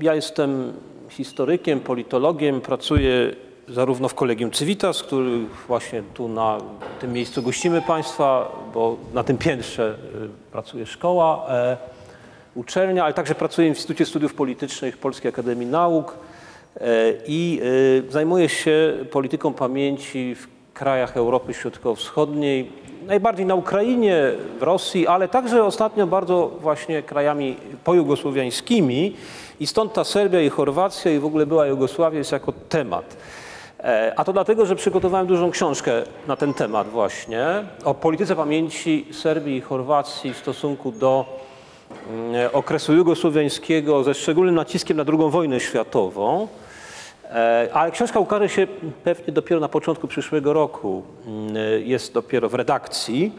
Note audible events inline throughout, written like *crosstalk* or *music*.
Ja jestem historykiem, politologiem, pracuję zarówno w Kolegium Civitas, który właśnie tu na tym miejscu gościmy Państwa, bo na tym piętrze y, pracuje szkoła, e, uczelnia, ale także pracuję w Instytucie Studiów Politycznych Polskiej Akademii Nauk i y, zajmuję się polityką pamięci w krajach Europy Środkowo-Wschodniej, najbardziej na Ukrainie, w Rosji, ale także ostatnio bardzo właśnie krajami pojugosłowiańskimi i stąd ta Serbia i Chorwacja i w ogóle była Jugosławia jest jako temat. E, A to dlatego, że przygotowałem dużą książkę na ten temat właśnie, o polityce pamięci Serbii i Chorwacji w stosunku do mm, okresu jugosłowiańskiego ze szczególnym naciskiem na II wojnę światową. E, Ale książka ukaże się pewnie dopiero na początku przyszłego roku. Mm, Jest dopiero w redakcji.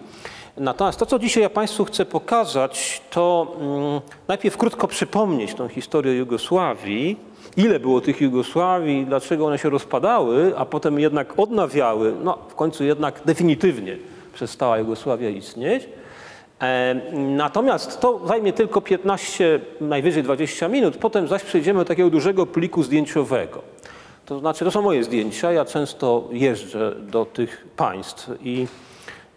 Natomiast to, co dzisiaj ja Państwu chcę pokazać, to mm, najpierw krótko przypomnieć tą historię Jugosławii, ile było tych Jugosławii, dlaczego one się rozpadały, a potem jednak odnawiały, no w końcu jednak definitywnie przestała Jugosławia istnieć. Natomiast to zajmie tylko 15, najwyżej 20 minut, potem zaś przejdziemy do takiego dużego pliku zdjęciowego. To znaczy, to są moje zdjęcia, ja często jeżdżę do tych państw i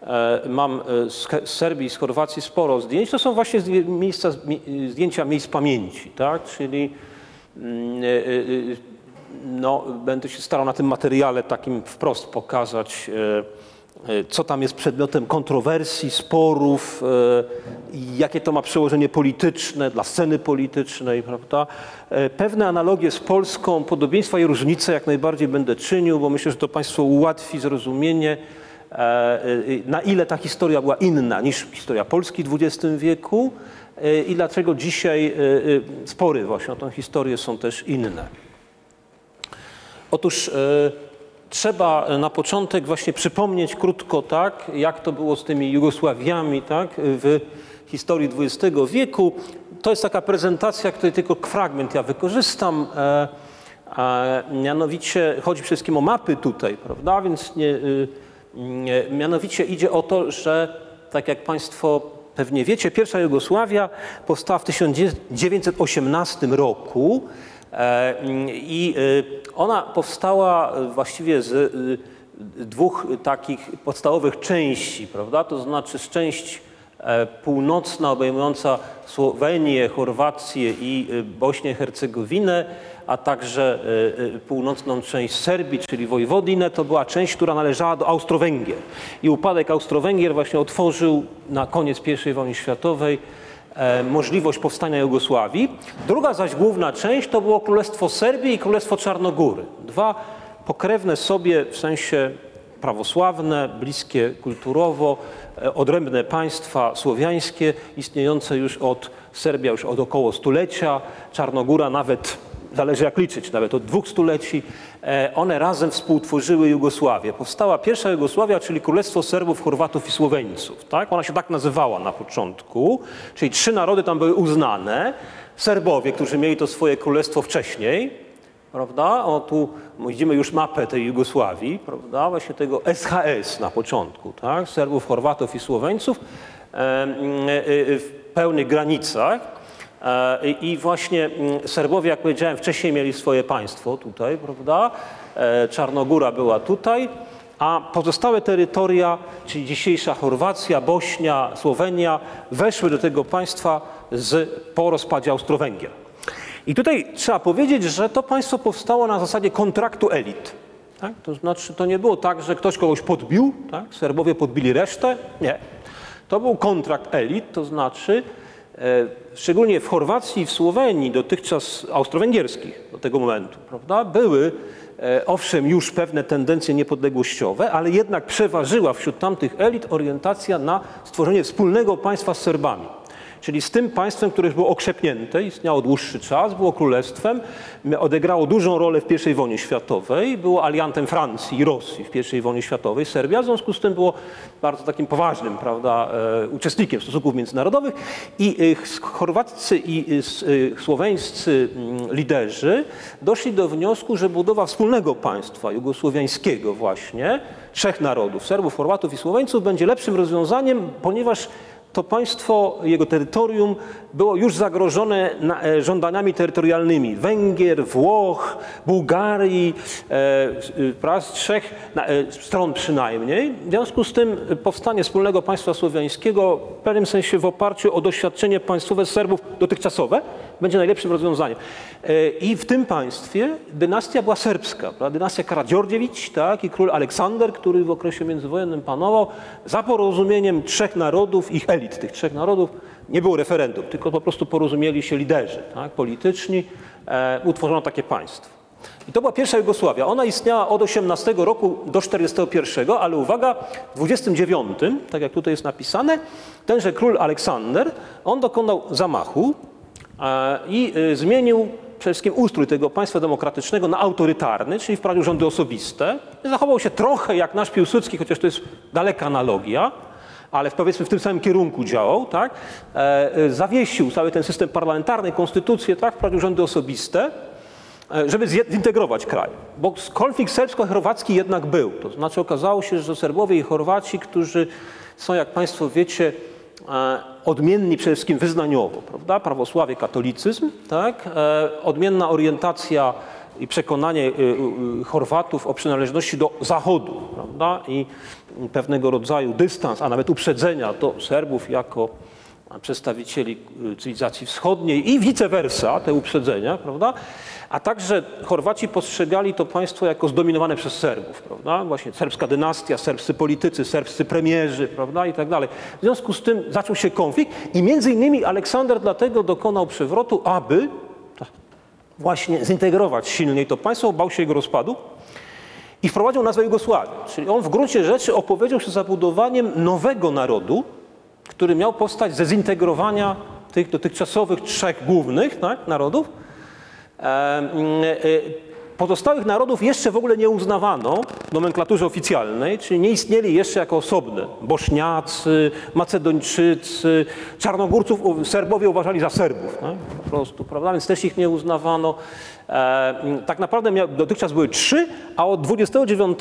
e, mam e, z Serbii, z Chorwacji sporo zdjęć. To są właśnie miejsca, mi- zdjęcia miejsc pamięci, tak? czyli mm, e, no, będę się starał na tym materiale takim wprost pokazać, co tam jest przedmiotem kontrowersji, sporów, e, jakie to ma przełożenie polityczne dla sceny politycznej, prawda? E, Pewne analogie z Polską, podobieństwa i różnice jak najbardziej będę czynił, bo myślę, że to Państwu ułatwi zrozumienie, e, e, na ile ta historia była inna niż historia Polski w XX wieku e, i dlaczego dzisiaj e, e, spory właśnie o tę historię są też inne. Otóż e, trzeba na początek właśnie przypomnieć krótko, tak, jak to było z tymi Jugosławiami tak, w historii XX wieku. To jest taka prezentacja, której tylko fragment ja wykorzystam. E, mianowicie chodzi przede wszystkim o mapy tutaj, prawda? Więc nie, y, nie, mianowicie idzie o to, że tak jak Państwo pewnie wiecie, pierwsza Jugosławia powstała w 1918 roku. E, I y, ona powstała właściwie z y, dwóch takich podstawowych części, prawda? To znaczy z część e, północna obejmująca Słowenię, Chorwację i y, Bośnię, Hercegowinę, a także y, y, północną część Serbii, czyli Wojwodinę, to była część, która należała do Austro-Węgier. I upadek Austro-Węgier właśnie otworzył na koniec I wojny światowej możliwość powstania Jugosławii. Druga zaś główna część to było Królestwo Serbii i Królestwo Czarnogóry. Dwa pokrewne sobie w sensie prawosławne, bliskie kulturowo, e, odrębne państwa słowiańskie, istniejące już od Serbia już od około stulecia, Czarnogóra nawet, zależy jak liczyć, nawet od dwóch stuleci, e, one razem współtworzyły Jugosławię. Powstała pierwsza Jugosławia, czyli Królestwo Serbów, Chorwatów i Słoweńców. Tak? Ona się tak nazywała na początku, czyli trzy narody tam były uznane. Serbowie, którzy mieli to swoje królestwo wcześniej, prawda? O, tu widzimy już mapę tej Jugosławii, prawda? Właśnie tego SHS na początku, tak? Serbów, Chorwatów i Słoweńców e, e, w pełnych granicach. E, I właśnie mm, Serbowie, jak powiedziałem, wcześniej mieli swoje państwo tutaj, prawda? E, Czarnogóra była tutaj, a pozostałe terytoria, czyli dzisiejsza Chorwacja, Bośnia, Słowenia, weszły do tego państwa z, po rozpadzie Austro-Węgier. I tutaj trzeba powiedzieć, że to państwo powstało na zasadzie kontraktu elit. Tak? To znaczy, to nie było tak, że ktoś kogoś podbił, tak? Serbowie podbili resztę. Nie. To był kontrakt elit, to znaczy, szczególnie w Chorwacji i w Słowenii, dotychczas austro-węgierskich do tego momentu, prawda, były e, owszem już pewne tendencje niepodległościowe, ale jednak przeważyła wśród tamtych elit orientacja na stworzenie wspólnego państwa z Serbami. Czyli z tym państwem, które było okrzepnięte, istniało dłuższy czas, było królestwem, odegrało dużą rolę w I wojnie światowej, było aliantem Francji i Rosji w I wojnie światowej, Serbia, w związku z tym było bardzo takim poważnym prawda, e, uczestnikiem stosunków międzynarodowych. I e, chorwaccy i e, słoweńscy mm, liderzy doszli do wniosku, że budowa wspólnego państwa jugosłowiańskiego właśnie, trzech narodów, Serbów, Chorwatów i Słoweńców będzie lepszym rozwiązaniem, ponieważ to państwo, jego terytorium było już zagrożone e, żądaniami terytorialnymi Węgier, Włoch, Bułgarii, e, z trzech e, stron przynajmniej. W związku z tym powstanie wspólnego państwa słowiańskiego w pewnym sensie w oparciu o doświadczenie państwowe Serbów dotychczasowe będzie najlepszym rozwiązaniem. I w tym państwie dynastia była serbska, dynastia Karadziordziewicz tak, i król Aleksander, który w okresie międzywojennym panował, za porozumieniem trzech narodów, ich elit tych trzech narodów, nie było referendum, tylko po prostu porozumieli się liderzy tak, polityczni, e, utworzono takie państwo. I to była pierwsza Jugosławia. Ona istniała od 18 roku do 41, ale uwaga, w 29, tak jak tutaj jest napisane, tenże król Aleksander, on dokonał zamachu e, i e, zmienił przede wszystkim ustrój tego państwa demokratycznego na autorytarny, czyli wprowadził rządy osobiste. Zachował się trochę jak nasz Piłsudski, chociaż to jest daleka analogia ale powiedzmy w tym samym kierunku działał, tak? E, e, zawiesił cały ten system parlamentarny, konstytucję, tak? wprowadził rządy osobiste, e, żeby zintegrować kraj. Bo konflikt serbsko-chorwacki jednak był. To znaczy okazało się, że Serbowie i Chorwaci, którzy są, jak Państwo wiecie, odmienni przede wszystkim wyznaniowo, prawda? Prawosławie, katolicyzm, tak? Odmienna orientacja i przekonanie y, Chorwatów o przynależności do Zachodu prawda? i pewnego rodzaju dystans, a nawet uprzedzenia do Serbów jako przedstawicieli y, cywilizacji wschodniej i vice versa, te uprzedzenia, prawda? A także Chorwaci postrzegali to państwo jako zdominowane przez Serbów, prawda? Właśnie serbska dynastia, serbscy politycy, serbscy premierzy, prawda? I tak dalej. W związku z tym zaczął się konflikt i między innymi Aleksander dlatego dokonał przewrotu, aby właśnie zintegrować silniej to państwo, bał się jego rozpadu i wprowadził nazwę Jugosławii. Czyli on w gruncie rzeczy opowiedział się za budowaniem nowego narodu, który miał powstać ze zintegrowania tych dotychczasowych trzech głównych tak, narodów. E, e, Pozostałych narodów jeszcze w ogóle nie uznawano w nomenklaturze oficjalnej, czyli nie istnieli jeszcze jako osobne. Bośniacy, Macedończycy, Czarnogórców Serbowie uważali za Serbów. No? Po prostu, prawda? Więc też ich nie uznawano. E, tak naprawdę miał, dotychczas były trzy, a od 29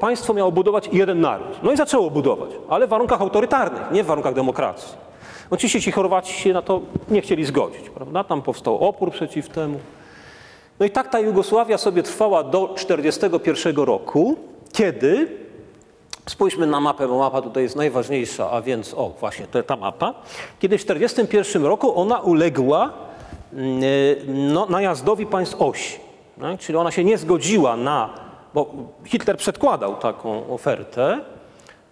państwo miało budować jeden naród. No i zaczęło budować, ale w warunkach autorytarnych, nie w warunkach demokracji. Oczywiście ci Chorwaci się na to nie chcieli zgodzić, prawda? Tam powstał opór przeciw temu. No i tak ta Jugosławia sobie trwała do 1941 roku, kiedy, spójrzmy na mapę, bo mapa tutaj jest najważniejsza, a więc, o właśnie, to ta mapa, kiedy w 1941 roku ona uległa no, najazdowi państw osi. Tak? Czyli ona się nie zgodziła na, bo Hitler przedkładał taką ofertę,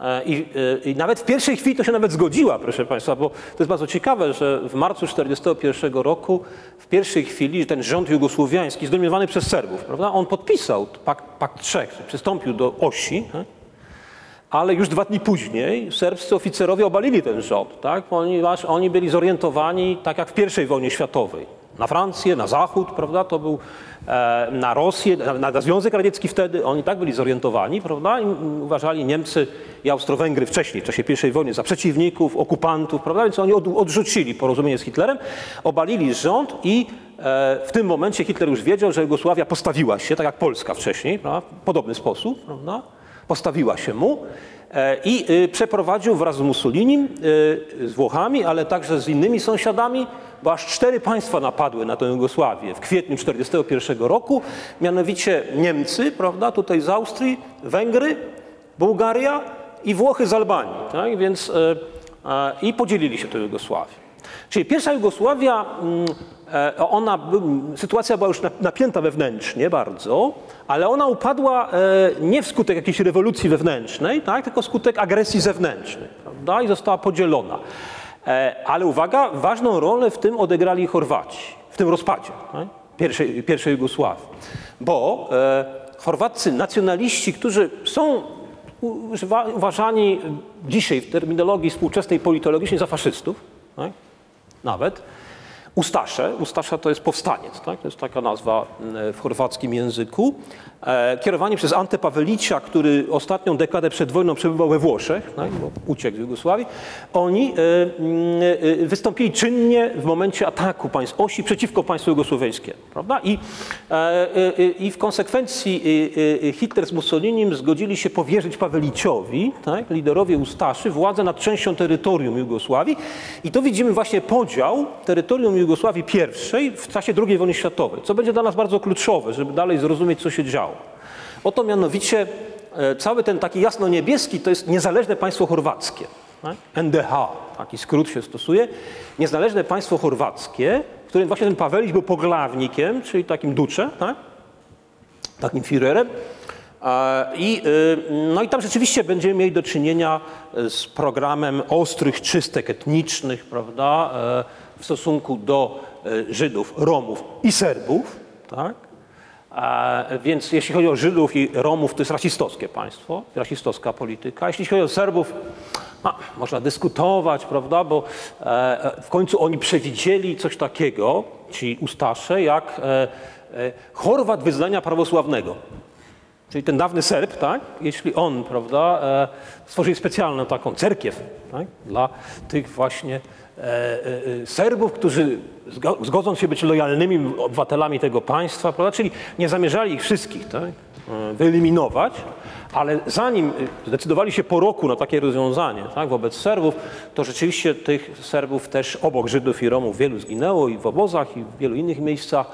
E, I, e, I, nawet w pierwszej chwili to się nawet zgodziła, proszę Państwa, bo to jest bardzo ciekawe, że w marcu 1941 roku w pierwszej chwili ten rząd jugosłowiański, zdominowany przez Serbów, prawda, on podpisał pakt, pakt Trzech, przystąpił do osi, tak? Ale już dwa dni później serbscy oficerowie obalili ten rząd, tak? ponieważ oni byli zorientowani tak jak w pierwszej wojnie światowej na Francję, na Zachód, prawda? To był e, na Rosję, na, na, Związek Radziecki wtedy. Oni tak byli zorientowani, prawda? I uważali Niemcy i Austro-Węgry wcześniej, w czasie I wojny, za przeciwników, okupantów, prawda? Więc oni od, odrzucili porozumienie z Hitlerem, obalili rząd i e, w tym momencie Hitler już wiedział, że Jugosławia postawiła się, tak jak Polska wcześniej, prawda? w podobny sposób, prawda? Postawiła się mu e, i y, przeprowadził wraz z Mussolinim, y, z Włochami, ale także z innymi sąsiadami bo aż cztery państwa napadły na tę Jugosławię w kwietniu 1941 roku, mianowicie Niemcy, prawda, tutaj z Austrii, Węgry, Bułgaria i Włochy z Albanii. Tak? Więc, e, I podzielili się tę Jugosławię. Czyli pierwsza Jugosławia, mm, e, ona, sytuacja była już napięta wewnętrznie bardzo, ale ona upadła e, nie wskutek jakiejś rewolucji wewnętrznej, tak, tylko wskutek agresji zewnętrznej prawda, i została podzielona. E, ale uwaga, ważną rolę w tym odegrali Chorwaci, w tym rozpadzie tak? pierwszej, pierwszej Jugosławii. Bo chorwaccy nacjonaliści, którzy są uważani dzisiaj w terminologii współczesnej politologicznej za faszystów, tak? Nawet. Ustasze, Ustasza to jest powstaniec, tak? to jest taka nazwa w chorwackim języku. E, kierowani przez Ante Pawelicia, który ostatnią dekadę przed wojną przebywał we Włoszech, tak? bo uciekł z Jugosławii, oni e, e, wystąpili czynnie w momencie ataku państw osi przeciwko państwu jugosłowiańskiemu. Prawda? I, I w konsekwencji Hitler z Mussolinim zgodzili się powierzyć Paweliciowi, tak? liderowi Ustaszy, władzę nad częścią terytorium Jugosławii. I to widzimy właśnie podział terytorium Jugosławii I w czasie II wojny światowej, co będzie dla nas bardzo kluczowe, żeby dalej zrozumieć, co się działo. Oto mianowicie e, cały ten taki jasno-niebieski to jest niezależne państwo chorwackie. Tak? NDH, taki skrót się stosuje. Niezależne państwo chorwackie, w którym właśnie ten Pawelić był poglawnikiem, czyli takim ducze, tak? takim Führerem. I, y, no i tam rzeczywiście będziemy mieli do czynienia z programem ostrych czystek etnicznych, prawda, e, w stosunku do e, Żydów, Romów i Serbów, tak? Więc jeśli chodzi o Żydów i Romów, to jest rasistowskie państwo, rasistowska polityka. Jeśli chodzi o Serbów, no, można dyskutować, prawda, bo e, w końcu oni przewidzieli coś takiego, ci Ustasze, jak e, e, Chorwat wyznania prawosławnego. Czyli ten dawny Serb, tak, jeśli on, prawda, stworzył specjalną taką cerkiew tak, dla tych właśnie Serbów, którzy zgodzą się być lojalnymi obywatelami tego państwa, prawda? czyli nie zamierzali ich wszystkich tak? E, wyeliminować, ale zanim zdecydowali się po roku na takie rozwiązanie tak, wobec Serbów, to rzeczywiście tych Serbów też obok Żydów i Romów wielu zginęło i w obozach i w wielu innych miejscach.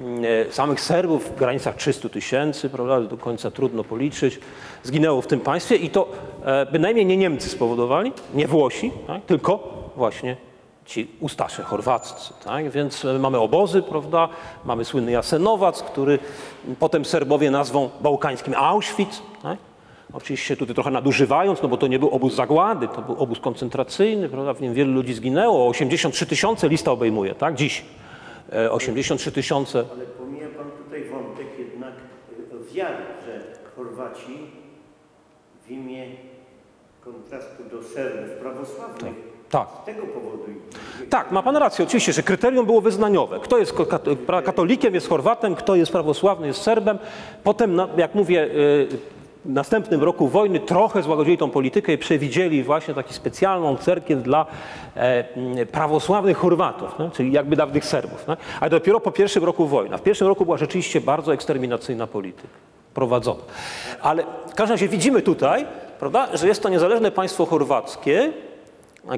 Mm, e, samych Serbów w granicach 300 tysięcy, prawda, do końca trudno policzyć, zginęło w tym państwie i to e, bynajmniej nie Niemcy spowodowali, nie Włosi, tak, tylko właśnie ci Ustasze chorwaccy. Tak? Więc e, mamy obozy, prawda? Mamy słynny Jasenowac, który potem Serbowie nazwą bałkańskim Auschwitz. Tak? Oczywiście tutaj trochę nadużywając, no bo to nie był obóz zagłady, to był obóz koncentracyjny, prawda? W nim wielu ludzi zginęło. 83 tysiące lista obejmuje, tak? Dziś. 83 e, tysiące. Ale pomija pan tutaj wątek jednak e, wiary, że Chorwaci w imię kontrastu do Serbów prawosławnych tak tak. Z tego powodu. Tak, ma pan rację, oczywiście, że kryterium było wyznaniowe. Kto jest katolikiem, jest Chorwatem, kto jest prawosławny, jest Serbem. Potem, jak mówię, y, w następnym roku wojny trochę złagodzili tą politykę i przewidzieli właśnie taką specjalną cerkiew dla e, prawosławnych Chorwatów, czyli jakby dawnych Serbów. Ale dopiero po pierwszym roku wojny. W pierwszym roku była rzeczywiście bardzo eksterminacyjna polityka prowadzona. Ale w każdym razie widzimy tutaj, prawda, że jest to niezależne państwo chorwackie,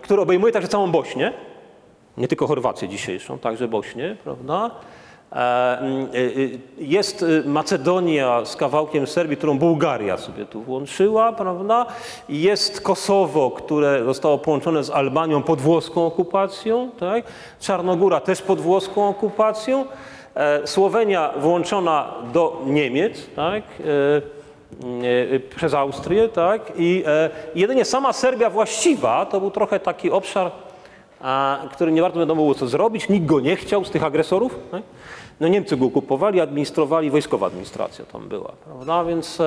który obejmuje także całą Bośnię, nie tylko Chorwację dzisiejszą, także Bośnię, prawda? E, e, e, jest Macedonia z kawałkiem Serbii, którą Bułgaria sobie tu włączyła, prawda? Jest Kosowo, które zostało połączone z Albanią pod włoską okupacją, tak? Czarnogóra też pod włoską okupacją, Słowenia włączona do Niemiec, tak? E, e, przez Austrię, tak? I e, jedynie sama Serbia właściwa to był trochę taki obszar, który nie bardzo wiadomo było co zrobić, nikt go nie chciał z tych agresorów. Tak? No Niemcy go okupowali, administrowali, wojskowa administracja tam była, prawda? Więc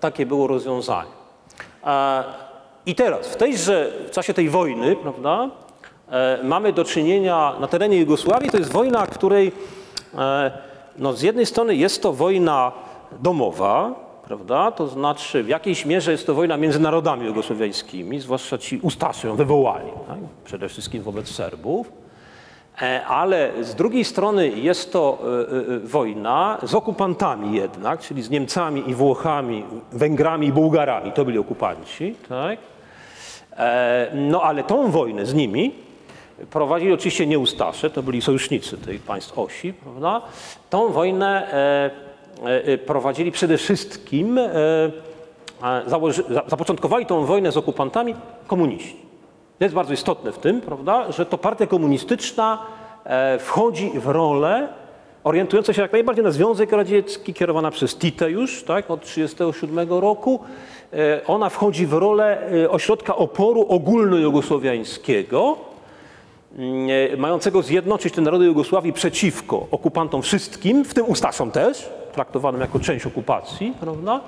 takie było rozwiązanie. I teraz, w tejże, w czasie tej wojny, prawda, mamy do czynienia na terenie Jugosławii, to jest wojna, której no, z jednej strony jest to wojna domowa, prawda? To znaczy w jakiejś mierze jest to wojna między narodami jugosłowiańskimi, zwłaszcza ci Ustaszy ją wywołali, tak? przede wszystkim wobec Serbów. E, ale z drugiej strony jest to e, e, wojna z okupantami jednak, czyli z Niemcami i Włochami, Węgrami i Bułgarami. To byli okupanci. Tak? No ale tą wojnę z nimi prowadzili oczywiście nie Ustasze, to byli sojusznicy tych państw osi. Prawda? Tą wojnę prowadzili przede wszystkim, e, zapoczątkowali tą wojnę z okupantami komuniści. To jest bardzo istotne w tym, prawda, że to partia komunistyczna wchodzi w rolę orientująca się jak najbardziej na Związek Radziecki, kierowana przez Tite już tak, od 1937 roku. Ona wchodzi w rolę ośrodka oporu ogólnojugosłowiańskiego, mającego zjednoczyć te narody Jugosławii przeciwko okupantom wszystkim, w tym Ustaszom też, traktowanym jako część okupacji, prawda?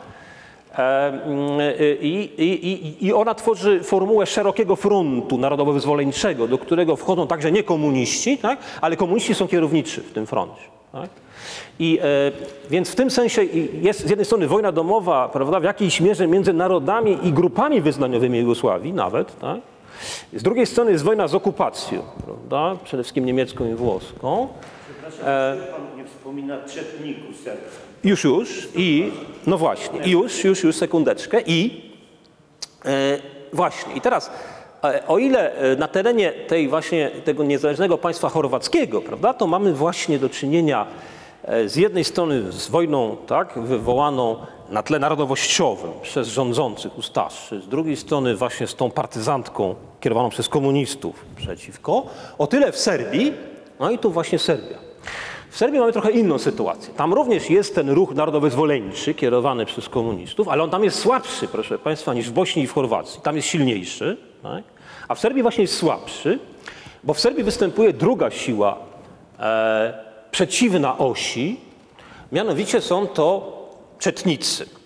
E, mm, e, I, i, i, ona tworzy formułę szerokiego frontu narodowo-wyzwoleńczego, do którego wchodzą także nie komuniści, tak? ale komuniści są kierowniczy w tym froncie. Tak? I, e, więc w tym sensie jest z jednej strony wojna domowa, prawda, w jakiejś mierze między narodami i grupami wyznaniowymi Jugosławii nawet, tak? Z drugiej strony jest wojna z okupacją, prawda, przede wszystkim niemiecką i włoską. Przepraszam, nie wspomina czetników serca. Już, już i, no właśnie, już, już, już, sekundeczkę i e, właśnie, i teraz e, o ile e, na terenie tej właśnie tego niezależnego państwa chorwackiego, prawda, to mamy właśnie do czynienia e, z jednej strony z wojną, tak, wywołaną na tle narodowościowym przez rządzących ustaszy, z drugiej strony właśnie z tą partyzantką kierowaną przez komunistów przeciwko, o tyle w Serbii, no i tu właśnie Serbia. W Serbii mamy trochę inną sytuację. Tam również jest ten ruch narodowyzwoleńczy kierowany przez komunistów, ale on tam jest słabszy, proszę Państwa, niż w Bośni i w Chorwacji. Tam jest silniejszy, tak? a w Serbii właśnie jest słabszy, bo w Serbii występuje druga siła e, przeciwna osi, mianowicie są to czetnicy.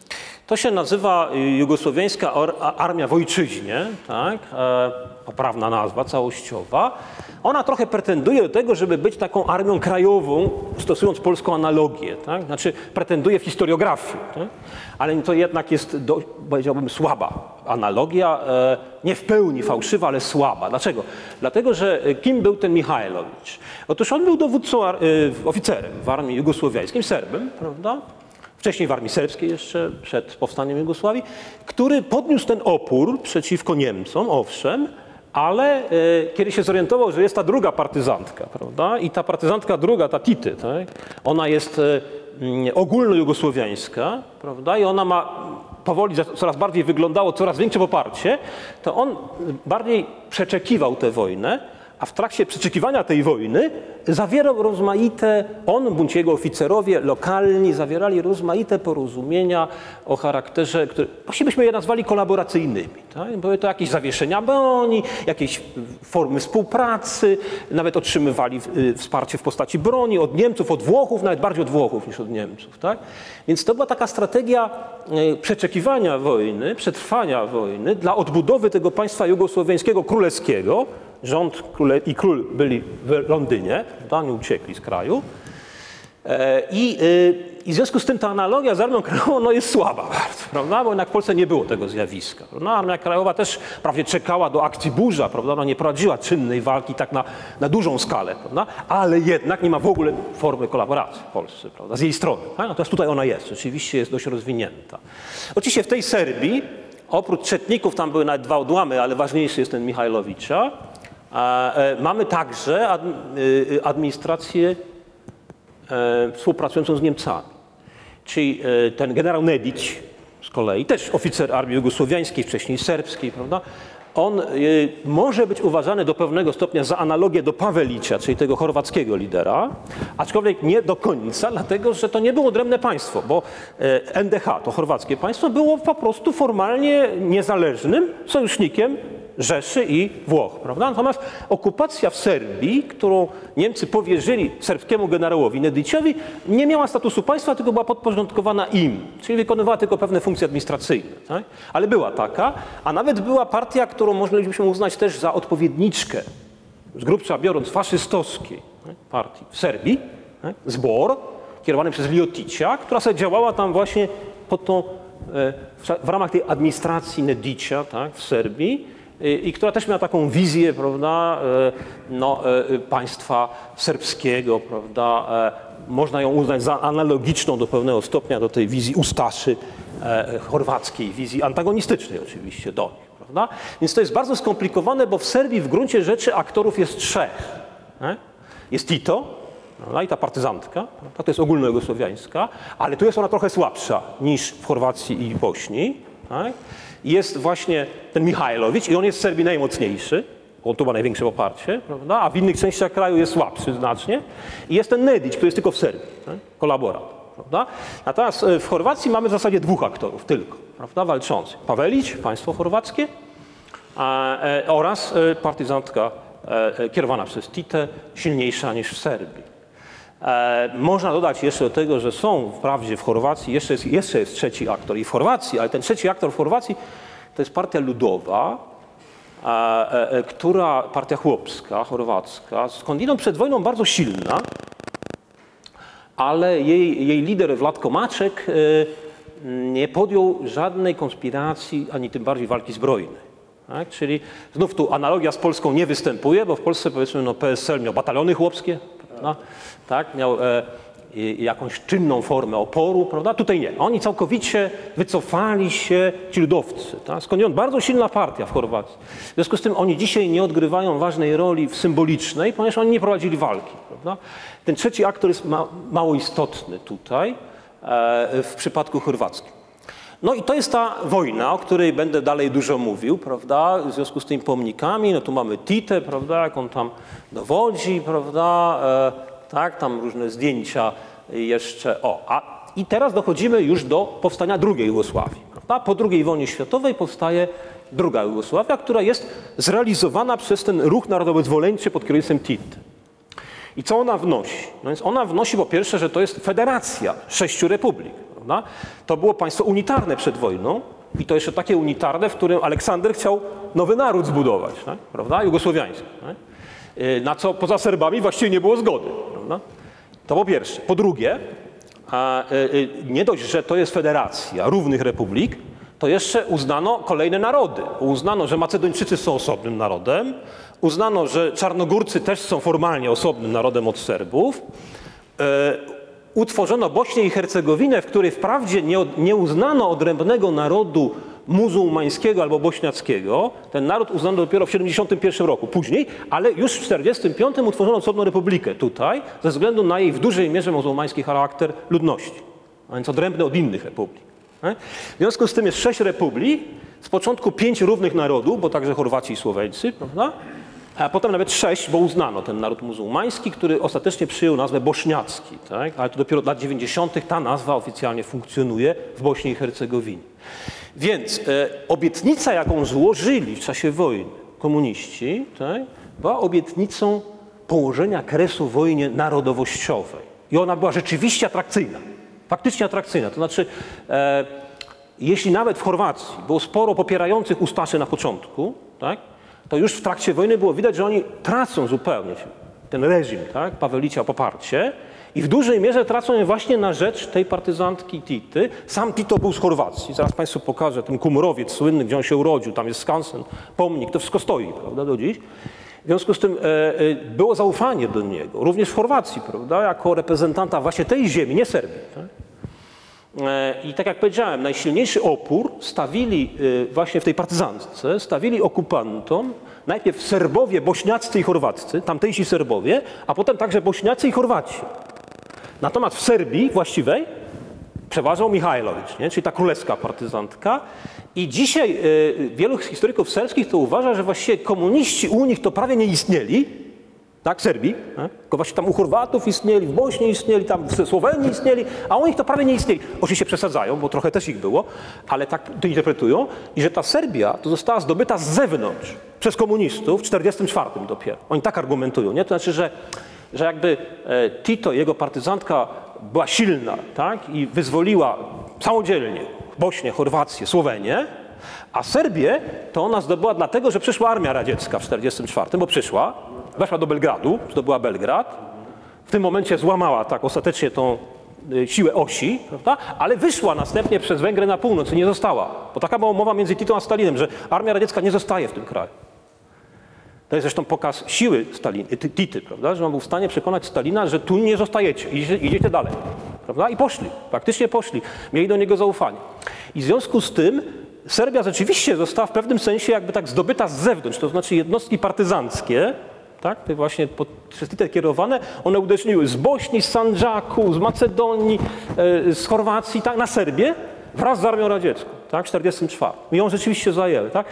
To się nazywa y, Jugosłowiańska Armia w Ojczyźnie, tak? e, poprawna nazwa całościowa. Ona trochę pretenduje do tego, żeby być taką armią krajową, stosując polską analogię. Tak? Znaczy pretenduje w historiografii, tak? ale to jednak jest, do, powiedziałbym, słaba analogia, e, nie w pełni fałszywa, ale słaba. Dlaczego? Dlatego, że e, kim był ten Michajlowicz? Otóż on był dowódcą, e, oficerem w armii jugosłowiańskiej, Serbem, prawda? wcześniej w armii serbskiej jeszcze, przed powstaniem Jugosławii, który podniósł ten opór przeciwko Niemcom, owszem, ale e, kiedy się zorientował, że jest ta druga partyzantka, prawda? I ta partyzantka druga, ta Tity, tak? ona jest e, mm, ogólnojugosłowiańska, prawda? I ona ma powoli coraz bardziej wyglądało, coraz większe poparcie, to on bardziej przeczekiwał tę wojnę, a w trakcie przeczekiwania tej wojny zawierał rozmaite, on bądź jego oficerowie lokalni zawierali rozmaite porozumienia o charakterze, które właściwie byśmy je nazwali kolaboracyjnymi. Tak? Były to jakieś zawieszenia broni, jakieś formy współpracy, nawet otrzymywali y, wsparcie w postaci broni od Niemców, od Włochów, nawet bardziej od Włochów niż od Niemców. Tak? Więc to była taka strategia y, przeczekiwania wojny, przetrwania wojny dla odbudowy tego państwa jugosłowiańskiego królewskiego, rząd króle, i król byli w Londynie, prawda, nie uciekli z kraju. E, I, y, I w związku z tym ta analogia z Armią Krajową no, jest słaba bardzo, prawda? bo jednak w Polsce nie było tego zjawiska. Prawda? Armia Krajowa też prawie czekała do akcji burza, prawda? Ona nie prowadziła czynnej walki tak na, na dużą skalę, prawda? ale jednak nie ma w ogóle formy kolaboracji w Polsce prawda? z jej strony. Tak? Natomiast tutaj ona jest, rzeczywiście jest dość rozwinięta. Oczywiście w tej Serbii, oprócz Czetników, tam były nawet dwa odłamy, ale ważniejszy jest ten Michajlowicza, e, mamy także y, administrację e, współpracującą z Niemcami. Czyli e, ten generał Nedić z kolei, też oficer armii jugosłowiańskiej, wcześniej serbskiej, prawda? On e, może być uważany do pewnego stopnia za analogię do Pawelicia, czyli tego chorwackiego lidera, aczkolwiek nie do końca, dlatego że to nie było odrębne państwo, bo e, NDH, to chorwackie państwo, było po prostu formalnie niezależnym sojusznikiem Rzeszy i Włoch, prawda? Natomiast okupacja w Serbii, którą Niemcy powierzyli serbskiemu generałowi Nediciowi, nie miała statusu państwa, tylko była podporządkowana im, czyli wykonywała tylko pewne funkcje administracyjne. Tak? Ale była taka, a nawet była partia, którą moglibyśmy uznać też za odpowiedniczkę, z grubsza biorąc faszystowskiej tak? partii w Serbii, tak? Zbor, kierowany przez Lioticia, która sobie działała tam właśnie pod tą, e, w ramach tej administracji Nedicia tak? w Serbii i, i która też miała taką wizję, prawda, e, no, e, państwa serbskiego, prawda, można ją uznać za analogiczną do pewnego stopnia do tej wizji Ustaszy chorwackiej, wizji antagonistycznej oczywiście do nich, prawda. Więc to jest bardzo skomplikowane, bo w Serbii w gruncie rzeczy aktorów jest trzech. Nie? Jest Tito, prawda, i ta partyzantka, prawda, to jest ogólnojugosłowiańska, ale tu jest ona trochę słabsza niż w Chorwacji i Bośni. Tak? Jest właśnie ten Michajlowicz i on jest w Serbii najmocniejszy, on tu ma największe poparcie, prawda? a w innych częściach kraju jest słabszy znacznie. I jest ten Nedić, który jest tylko w Serbii, tak? kolaborant. Prawda? Natomiast e, w Chorwacji mamy w zasadzie dwóch aktorów tylko, prawda, walczących. Pawelić, państwo chorwackie, a, e, oraz e, partyzantka e, e, kierowana przez Tite, silniejsza niż w Serbii. E, można dodać jeszcze do tego, że są wprawdzie w Chorwacji, jeszcze jest, jeszcze jest trzeci aktor i w Chorwacji, ale ten trzeci aktor w Chorwacji to jest partia ludowa, e, e, która, partia chłopska, chorwacka, skądinąd przed wojną bardzo silna, ale jej, jej lider Władko Maczek nie podjął żadnej konspiracji, ani tym bardziej walki zbrojnej. Tak? Czyli znów tu analogia z Polską nie występuje, bo w Polsce powiedzmy no, PSL miał bataliony chłopskie, prawda? tak? miał e, jakąś czynną formę oporu, prawda? tutaj nie. Oni całkowicie wycofali się, ci ludowcy. Tak? Skądinąd bardzo silna partia w Chorwacji. W związku z tym oni dzisiaj nie odgrywają ważnej roli w symbolicznej, ponieważ oni nie prowadzili walki. Prawda? Ten trzeci aktor jest ma, mało istotny tutaj e, w przypadku chorwackim. No i to jest ta wojna, o której będę dalej dużo mówił, prawda, w związku z tymi pomnikami, no tu mamy Tite, prawda, jak on tam dowodzi, prawda, e, tak, tam różne zdjęcia jeszcze, o, a i teraz dochodzimy już do powstania drugiej Jugosławii, prawda, po II wojnie światowej powstaje druga Jugosławia, która jest zrealizowana przez ten ruch narodowo-zwoleńczy pod kierownictwem Tite. I co ona wnosi? No więc ona wnosi po pierwsze, że to jest federacja sześciu republik. Prawda? To było państwo unitarne przed wojną i to jeszcze takie unitarne, w którym Aleksander chciał nowy naród zbudować, tak? prawda? jugosłowiański. Tak? Y, Na co poza Serbami właściwie nie było zgody. Prawda? To po pierwsze. Po drugie, a, y, y, nie dość, że to jest federacja równych republik, to jeszcze uznano kolejne narody. Uznano, że Macedończycy są osobnym narodem, uznano, że Czarnogórcy też są formalnie osobnym narodem od Serbów. E, Utworzono Bośnię i Hercegowinę, w której wprawdzie nie, nie uznano odrębnego narodu muzułmańskiego albo bośniackiego. Ten naród uznano dopiero w 71 roku, później, ale już w 45 utworzono osobną republikę tutaj, ze względu na jej w dużej mierze muzułmański charakter ludności, a więc odrębny od innych republik. nie? W związku z tym jest sześć republik, z początku pięć równych narodów, bo także Chorwaci i Słoweńcy, prawda? A potem nawet sześć, bo uznano ten naród muzułmański, który ostatecznie przyjął nazwę bośniacki, tak? ale to dopiero od lat 90. ta nazwa oficjalnie funkcjonuje w Bośni i Hercegowinie. Więc e, obietnica, jaką złożyli w czasie wojny komuniści, tak? była obietnicą położenia kresu wojnie narodowościowej. I ona była rzeczywiście atrakcyjna, faktycznie atrakcyjna. To znaczy, e, jeśli nawet w Chorwacji było sporo popierających Ustaszy na początku, tak, to już w trakcie wojny było widać, że oni tracą zupełnie ten reżim, tak, Pawelicia poparcie i w dużej mierze tracą je właśnie na rzecz tej partyzantki Tity. Sam Tito był z Chorwacji, zaraz Państwu pokażę, ten kumrowiec słynny, gdzie on się urodził, tam jest skansen, pomnik, to wszystko stoi, prawda, do dziś. W związku z tym e, e, było zaufanie do niego, również w Chorwacji, prawda, jako reprezentanta właśnie tej ziemi, nie Serbii. Tak? E, I tak jak powiedziałem, najsilniejszy opór stawili e, właśnie w tej partyzantce, stawili okupantom najpierw Serbowie, bośniaccy i chorwaccy, tamtejsi Serbowie, a potem także bośniacy i Chorwaci. Natomiast w Serbii właściwej przeważał Michajlowicz, nie? czyli ta królewska partyzantka. I dzisiaj e, wielu historyków serbskich to uważa, że właściwie komuniści u nich to prawie nie istnieli, tak, Serbii, nie? tylko właśnie tam u Chorwatów istnieli, w Bośni istnieli, tam w Słowenii istnieli, a u nich to prawie nie istnieli. Oczywiście przesadzają, bo trochę też ich było, ale tak to interpretują. I że ta Serbia to została zdobyta z zewnątrz przez komunistów w 1944 dopiero. Oni tak argumentują, nie? To znaczy, że, że jakby e, Tito, jego partyzantka była silna, tak? I wyzwoliła samodzielnie Bośnię, Chorwację, Słowenię, a Serbię to ona zdobyła dlatego, że przyszła armia radziecka w 1944, bo przyszła, weszła do Belgradu, zdobyła Belgrad. W tym momencie złamała tak ostatecznie tą y, siłę osi, prawda? ale wyszła następnie przez Węgry na północ i nie została. Bo taka była umowa między Tito a Stalinem, że armia radziecka nie zostaje w tym kraju. To jest zresztą pokaz siły Stalin, y, Ty- Tity, prawda? że on był w stanie przekonać Stalina, że tu nie zostajecie, idziecie dalej. Prawda? I poszli, praktycznie poszli. Mieli do niego zaufanie. I w związku z tym Serbia rzeczywiście została w pewnym sensie jakby tak zdobyta z zewnątrz, to znaczy jednostki partyzanckie, tak, te właśnie Titę kierowane, one uderzyły z Bośni, z Sandżaku, z Macedonii, e, z Chorwacji, tak, na Serbię wraz z armią radziecką, tak, w 1944. I ją rzeczywiście zajęły, tak.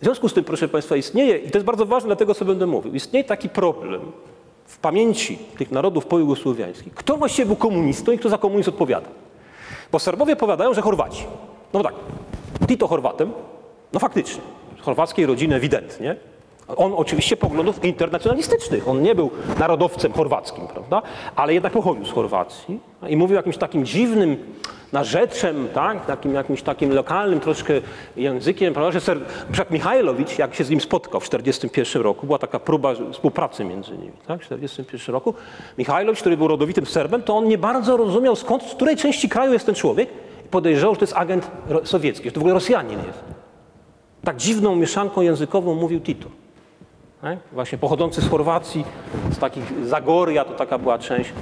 W związku z tym, proszę Państwa, istnieje, i to jest bardzo ważne, dlatego sobie będę mówił, istnieje taki problem w pamięci tych narodów pojugosłowiańskich. Kto właściwie był komunistą i kto za komunizm odpowiada? Bo Serbowie powiadają, że Chorwaci. No tak, Tito Chorwatem, no faktycznie, z chorwackiej rodziny ewidentnie, On oczywiście poglądów internacjonalistycznych. On nie był narodowcem chorwackim, prawda? Ale jednak pochodził z Chorwacji i mówił jakimś takim dziwnym narzeczem, tak? Takim, jakimś takim lokalnym troszkę językiem, prawda? Że ser... Michajlowicz, jak się z nim spotkał w 1941 roku, była taka próba współpracy między nimi, tak? W 1941 roku. Michajlowicz, który był rodowitym Serbem, to on nie bardzo rozumiał skąd, z której części kraju jest ten człowiek i podejrzewał, że to jest agent sowiecki, że to w ogóle Rosjanin jest. Tak dziwną mieszanką językową mówił Tito. Tak? Właśnie pochodzący z Chorwacji, z takich Zagoria, to taka była część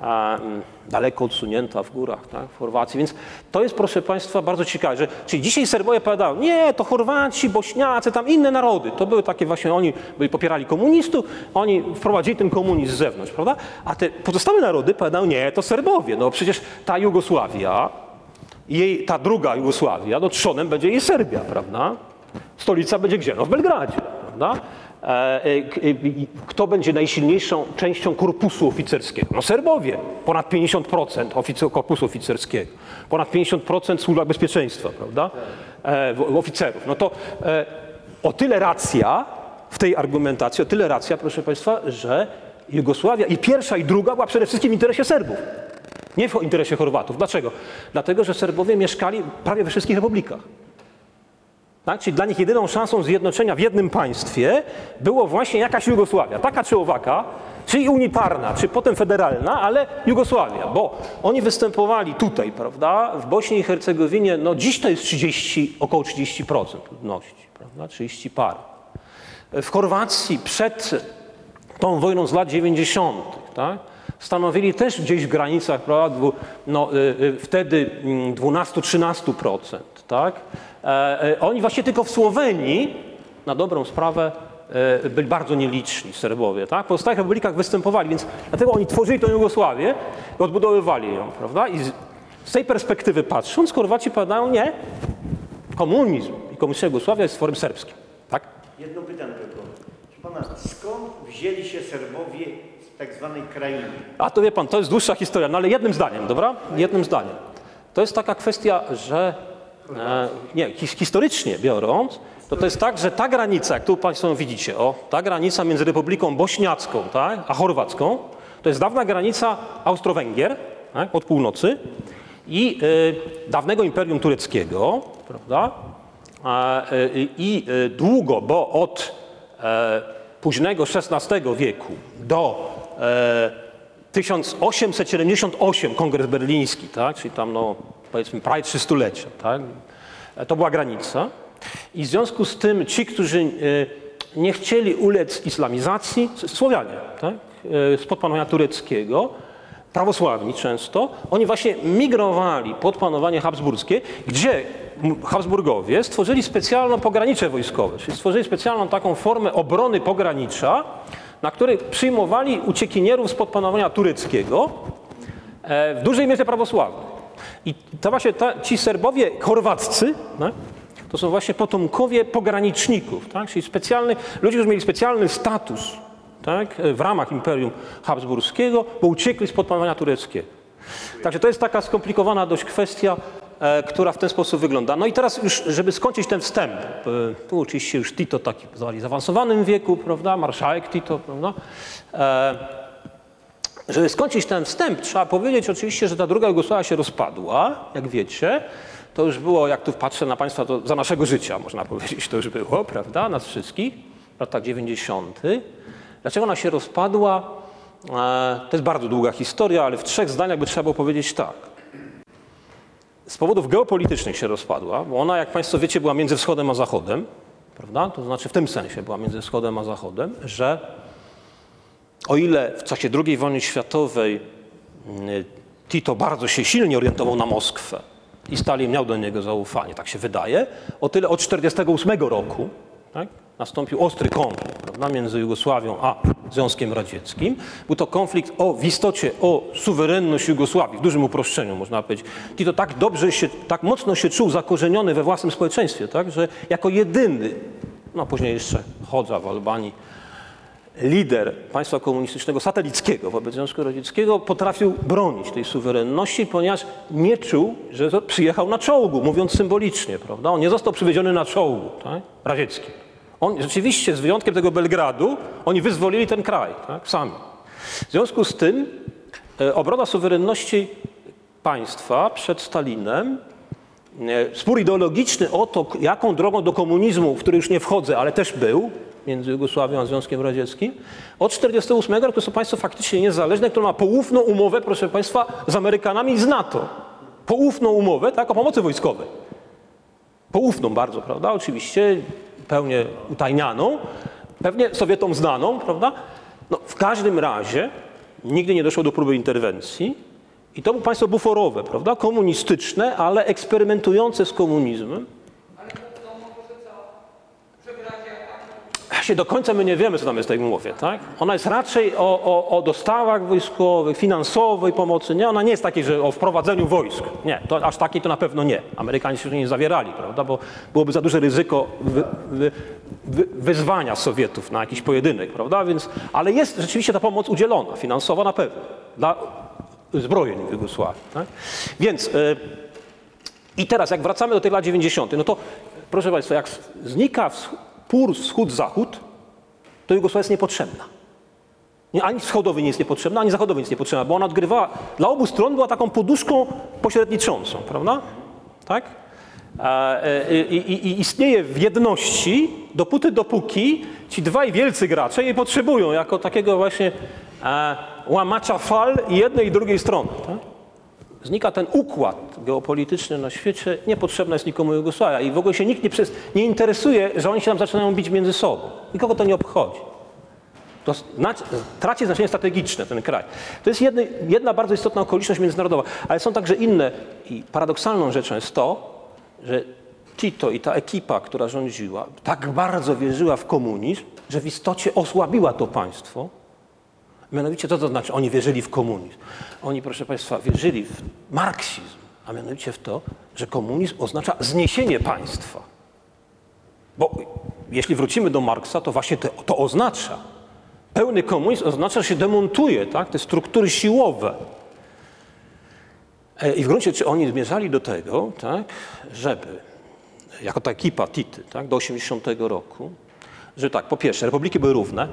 a, mm, daleko odsunięta w górach, tak? w Chorwacji. Więc to jest, proszę Państwa, bardzo ciekawe, że czyli dzisiaj Serbowie powiadają, nie, to Chorwaci, Bośniacy, tam inne narody. To były takie właśnie, oni byli, popierali komunistów, oni wprowadzili ten komunizm z zewnątrz, prawda? A te pozostałe narody powiadają, nie, to Serbowie, no przecież ta Jugosławia, jej, ta druga Jugosławia, no trzonem będzie jej Serbia, prawda? Stolica będzie gdzie? No w Belgradzie, prawda? E, e, e, Kto będzie najsilniejszą częścią korpusu oficerskiego? No Serbowie, ponad 50% oficer, korpusu oficerskiego, ponad 50% w służbach bezpieczeństwa, prawda? Oficerów. No to o tyle racja w tej argumentacji, o tyle racja, proszę Państwa, że Jugosławia i pierwsza i druga była przede wszystkim w interesie Serbów. Nie w interesie Chorwatów. Dlaczego? Dlatego, że Serbowie mieszkali prawie we wszystkich republikach. Tak? Czyli dla nich jedyną szansą zjednoczenia w jednym państwie było właśnie jakaś Jugosławia, taka czy owaka, czy unitarna, czy potem federalna, ale Jugosławia, bo oni występowali tutaj, prawda, w Bośni i Hercegowinie, no dziś to jest 30, około 30% ludności, prawda, 30 par. W Chorwacji przed tą wojną z lat 90. Tak? stanowili też gdzieś w granicach, prawda, no, y, y, wtedy mm, 12-13%. Tak? E, e, oni właśnie tylko w Słowenii, na dobrą sprawę, e, byli bardzo nieliczni Serbowie. Tak? W pozostałych republikach występowali, więc dlatego oni tworzyli tę Jugosławię i odbudowywali ją. Prawda? I z, tej perspektywy patrząc, Chorwaci powiadają, nie, komunizm i komunistyczna Jugosławia jest tworem serbskim. Tak? Jedno pytanie tylko. Pana, skąd wzięli się Serbowie z tak zwanej krainy? A to wie pan, to jest dłuższa historia, no ale jednym zdaniem, dobra? Jednym zdaniem. To jest taka kwestia, że nie, his, historycznie biorąc, to to jest tak, że ta granica, jak tu państwo widzicie, o, ta granica między Republiką Bośniacką tak, a Chorwacką, to jest dawna granica Austro-Węgier tak, od północy i e, dawnego Imperium Tureckiego, prawda? E, I e, długo, bo od e, późnego XVI wieku do e, 1878 Kongres Berliński, tak? czyli tam no, powiedzmy prawie 300-lecia, tak? To była granica. I w związku z tym ci, którzy e, nie chcieli ulec islamizacji, Słowianie, tak? e, spod panowania tureckiego, prawosławni często, oni właśnie migrowali pod panowanie habsburskie, gdzie Habsburgowie stworzyli specjalne pogranicze wojskowe, czyli stworzyli specjalną taką formę obrony pogranicza, na której przyjmowali uciekinierów spod panowania tureckiego, e, w dużej mierze prawosławnych. I to właśnie ta, ci Serbowie chorwaccy, tak, to są właśnie potomkowie pograniczników, tak, czyli specjalnych, ludzie, którzy mieli specjalny status tak, w ramach Imperium Habsburskiego, bo uciekli spod panowania tureckiego. Także to jest taka skomplikowana dość kwestia, e, która w ten sposób wygląda. No i teraz już, żeby skończyć ten wstęp, e, tu oczywiście już Tito taki w zaawansowanym wieku, prawda, marszałek Tito, prawda, e, żeby skończyć ten wstęp, trzeba powiedzieć oczywiście, że ta druga Jugosławia się rozpadła, jak wiecie. To już było, jak tu patrzę na Państwa, to za naszego życia, można powiedzieć, to już było, prawda, nas wszystkich, w latach 90. Dlaczego ona się rozpadła? E, To jest bardzo długa historia, ale w trzech zdaniach by trzeba było powiedzieć tak. Z powodów geopolitycznych się rozpadła, bo ona, jak Państwo wiecie, była między wschodem a zachodem, prawda? To znaczy w tym sensie była między wschodem a zachodem, że o ile w czasie II wojny światowej y, Tito bardzo się silnie orientował na Moskwę i Stalin miał do niego zaufanie, tak się wydaje, o tyle od 1948 roku tak, nastąpił ostry konflikt prawda, między Jugosławią a Związkiem Radzieckim. Był to konflikt o, w istocie o suwerenność Jugosławii, w dużym uproszczeniu można powiedzieć. Tito tak dobrze się, tak mocno się czuł zakorzeniony we własnym społeczeństwie, tak, że jako jedyny, no później jeszcze Chodza w Albanii, lider państwa komunistycznego satelickiego wobec Związku Radzieckiego potrafił bronić tej suwerenności, ponieważ nie czuł, że przyjechał na czołgu, mówiąc symbolicznie, prawda? On nie został przywieziony na czołgu, tak? radzieckim. On rzeczywiście, z wyjątkiem tego Belgradu, oni wyzwolili ten kraj, tak, sami. W związku z tym e, obrona suwerenności państwa przed Stalinem, spór ideologiczny o to, jaką drogą do komunizmu, w który już nie wchodzę, ale też był, między Jugosławią a Związkiem Radzieckim, od 1948 roku to są państwo faktycznie niezależne, które ma poufną umowę, proszę państwa, z Amerykanami i z NATO. Poufną umowę, tak, o pomocy wojskowej poufną bardzo, prawda? Oczywiście pełnie utajnianą, pewnie Sowietom znaną, prawda? No, w każdym razie nigdy nie doszło do próby interwencji i to było państwo buforowe, prawda? Komunistyczne, ale eksperymentujące z komunizmem. Się do końca my nie wiemy, co tam jest w tej umowie, tak? Ona jest raczej o, o, o dostawach wojskowych, finansowej pomocy, nie? Ona nie jest takiej, że o wprowadzeniu wojsk. Nie, to aż takiej to na pewno nie. Amerykanie się nie zawierali, prawda? Bo byłoby za duże ryzyko wy, wy, wy, wyzwania Sowietów na jakiś pojedynek, prawda? Więc, ale jest rzeczywiście ta pomoc udzielona, finansowa na pewno, dla zbrojeń w Jugosławii, tak? Więc... y, i teraz, jak wracamy do tych lat 90., no to proszę Państwa, jak znika pór wschód-zachód, to Jugosławia jest niepotrzebna. Nie, ani wschodowy nie jest niepotrzebna, ani zachodowy nie jest niepotrzebna, bo ona odgrywała, dla obu stron była taką poduszką pośredniczącą, prawda? Tak? E, e, I, i, I istnieje w jedności dopóty, dopóki ci dwaj wielcy gracze jej potrzebują jako takiego właśnie e, łamacza fal jednej i drugiej strony. Tak? znika ten układ geopolityczny na świecie, niepotrzebna jest nikomu Jugosławia i w ogóle się nikt nie, przez, nie interesuje, że oni się tam zaczynają bić między sobą. Nikogo to nie obchodzi. To traci znaczenie strategiczne ten kraj. To jest jedny, jedna bardzo istotna okoliczność międzynarodowa, ale są także inne i paradoksalną rzeczą jest to, że Tito i ta ekipa, która rządziła, tak bardzo wierzyła w komunizm, że w istocie osłabiła to państwo, Mianowicie co to znaczy? Oni wierzyli w komunizm. Oni, proszę Państwa, wierzyli w marksizm, a mianowicie w to, że komunizm oznacza zniesienie państwa. Bo jeśli wrócimy do Marksa, to właśnie to, to oznacza. Pełny komunizm oznacza, że się demontuje tak? te struktury siłowe. E, I w gruncie rzeczy oni zmierzali do tego, tak, żeby, jako ta ekipa Tity, tak, do 80 roku, że tak, po pierwsze, republiki były równe,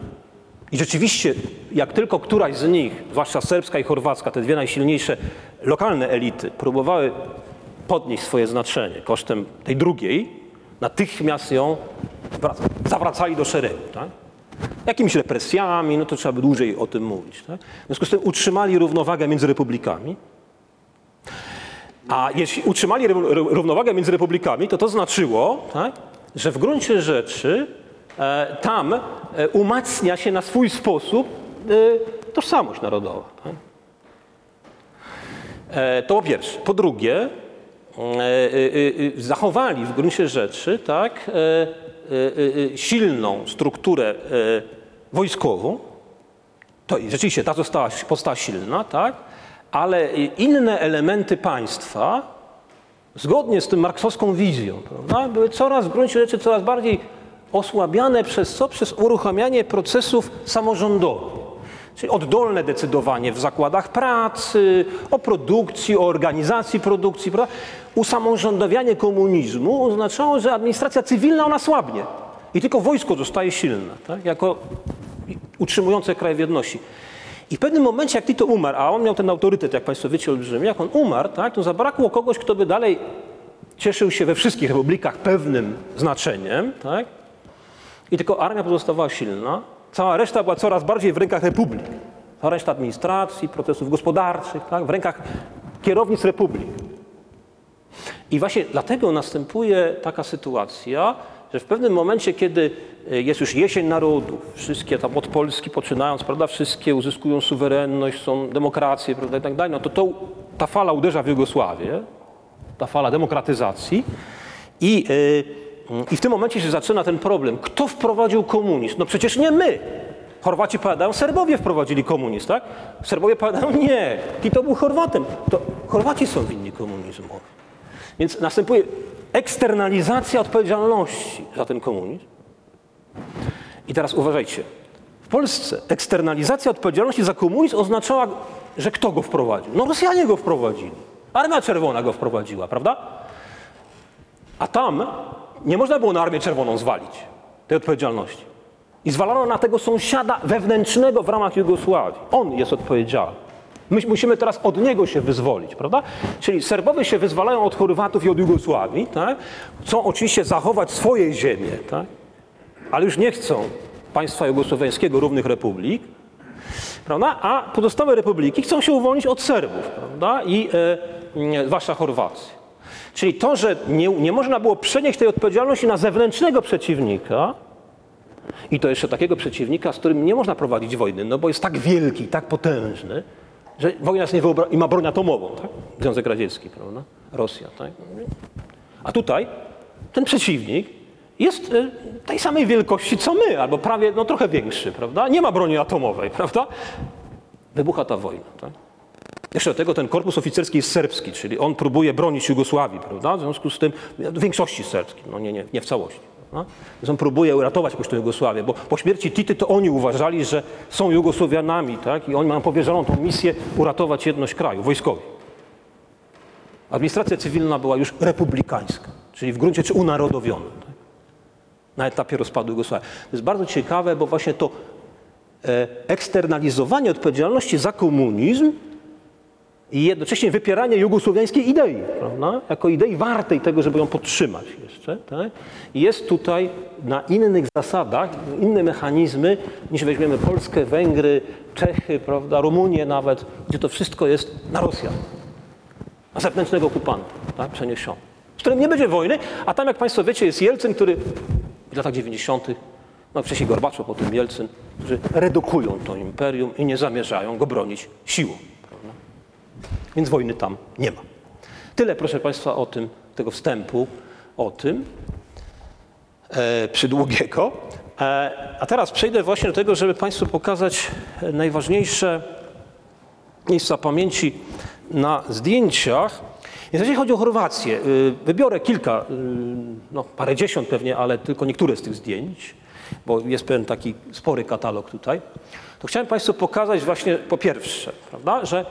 i rzeczywiście, jak tylko któraś z nich, zwłaszcza serbska i chorwacka, te dwie najsilniejsze lokalne elity, próbowały podnieść swoje znaczenie kosztem tej drugiej, natychmiast ją wrac- zawracali do szeregu. Tak? Jakimiś represjami, no to trzeba by dłużej o tym mówić. Tak? W związku z tym utrzymali równowagę między republikami. A jeśli utrzymali równowagę między republikami, to to znaczyło, tak, że w gruncie rzeczy tam e, umacnia się na swój sposób e, tożsamość narodowa. Tak? E, to po pierwsze. Po drugie, e, e, e, zachowali w gruncie rzeczy tak, e, e, e, silną strukturę e, wojskową, to rzeczywiście ta została, powstała silna, tak? ale inne elementy państwa, zgodnie z tym marksowską wizją, prawda, były coraz w gruncie rzeczy coraz bardziej osłabiane przez co? Przez uruchamianie procesów samorządowych. Czyli oddolne decydowanie w zakładach pracy, o produkcji, o organizacji produkcji. Prawda? Usamorządowianie komunizmu oznaczało, że administracja cywilna ona słabnie i tylko wojsko zostaje silne, tak? jako utrzymujące kraj w jedności. I w pewnym momencie, jak Tito umarł, a on miał ten autorytet, jak Państwo wiecie, olbrzymi, jak on umarł, tak, to zabrakło kogoś, kto by dalej cieszył się we wszystkich republikach pewnym znaczeniem, tak? I tylko armia pozostawała silna, cała reszta była coraz bardziej w rękach republik. Cała reszta administracji, procesów gospodarczych, tak? w rękach kierownic republik. I właśnie dlatego następuje taka sytuacja, że w pewnym momencie, kiedy e, jest już jesień narodów, wszystkie tam od Polski poczynając, prawda, wszystkie uzyskują suwerenność, są demokracje, prawda, i tak dalej, no to, to ta fala uderza w Jugosławię, ta fala demokratyzacji i, e, i w tym momencie się zaczyna ten problem. Kto wprowadził komunizm? No przecież nie my. Chorwaci powiadają, Serbowie wprowadzili komunizm, tak? Serbowie powiadają, nie, Tito był Chorwatem. To Chorwaci są winni komunizmowi. Więc następuje eksternalizacja odpowiedzialności za ten komunizm. I teraz uważajcie. W Polsce eksternalizacja odpowiedzialności za komunizm oznaczała, że kto go wprowadził? No Rosjanie go wprowadzili. Armia Czerwona go wprowadziła, prawda? A tam nie można było na Armię Czerwoną zwalić. tej odpowiedzialności. I zwalano na tego sąsiada wewnętrznego w ramach Jugosławii. On jest odpowiedzialny. My musimy teraz od niego się wyzwolić, prawda? Czyli Serbowie się wyzwalają od Chorwatów i od Jugosławii, tak? Chcą oczywiście zachować swoje ziemie, tak? Ale już nie chcą państwa jugosłowiańskiego, równych republik, prawda? A pozostałe republiki chcą się uwolnić od Serbów, prawda? I e, zwłaszcza Chorwacji. Czyli to, że nie, nie można było przenieść tej odpowiedzialności na zewnętrznego przeciwnika, i to jeszcze takiego przeciwnika, z którym nie można prowadzić wojny, no bo jest tak wielki, tak potężny, że wojna jest niewyobrażalna i ma broń atomową, tak? Związek Radziecki, prawda? Rosja, tak? A tutaj ten przeciwnik jest y, tej samej wielkości co my, albo prawie, no trochę większy, prawda? Nie ma broni atomowej, *laughs* prawda? Wybucha ta wojna, tak? Jeszcze do tego ten korpus oficerski jest serbski, czyli on próbuje bronić Jugosławii, prawda? W związku z tym, w większości serbskiej, no nie, nie, nie w całości. Więc on próbuje uratować jakoś tę Jugosławię, bo po śmierci Tity to oni uważali, że są Jugosłowianami, tak? I oni mają powierzoną tą misję uratować jedność kraju, wojskowi. Administracja cywilna była już republikańska, czyli w gruncie rzeczy unarodowiona. Tak? Na etapie rozpadu Jugosławii. To jest bardzo ciekawe, bo właśnie to e, eksternalizowanie odpowiedzialności za komunizm i jednocześnie wypieranie jugosłowiańskiej idei, prawda? jako idei wartej tego, żeby ją podtrzymać jeszcze. Tak? I jest tutaj na innych zasadach, inne mechanizmy, niż weźmiemy Polskę, Węgry, Czechy, prawda? Rumunię nawet, gdzie to wszystko jest na Rosjan, na zewnętrznego okupanta tak? przeniesiony, z którym nie będzie wojny, a tam, jak Państwo wiecie, jest Jelcyn, który w latach 90., no wcześniej Gorbaczow, potem Jelcyn, którzy redukują to imperium i nie zamierzają go bronić siłą. Więc wojny tam nie ma. Tyle, proszę Państwa, o tym, tego wstępu, o tym e, przydługiego. E, a teraz przejdę właśnie do tego, żeby Państwu pokazać najważniejsze miejsca pamięci na zdjęciach. Jeżeli chodzi o Chorwację, y, wybiorę kilka, y, no parę dziesiąt pewnie, ale tylko niektóre z tych zdjęć, bo jest pewien taki spory katalog tutaj. To chciałem Państwu pokazać właśnie po pierwsze, prawda, że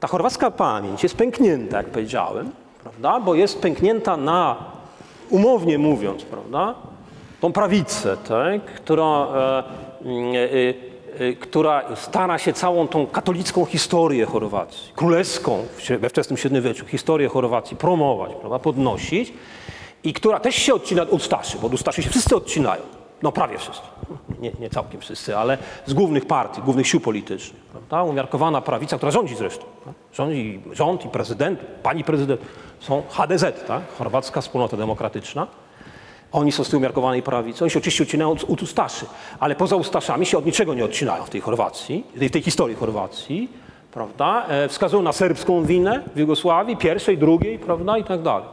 ta chorwacka pamięć jest pęknięta, jak powiedziałem, prawda? bo jest pęknięta na, umownie mówiąc, prawda? tą prawicę, tak? która, e, e, e, która stara się całą tą katolicką historię Chorwacji, królewską we wczesnym średniowieczu, historię Chorwacji promować, prawda? podnosić i która też się odcina od Ustaszy, bo od Ustaszy się wszyscy odcinają. No prawie wszyscy. Nie, nie całkiem wszyscy, ale z głównych partii, głównych sił politycznych. Prawda? Umiarkowana prawica, która rządzi zresztą. Tak? Rządzi rząd i prezydent, pani prezydent są HDZ, tak? Chorwacka Wspólnota Demokratyczna. Oni są z tej umiarkowanej prawicy. Oni się oczywiście odcinają od, Ustaszy, ale poza Ustaszami się od niczego nie odcinają w tej Chorwacji, w tej historii Chorwacji. Prawda? E, wskazują na serbską winę w Jugosławii, pierwszej, drugiej, prawda, i tak dalej.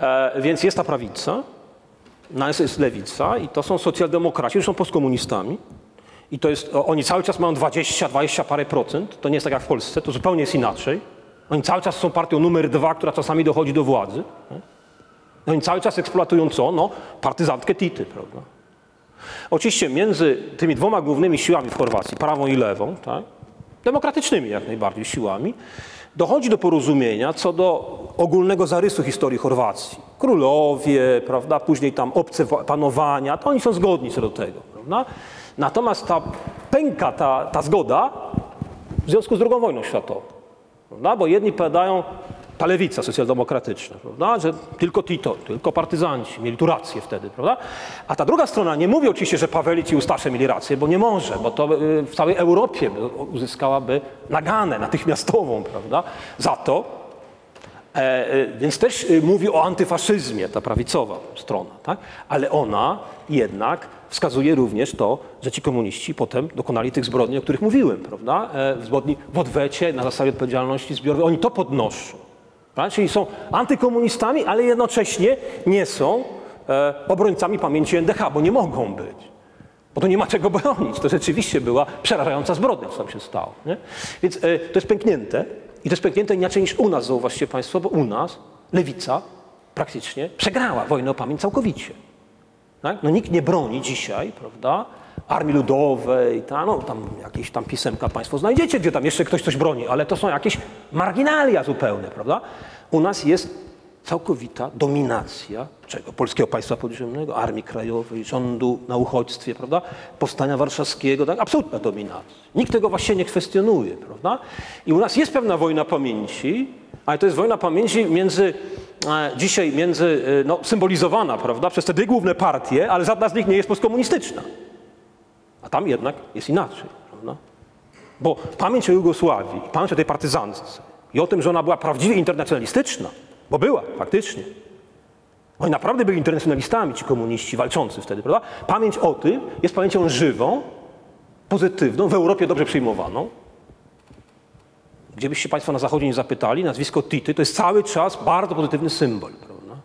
E, więc jest ta prawica, nas jest lewica i to są socjaldemokraci, którzy są postkomunistami. I to jest, oni cały czas mają 20, 20 parę procent. To nie jest tak jak w Polsce, to zupełnie jest inaczej. Oni cały czas są partią numer dwa, która czasami dochodzi do władzy. Oni cały czas eksploatują co? No, partyzantkę Tity, prawda? Oczywiście między tymi dwoma głównymi siłami w Chorwacji, prawą i lewą, tak? demokratycznymi jak najbardziej siłami, dochodzi do porozumienia co do ogólnego zarysu historii Chorwacji. Królowie, prawda, później tam obce panowania, to oni są zgodni co do tego. Prawda? Natomiast ta pęka, ta, ta zgoda w związku z II wojną światową. Prawda? Bo jedni powiadają, ta lewica socjaldemokratyczna, prawda? że tylko Tito, tylko partyzanci mieli tu rację wtedy, prawda? A ta druga strona nie mówi oczywiście, że Pawelić i Ustasze mieli rację, bo nie może, bo to y, w całej Europie uzyskałaby naganę natychmiastową, prawda? Za to, e, e, więc też mówi o antyfaszyzmie, ta prawicowa strona, tak? ale ona jednak wskazuje również to, że ci komuniści potem dokonali tych zbrodni, o których mówiłem, prawda? E, zbrodni w odwecie, na zasadzie odpowiedzialności zbiorowej. Oni to podnoszą. Prawda? Czyli są antykomunistami, ale jednocześnie nie są e, obrońcami pamięci NDH, bo nie mogą być. Bo to nie ma czego bronić. To rzeczywiście była przerażająca zbrodnia, co tam się stało. Nie? Więc e, to jest pęknięte. I to jest pęknięte inaczej niż u nas, zauważcie Państwo, bo u nas lewica praktycznie przegrała wojnę o pamięć całkowicie. Tak? No nikt nie broni dzisiaj, prawda, Armii Ludowej, ta, no tam jakieś tam pisemka Państwo znajdziecie, gdzie tam jeszcze ktoś coś broni, ale to są jakieś marginalia zupełne, prawda? U nas jest całkowita dominacja czego? Polskiego państwa podziemnego, Armii Krajowej, rządu na uchodźstwie, prawda? Powstania warszawskiego, tak? Absolutna dominacja. Nikt tego właśnie nie kwestionuje, prawda? I u nas jest pewna wojna pamięci, ale to jest wojna pamięci między, e, dzisiaj między, e, no, symbolizowana, prawda, przez te dwie główne partie, ale żadna z nich nie jest postkomunistyczna. A tam jednak jest inaczej, prawda? Bo pamięć o Jugosławii, pamięć o tej partyzance i o tym, że ona była prawdziwie internacjonalistyczna, bo była faktycznie. Oni naprawdę byli internacjonalistami, ci komuniści walczący wtedy, prawda? Pamięć o tym jest pamięcią żywą, pozytywną, w Europie dobrze przyjmowaną. Gdziebyście Państwo na Zachodzie nie zapytali, nazwisko Tity to jest cały czas bardzo pozytywny symbol, prawda?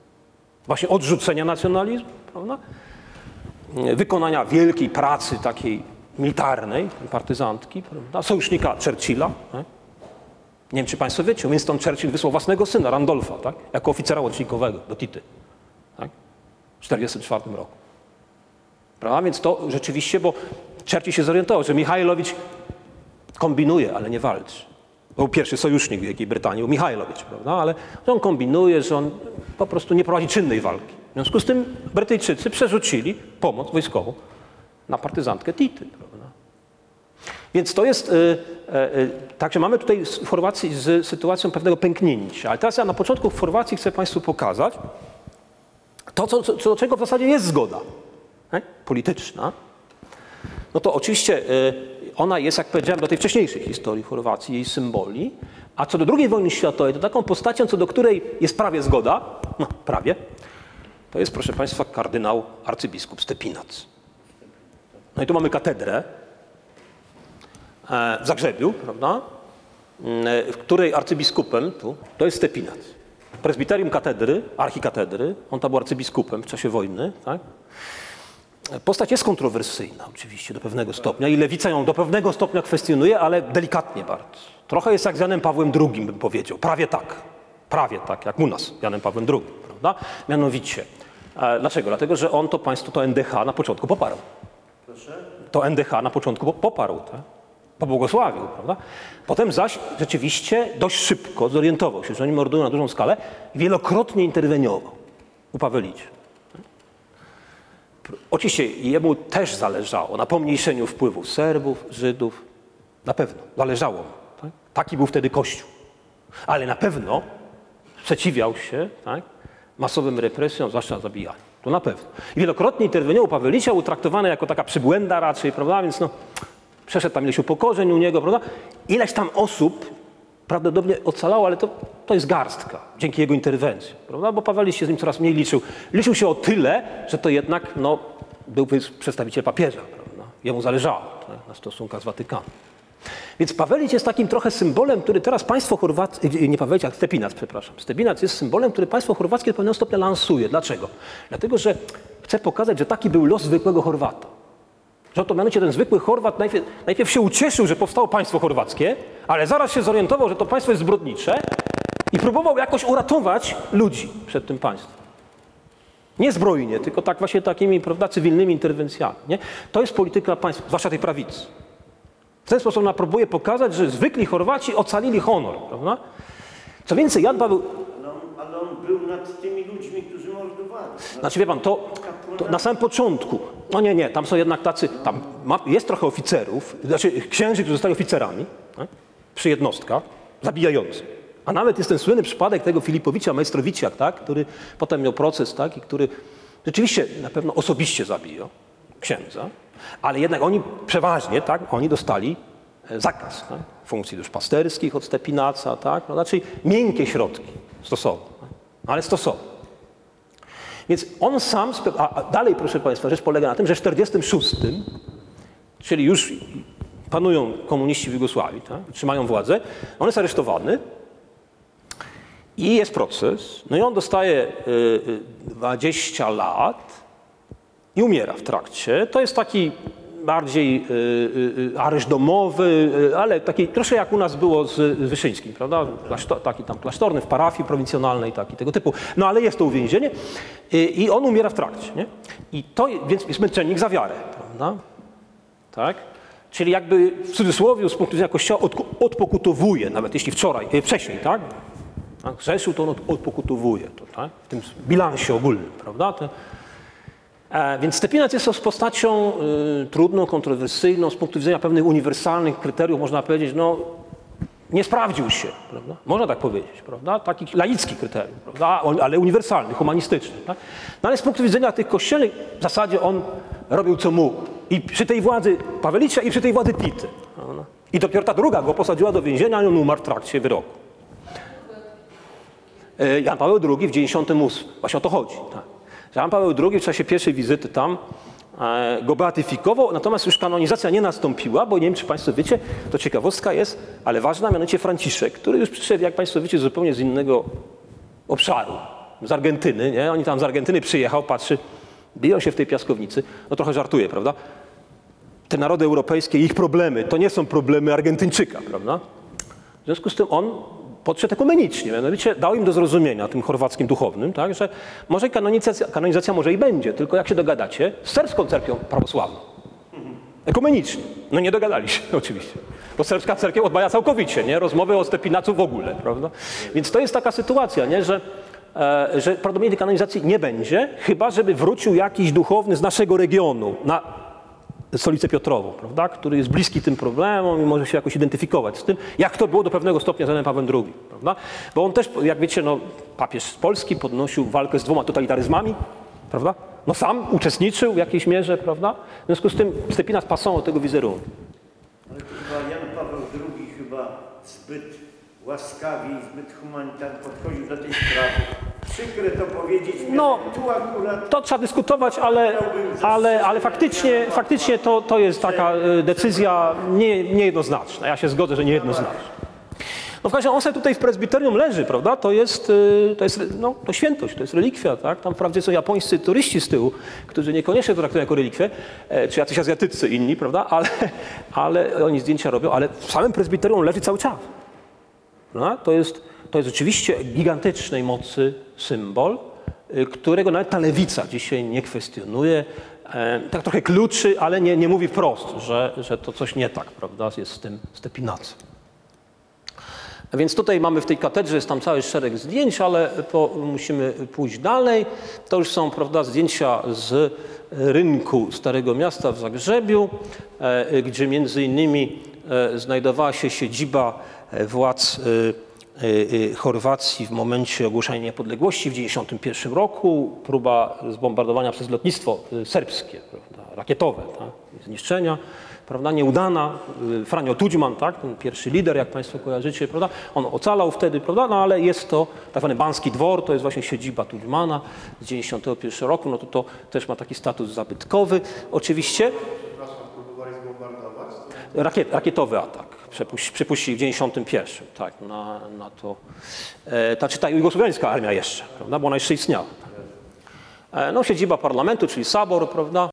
Właśnie odrzucenia nacjonalizmu, prawda? Wykonania wielkiej pracy takiej militarnej, partyzantki, prawda? sojusznika Churchilla. Tak? Nie wiem, czy Państwo wiecie, Winston Churchill wysłał własnego syna, Randolfa, tak? jako oficera łącznikowego do Tity tak? w 1944 roku. Prawda? Więc to rzeczywiście, bo Churchill się zorientował, że Michajlowicz kombinuje, ale nie walczy. Był pierwszy sojusznik Wielkiej Brytanii, był Michajlowicz, prawda? ale on kombinuje, że on po prostu nie prowadzi czynnej walki. W związku z tym Brytyjczycy przerzucili pomoc wojskową na partyzantkę Tity. Prawda? Więc to jest, y, y, y, także mamy tutaj w Chorwacji z sytuacją pewnego pęknięcia. Ale teraz ja na początku w Chorwacji chcę Państwu pokazać to, co, co, do czego w zasadzie jest zgoda nie? polityczna. No to oczywiście ona jest, jak powiedziałem, do tej wcześniejszej historii Chorwacji, jej symboli. A co do II wojny światowej, to taką postacią, co do której jest prawie zgoda, no prawie, to jest, proszę Państwa, kardynał arcybiskup Stepinac. No i tu mamy katedrę e, w Zagrzebiu, prawda, w której arcybiskupem tu, to jest Stepinac. Prezbiterium katedry, archikatedry, on tam był arcybiskupem w czasie wojny, tak? Postać jest kontrowersyjna oczywiście do pewnego stopnia i lewica ją do pewnego stopnia kwestionuje, ale delikatnie bardzo. Trochę jest jak z Janem Pawłem II, bym powiedział. Prawie tak. Prawie tak, jak u nas, Janem Pawłem II, prawda? Mianowicie. E, dlaczego? Dlatego, że on to państwo, to NDH na początku poparł. Proszę? To NDH na początku poparł, tak? pobłogosławił, prawda? Potem zaś rzeczywiście dość szybko zorientował się, że oni mordują na dużą skalę i wielokrotnie interweniował u Pawelicie. Oczywiście jemu też zależało na pomniejszeniu wpływu Serbów, Żydów. Na pewno, zależało mu. Tak? Taki był wtedy Kościół. Ale na pewno sprzeciwiał się tak, masowym represjom, zwłaszcza zabijaniu. To na pewno. I wielokrotnie interweniował Pawelicia, utraktowany jako taka przybłęda raczej, prawda? Więc no, przeszedł tam ileś upokorzeń u niego, prawda? Ileś tam osób prawdopodobnie ocalało, ale to, to jest garstka dzięki jego interwencji, prawda? Bo Paweliś się z nim coraz mniej liczył. Liczył się o tyle, że to jednak no, był przedstawiciel papieża, prawda? Jemu zależało tak, na stosunkach z Watykanem. Więc Pawelić jest takim trochę symbolem, który teraz państwo chorwackie, nie Pawelić, a Stepinac, przepraszam. Stepinac jest symbolem, który państwo chorwackie do pewnego stopnia lansuje. Dlaczego? Dlatego, że chce pokazać, że taki był los zwykłego Chorwata. Że to mianowicie ten zwykły Chorwat najpierw, najpierw się ucieszył, że powstało państwo chorwackie, ale zaraz się zorientował, że to państwo jest zbrodnicze i próbował jakoś uratować ludzi przed tym państwem. Nie zbrojnie, tylko tak właśnie takimi prawda, cywilnymi interwencjami. Nie? To jest polityka państwa, zwłaszcza tej prawicy. W ten sposób ona próbuje pokazać, że zwykli Chorwaci ocalili honor. Prawda? Co więcej, Jan Paweł... Ale on, ale on był nad tymi ludźmi, którzy mordowali. Znaczy wie pan, to, to na samym początku, no nie, nie, tam są jednak tacy, tam ma, jest trochę oficerów, znaczy księży, którzy zostali oficerami tak? przy jednostkach zabijających. A nawet jest ten słynny przypadek tego Filipowicza Majstrowiciak, tak? który potem miał proces tak? i który rzeczywiście na pewno osobiście zabijał księdza, ale jednak oni przeważnie, tak, oni dostali zakaz tak? funkcji duszpasterskich od Stepinaca, tak? no, znaczy miękkie środki stosował, tak? ale stosował. Więc on sam, a dalej proszę Państwa, rzecz polega na tym, że w 46, czyli już panują komuniści w Jugosławii, tak? trzymają władzę, on jest aresztowany i jest proces, no i on dostaje 20 lat i umiera w trakcie. To jest taki bardziej y, y, areszt domowy, y, ale taki troszkę jak u nas było z Wyszyńskim, prawda? Klasztor, taki tam klasztorny w parafii prowincjonalnej, taki tego typu. No ale jest to uwięzienie i on umiera w trakcie, nie? I to, więc jest męczennik za wiarę, prawda? Tak? Czyli jakby w cudzysłowie z punktu widzenia Kościoła odpokutowuje, nawet jeśli wczoraj, wcześniej, tak? Tak? Rzeszył to on od- odpokutowuje to, tak? w tym bilansie ogólnym, prawda? To, więc Stepinac jest postacią y, trudną, kontrowersyjną, z punktu widzenia pewnych uniwersalnych kryteriów, można powiedzieć, no nie sprawdził się, prawda? Można tak powiedzieć, prawda? Taki laicki kryterium, prawda? Ale uniwersalny, humanistyczny. Tak? No ale z punktu widzenia tych kościelnych w zasadzie on robił co mógł. I przy tej władzy Pawelicia i przy tej władzy Pity. prawda? I dopiero ta druga go posadziła do więzienia i on umarł w trakcie wyroku. E, Jan Paweł II w 98. Właśnie o to chodzi. Tak. Jan Paweł II w czasie pierwszej wizyty tam e, go beatyfikował, natomiast już kanonizacja nie nastąpiła, bo nie wiem, czy Państwo wiecie, to ciekawostka jest, ale ważna, mianowicie Franciszek, który już przyszedł, jak Państwo wiecie, zupełnie z innego obszaru, z Argentyny, nie? Oni tam z Argentyny przyjechał, patrzy, biją się w tej piaskownicy, no trochę żartuje, prawda? Te narody europejskie, ich problemy, to nie są problemy Argentyńczyka, prawda? W związku z tym on podszedł ekumenicznie, mianowicie dał im do zrozumienia, tym chorwackim duchownym, tak, że może kanonizacja, kanonizacja może i będzie, tylko jak się dogadacie z serbską cerkwią prawosławną. Ekumenicznie. No nie dogadali się *laughs* oczywiście. Bo serbska cerkiew odmawia całkowicie, nie? Rozmowy o Stepinacu w ogóle, prawda? Więc to jest taka sytuacja, nie? Że, e, że prawdopodobnie tej kanonizacji nie będzie, chyba żeby wrócił jakiś duchowny z naszego regionu na stolicę Piotrową, prawda? który jest bliski tym problemom i może się jakoś identyfikować z tym, jak to było do pewnego stopnia z Janem Pawłem II. Prawda? Bo on też, jak wiecie, no, papież z Polski podnosił walkę z dwoma totalitaryzmami, prawda? No sam uczestniczył w jakiejś mierze, prawda? W związku z tym Stepinac pasował tego wizerunku. Ale to chyba Jan Paweł II chyba zbyt łaskawie i zbyt humanitarnie podchodził do tej sprawy. Przykre to powiedzieć, No, tu akurat To trzeba dyskutować, ale, ale, ale faktycznie, faktycznie to, to jest taka e, decyzja nie, niejednoznaczna. Ja się zgodzę, że niejednoznaczna. No w każdym razie on sobie tutaj w prezbiterium leży, prawda? To jest, e, to jest no, to świętość, to jest relikwia, tak? Tam wprawdzie są japońscy turyści z tyłu, którzy niekoniecznie to traktują jako relikwię, e, czy jacyś azjatyccy inni, prawda? Ale, ale oni zdjęcia robią, ale w samym prezbiterium leży cały czas. No, to, jest, to jest rzeczywiście gigantycznej mocy symbol, y, którego nawet ta lewica dzisiaj nie kwestionuje. E, tak trochę kluczy, ale nie, nie mówi wprost, że, że to coś nie tak, prawda, jest z tym stepinacem. A Więc tutaj mamy w tej katedrze, jest tam cały szereg zdjęć, ale musimy pójść dalej. To już są prawda, zdjęcia z rynku Starego Miasta w Zagrzebiu, e, gdzie między innymi znajdowała się siedziba e, władz e, e, Chorwacji w momencie ogłoszenia niepodległości w 1991 roku, próba zbombardowania przez lotnictwo e, serbskie, prawda, rakietowe, tak, zniszczenia prawda, nieudana. Franio Tudźman, tak, ten pierwszy lider, jak Państwo kojarzycie, prawda, on ocalał wtedy, prawda, no ale jest to tak zwany Banski Dwór, to jest właśnie siedziba Tudźmana z 91 roku, no to to też ma taki status zabytkowy. Oczywiście Przepraszam, próbowali zbombardować? Rakiet, rakietowy atak przepuś- przypuścili w 91, tak, na, na to, e, ta, czy ta jugosłowiańska armia jeszcze, prawda, bo ona jeszcze istniała. E, No, siedziba parlamentu, czyli Sabor, prawda?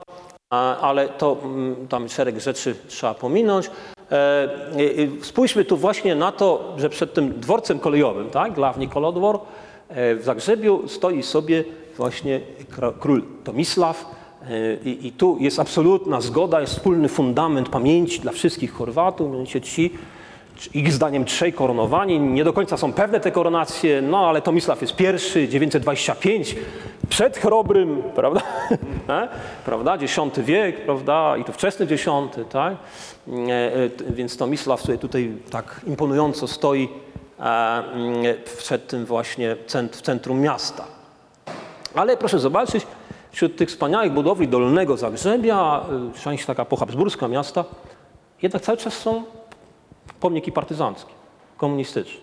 A, Ale to mm, tam szereg rzeczy trzeba pominąć. E, i- i Spójrzmy tu właśnie na to, że przed tym dworcem kolejowym, tak, Glawni Kolodwor, e, w Zagrzebiu stoi sobie właśnie król Tomisław. E, I, I tu jest absolutna zgoda, jest wspólny fundament pamięci dla wszystkich Chorwatów, mianowicie ci, ich zdaniem trzej koronowani. Nie do końca są pewne te koronacje, no ale Tomisław jest pierwszy, 925, przed Chrobrym, prawda? *laughs* E? prawda? X wiek, prawda? I to wczesny X, tak? E, Więc Tomisław sobie tutaj tak imponująco stoi przed tym właśnie w centrum miasta. Ale proszę zobaczyć, wśród tych wspaniałych budowli Dolnego Zagrzebia, y, część taka pohabsburska miasta, jednak cały czas są pomniki partyzanckie, komunistyczne.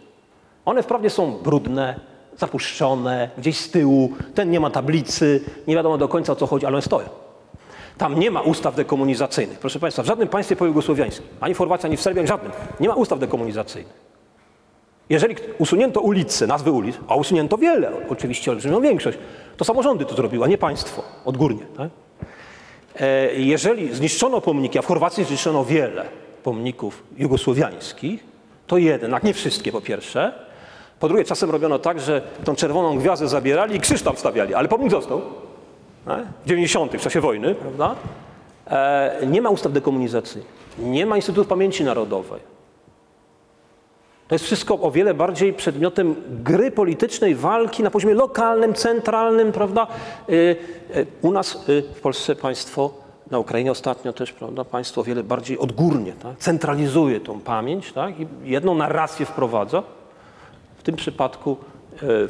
One wprawdzie są brudne, zapuszczone, gdzieś z tyłu, ten nie ma tablicy, nie wiadomo do końca o co chodzi, ale one stoją. Tam nie ma ustaw dekomunizacyjnych. Proszę Państwa, w żadnym państwie pojugosłowiańskim, ani w Chorwacji, ani w Serbii, ani w żadnym, nie ma ustaw dekomunizacyjnych. Jeżeli usunięto ulice, nazwy ulic, a usunięto wiele, oczywiście olbrzymią większość, to samorządy to zrobiły, a nie państwo, odgórnie. Tak? E, Jeżeli zniszczono pomniki, a w Chorwacji zniszczono wiele pomników jugosłowiańskich, to jednak, nie wszystkie po pierwsze. Po drugie, czasem robiono tak, że tą czerwoną gwiazdę zabierali i krzyż tam wstawiali, ale pomnik został. tak? W 90. w czasie wojny, prawda? E, Nie ma ustaw dekomunizacyjnych, nie ma Instytutu Pamięci Narodowej. To jest wszystko o wiele bardziej przedmiotem gry politycznej, walki na poziomie lokalnym, centralnym, prawda? Y, y, U nas y, w Polsce państwo, na Ukrainie ostatnio też, prawda, państwo o wiele bardziej odgórnie, tak? centralizuje tą pamięć tak? i jedną narrację wprowadza. W tym przypadku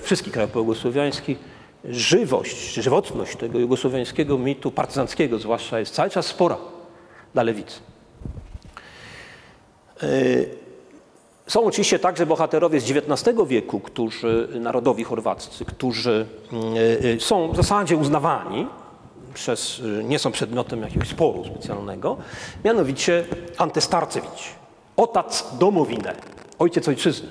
wszystkich krajów południowosłowiańskich żywość, żywotność tego jugosłowiańskiego mitu partyzanckiego zwłaszcza jest cały czas spora dla lewicy. Są oczywiście także bohaterowie z XIX wieku, którzy, narodowi chorwaccy, którzy mm, e, są w zasadzie uznawani przez, e, nie są przedmiotem jakiegoś sporu specjalnego, mianowicie Ante Starcewicz, otac domowinę, ojciec ojczyzny.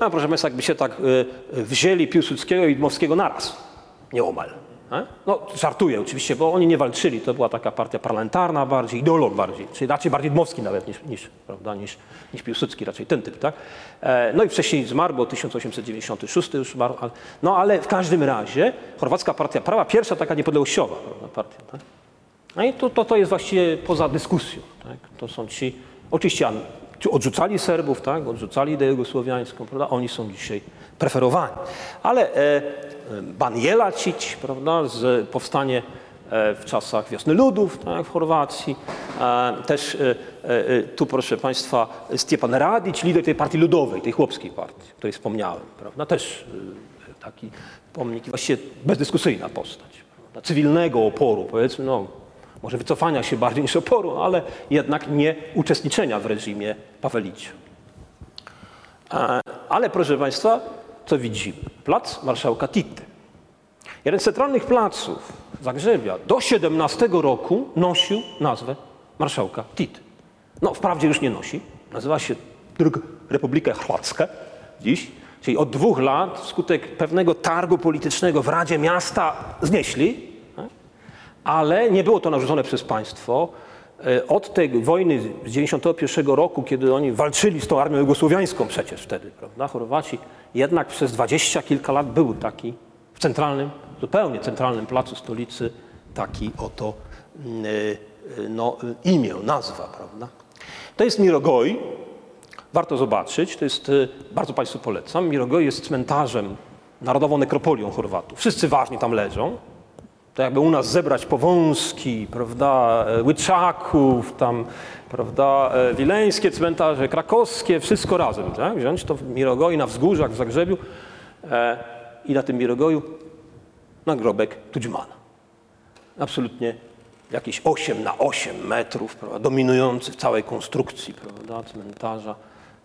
No, proszę Państwa, jakby się tak y, wzięli Piłsudskiego i Dmowskiego naraz, nieomal. No, żartuję oczywiście, bo oni nie walczyli, to była taka partia parlamentarna bardziej, ideolog bardziej, czyli raczej bardziej Dmowski nawet niż, niż, prawda, niż, niż Piłsudski, raczej ten typ, tak? E, no i wcześniej zmarł, bo 1896 już zmarł, no ale w każdym razie Chorwacka Partia Prawa, pierwsza taka niepodległościowa prawda, partia, tak? No i to, to, to jest właściwie poza dyskusją. Tak? To są ci, oczywiście odrzucali Serbów, tak? odrzucali ideę jugosłowiańską, prawda? oni są dzisiaj preferowani. Ale e, Ban Jelacić, prawda? Z, powstanie e, w czasach Wiosny Ludów tak? w Chorwacji, e, też e, tu proszę Państwa Stjepan Radić, lider tej partii ludowej, tej chłopskiej partii, o której wspomniałem, prawda? też taki pomnik, właściwie bezdyskusyjna postać prawda? cywilnego oporu, powiedzmy, no, może wycofania się bardziej niż oporu, ale jednak nie uczestniczenia w reżimie Pawelicia. E, Ale proszę Państwa, co widzimy? Plac Marszałka Tity. Jeden z centralnych placów Zagrzebia do 17 roku nosił nazwę Marszałka Tity. No, wprawdzie już nie nosi. Nazywa się Drg Republika Chorwacka dziś. Czyli od dwóch lat wskutek pewnego targu politycznego w Radzie Miasta znieśli? Ale nie było to narzucone przez państwo. E, Od tej wojny z 91 roku, kiedy oni walczyli z tą armią jugosłowiańską przecież wtedy, prawda, Chorwaci, jednak przez dwadzieścia kilka lat był taki w centralnym, zupełnie centralnym placu stolicy taki oto mm, e, e, no, imię, nazwa, prawda. To jest Mirogoj, warto zobaczyć, to jest, bardzo Państwu polecam, Mirogoj jest cmentarzem, narodową nekropolią Chorwatów. Wszyscy ważni tam leżą, to jakby u nas zebrać Powązki, prawda, e, Łyczaków, tam, prawda, e, wileńskie cmentarze, krakowskie, wszystko razem, tak? Wziąć to w Mirogoi, na wzgórzach, w Zagrzebiu e, i na tym Mirogoju nagrobek Tudźmana. Absolutnie jakieś 8 na 8 metrów, prawda, dominujący w całej konstrukcji, prawda, cmentarza.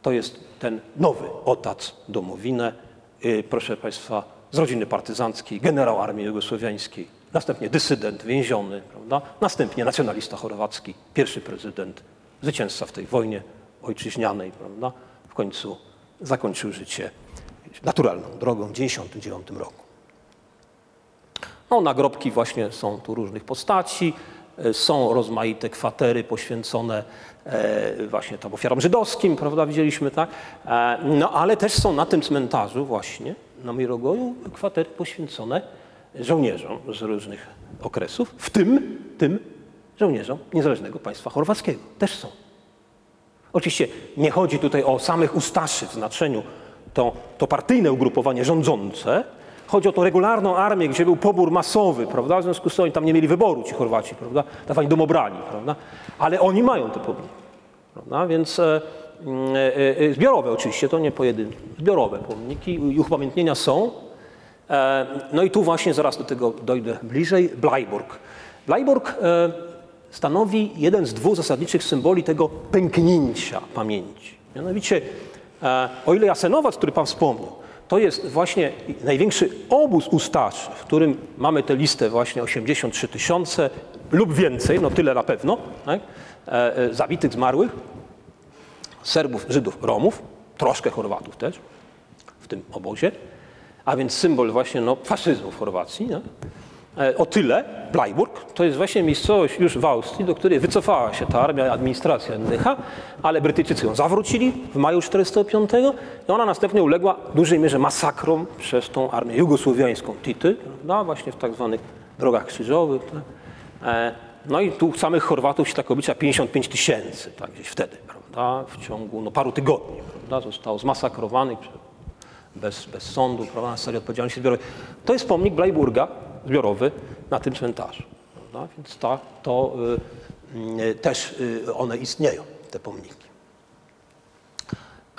To jest ten nowy otac Domowinę, y, proszę Państwa, z rodziny partyzanckiej, generał armii jugosłowiańskiej, następnie dysydent, więziony, prawda? następnie nacjonalista chorwacki, pierwszy prezydent, zwycięzca w tej wojnie ojczyźnianej, prawda? w końcu zakończył życie naturalną drogą w 1999 roku. No, nagrobki właśnie są tu różnych postaci, e, są rozmaite kwatery poświęcone e, właśnie tam ofiarom żydowskim, prawda, widzieliśmy, tak? E, No, ale też są na tym cmentarzu właśnie, na Mirogoju, kwatery poświęcone żołnierzom z różnych okresów, w tym, tym żołnierzom Niezależnego Państwa Chorwackiego. Też są. Oczywiście nie chodzi tutaj o samych ustaszy w znaczeniu to, to partyjne ugrupowanie rządzące. Chodzi o tą regularną armię, gdzie był pobór masowy, prawda? W związku z tym oni tam nie mieli wyboru, ci Chorwaci, prawda? Dawani domobrani, prawda? Ale oni mają te pomniki, prawda? Więc e, e, e, zbiorowe oczywiście, to nie pojedyncze, zbiorowe pomniki i upamiętnienia są. E, no i tu właśnie zaraz do tego dojdę bliżej. Blajburg. Blajburg e, stanowi jeden z dwóch zasadniczych symboli tego pęknięcia pamięci. Mianowicie, e, o ile Jasenowac, który Pan wspomniał, to jest właśnie największy obóz ustaszy, w którym mamy tę listę właśnie 83 tysiące lub więcej, no tyle na pewno, tak? zabitych, zmarłych, Serbów, Żydów, Romów, troszkę Chorwatów też w tym obozie, a więc symbol właśnie no, faszyzmu w Chorwacji. E, O tyle Blajburg to jest właśnie miejscowość już w Austrii, do której wycofała się ta armia, administracja NDH, ale Brytyjczycy ją zawrócili w maju 1945 i ona następnie uległa w dużej mierze masakrom przez tą armię jugosłowiańską Tity, prawda? właśnie w tak zwanych drogach krzyżowych. Tak? E, No i tu samych Chorwatów się tak oblicza 55 tysięcy, tak gdzieś wtedy, prawda? w ciągu no, paru tygodni. Prawda, został zmasakrowany prze- bez, bez sądu, prawda, na serii odpowiedzialności zbiorowej. To jest pomnik Blajburga zbiorowy na tym cmentarzu. Prawda? Więc ta, to y, y, też y, one istnieją, te pomniki.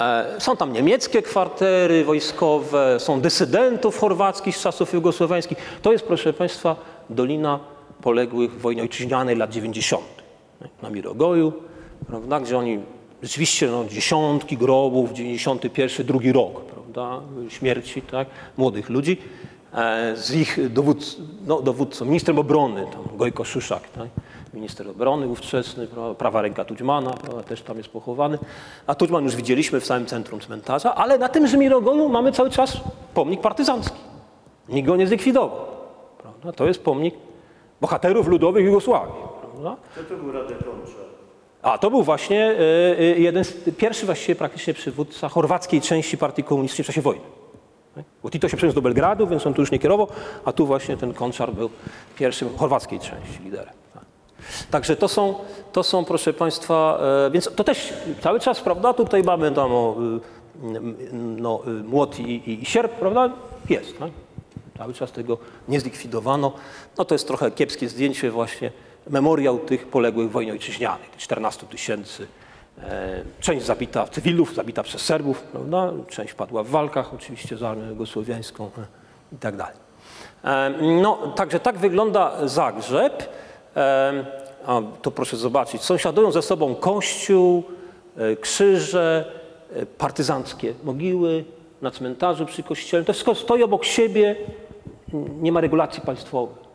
E, Są tam niemieckie kwartery wojskowe, są dysydentów chorwackich z czasów jugosłowiańskich. To jest, proszę Państwa, Dolina Poległych w wojnie ojczyźnianej lat 90. nie? na Mirogoju, prawda, gdzie oni rzeczywiście no, dziesiątki grobów, 91, drugi rok prawda, śmierci tak, młodych ludzi e, z ich no, dowódcą, ministrem obrony, tam Gojko Szuszak, tak, minister obrony ówczesny, prawda, prawa ręka Tudźmana, prawda, też tam jest pochowany. A Tudźman już widzieliśmy w samym centrum cmentarza, ale na tym Żmirogoju mamy cały czas pomnik partyzancki. Nikt go nie zlikwidował. Prawda? To jest pomnik bohaterów ludowych Jugosławii. Prawda? Co to był Radek Koncza? A to był właśnie y, y, jeden z, pierwszy właściwie praktycznie przywódca chorwackiej części partii komunistycznej w czasie wojny. Bo Tito się przeniósł do Belgradu, więc on tu już nie kierował, a tu właśnie ten Konczar był pierwszym chorwackiej części liderem. Tak. Także to są, to są, proszę Państwa, e, więc to też cały czas, prawda, tutaj mamy tam o, y, no, młot i, i, i sierp, prawda, jest, tak? Cały czas tego nie zlikwidowano. No to jest trochę kiepskie zdjęcie właśnie, memoriał tych poległych w wojnie ojczyźnianej, tych 14 tysięcy. E, Część zabita cywilów, zabita przez Serbów, prawda? część padła w walkach oczywiście z armią jugosłowiańską e, i tak dalej. E, No, także tak wygląda Zagrzeb. A, to proszę zobaczyć, sąsiadują ze sobą kościół, krzyże, partyzanckie mogiły na cmentarzu przy kościele. To wszystko stoi obok siebie, nie ma regulacji państwowych.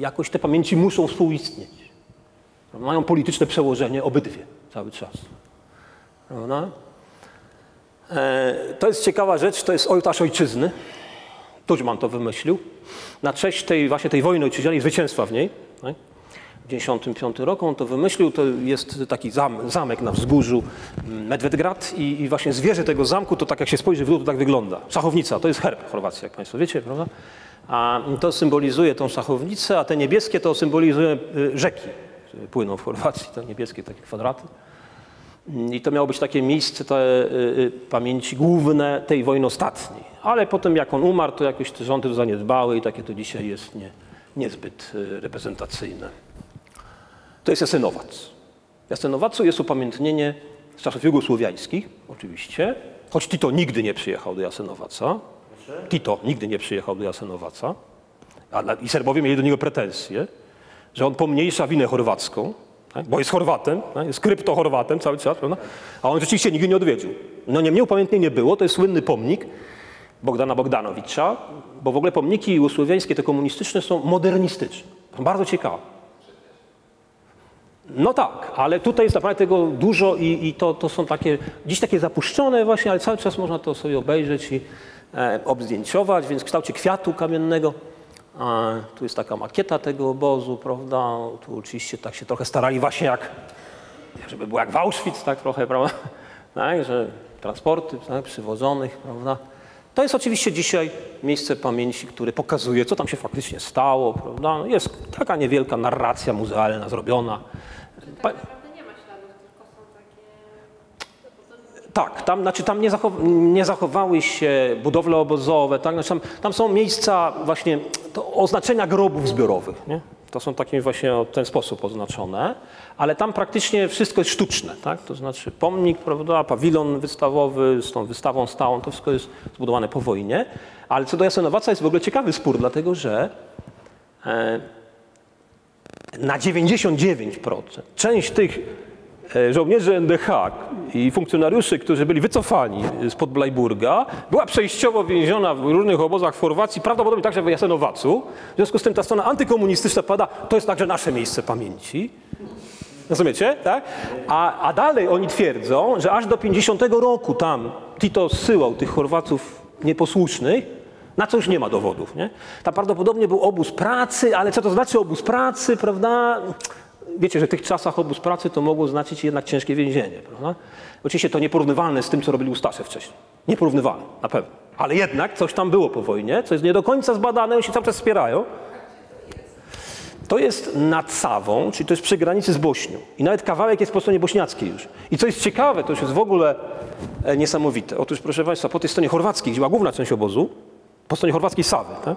Jakoś te pamięci muszą współistnieć. Mają polityczne przełożenie obydwie cały czas. Prawda? E, To jest ciekawa rzecz, to jest ołtarz ojczyzny. Tuđman to wymyślił. Na cześć tej właśnie tej wojny ojczyźnianej, zwycięstwa w niej. Tak? W 1995 roku on to wymyślił. To jest taki zam, zamek na wzgórzu mm, Medvedgrad i, i właśnie zwierzę tego zamku, to tak jak się spojrzy w dół, to tak wygląda. Szachownica, to jest herb Chorwacji, jak Państwo wiecie, prawda? A to symbolizuje tą szachownicę, a te niebieskie to symbolizuje y, rzeki, płyną w Chorwacji, te niebieskie takie kwadraty. I to miało być takie miejsce te, y, y, pamięci główne tej wojny ostatniej. Ale potem jak on umarł, to jakoś te rządy zaniedbały i takie to dzisiaj jest nie, niezbyt reprezentacyjne. To jest Jasenowac. Jasenowacu jest upamiętnienie z czasów jugosłowiańskich, oczywiście, choć Tito nigdy nie przyjechał do Jasenowaca. Tito nigdy nie przyjechał do Jasenowaca. I Serbowie mieli do niego pretensje, że on pomniejsza winę chorwacką, tak? bo jest Chorwatem, tak? jest krypto-Chorwatem cały czas, prawda? a on rzeczywiście nigdy nie odwiedził. No nie, mnie upamiętnienie było, to jest słynny pomnik Bogdana Bogdanowicza, bo w ogóle pomniki jugosłowiańskie, te komunistyczne są modernistyczne. Są bardzo ciekawe. No tak, ale tutaj jest naprawdę tego dużo i, i to, to są takie, dziś takie zapuszczone właśnie, ale cały czas można to sobie obejrzeć i obzdjęciować, więc w kształcie kwiatu kamiennego. A, tu jest taka makieta tego obozu, prawda? Tu oczywiście tak się trochę starali właśnie jak, żeby było jak w Auschwitz, tak trochę, prawda? *laughs* Tak, że transporty tak, przywożonych, prawda? To jest oczywiście dzisiaj miejsce pamięci, które pokazuje, co tam się faktycznie stało, prawda? Jest taka niewielka narracja muzealna zrobiona. Pa- Tak naprawdę nie ma śladów, tylko są takie... Tak, tam, znaczy tam nie, zachow, nie zachowały się budowle obozowe, tak? znaczy tam, tam są miejsca właśnie oznaczenia grobów zbiorowych. Nie? To są takie właśnie w ten sposób oznaczone, ale tam praktycznie wszystko jest sztuczne. Tak? To znaczy pomnik, prawda, pawilon wystawowy z tą wystawą stałą, to wszystko jest zbudowane po wojnie. Ale co do Jasenowaca jest w ogóle ciekawy spór, dlatego że e, na 99% część tych żołnierzy NDH i funkcjonariuszy, którzy byli wycofani spod Blajburga, była przejściowo więziona w różnych obozach w Chorwacji, prawdopodobnie także w Jasenowacu. W związku z tym ta strona antykomunistyczna pada, to jest także nasze miejsce pamięci. Rozumiecie? Tak? A, a dalej oni twierdzą, że aż do 50 roku tam Tito zsyłał tych Chorwatów nieposłusznych, na co już nie ma dowodów. Nie? Tam prawdopodobnie był obóz pracy, ale co to znaczy obóz pracy, prawda? Wiecie, że w tych czasach obóz pracy to mogło znaczyć jednak ciężkie więzienie. Prawda? Oczywiście to nieporównywalne z tym, co robili Ustasze wcześniej. Nieporównywalne, na pewno. Ale jednak coś tam było po wojnie, co jest nie do końca zbadane, oni się cały czas wspierają. to jest nad Sawą, czyli to jest przy granicy z Bośnią. I nawet kawałek jest po stronie bośniackiej już. I co jest ciekawe, to już jest w ogóle e, niesamowite. Otóż, proszę Państwa, po tej stronie chorwackiej, gdzie była główna część obozu, po stronie chorwackiej Sawy, tak?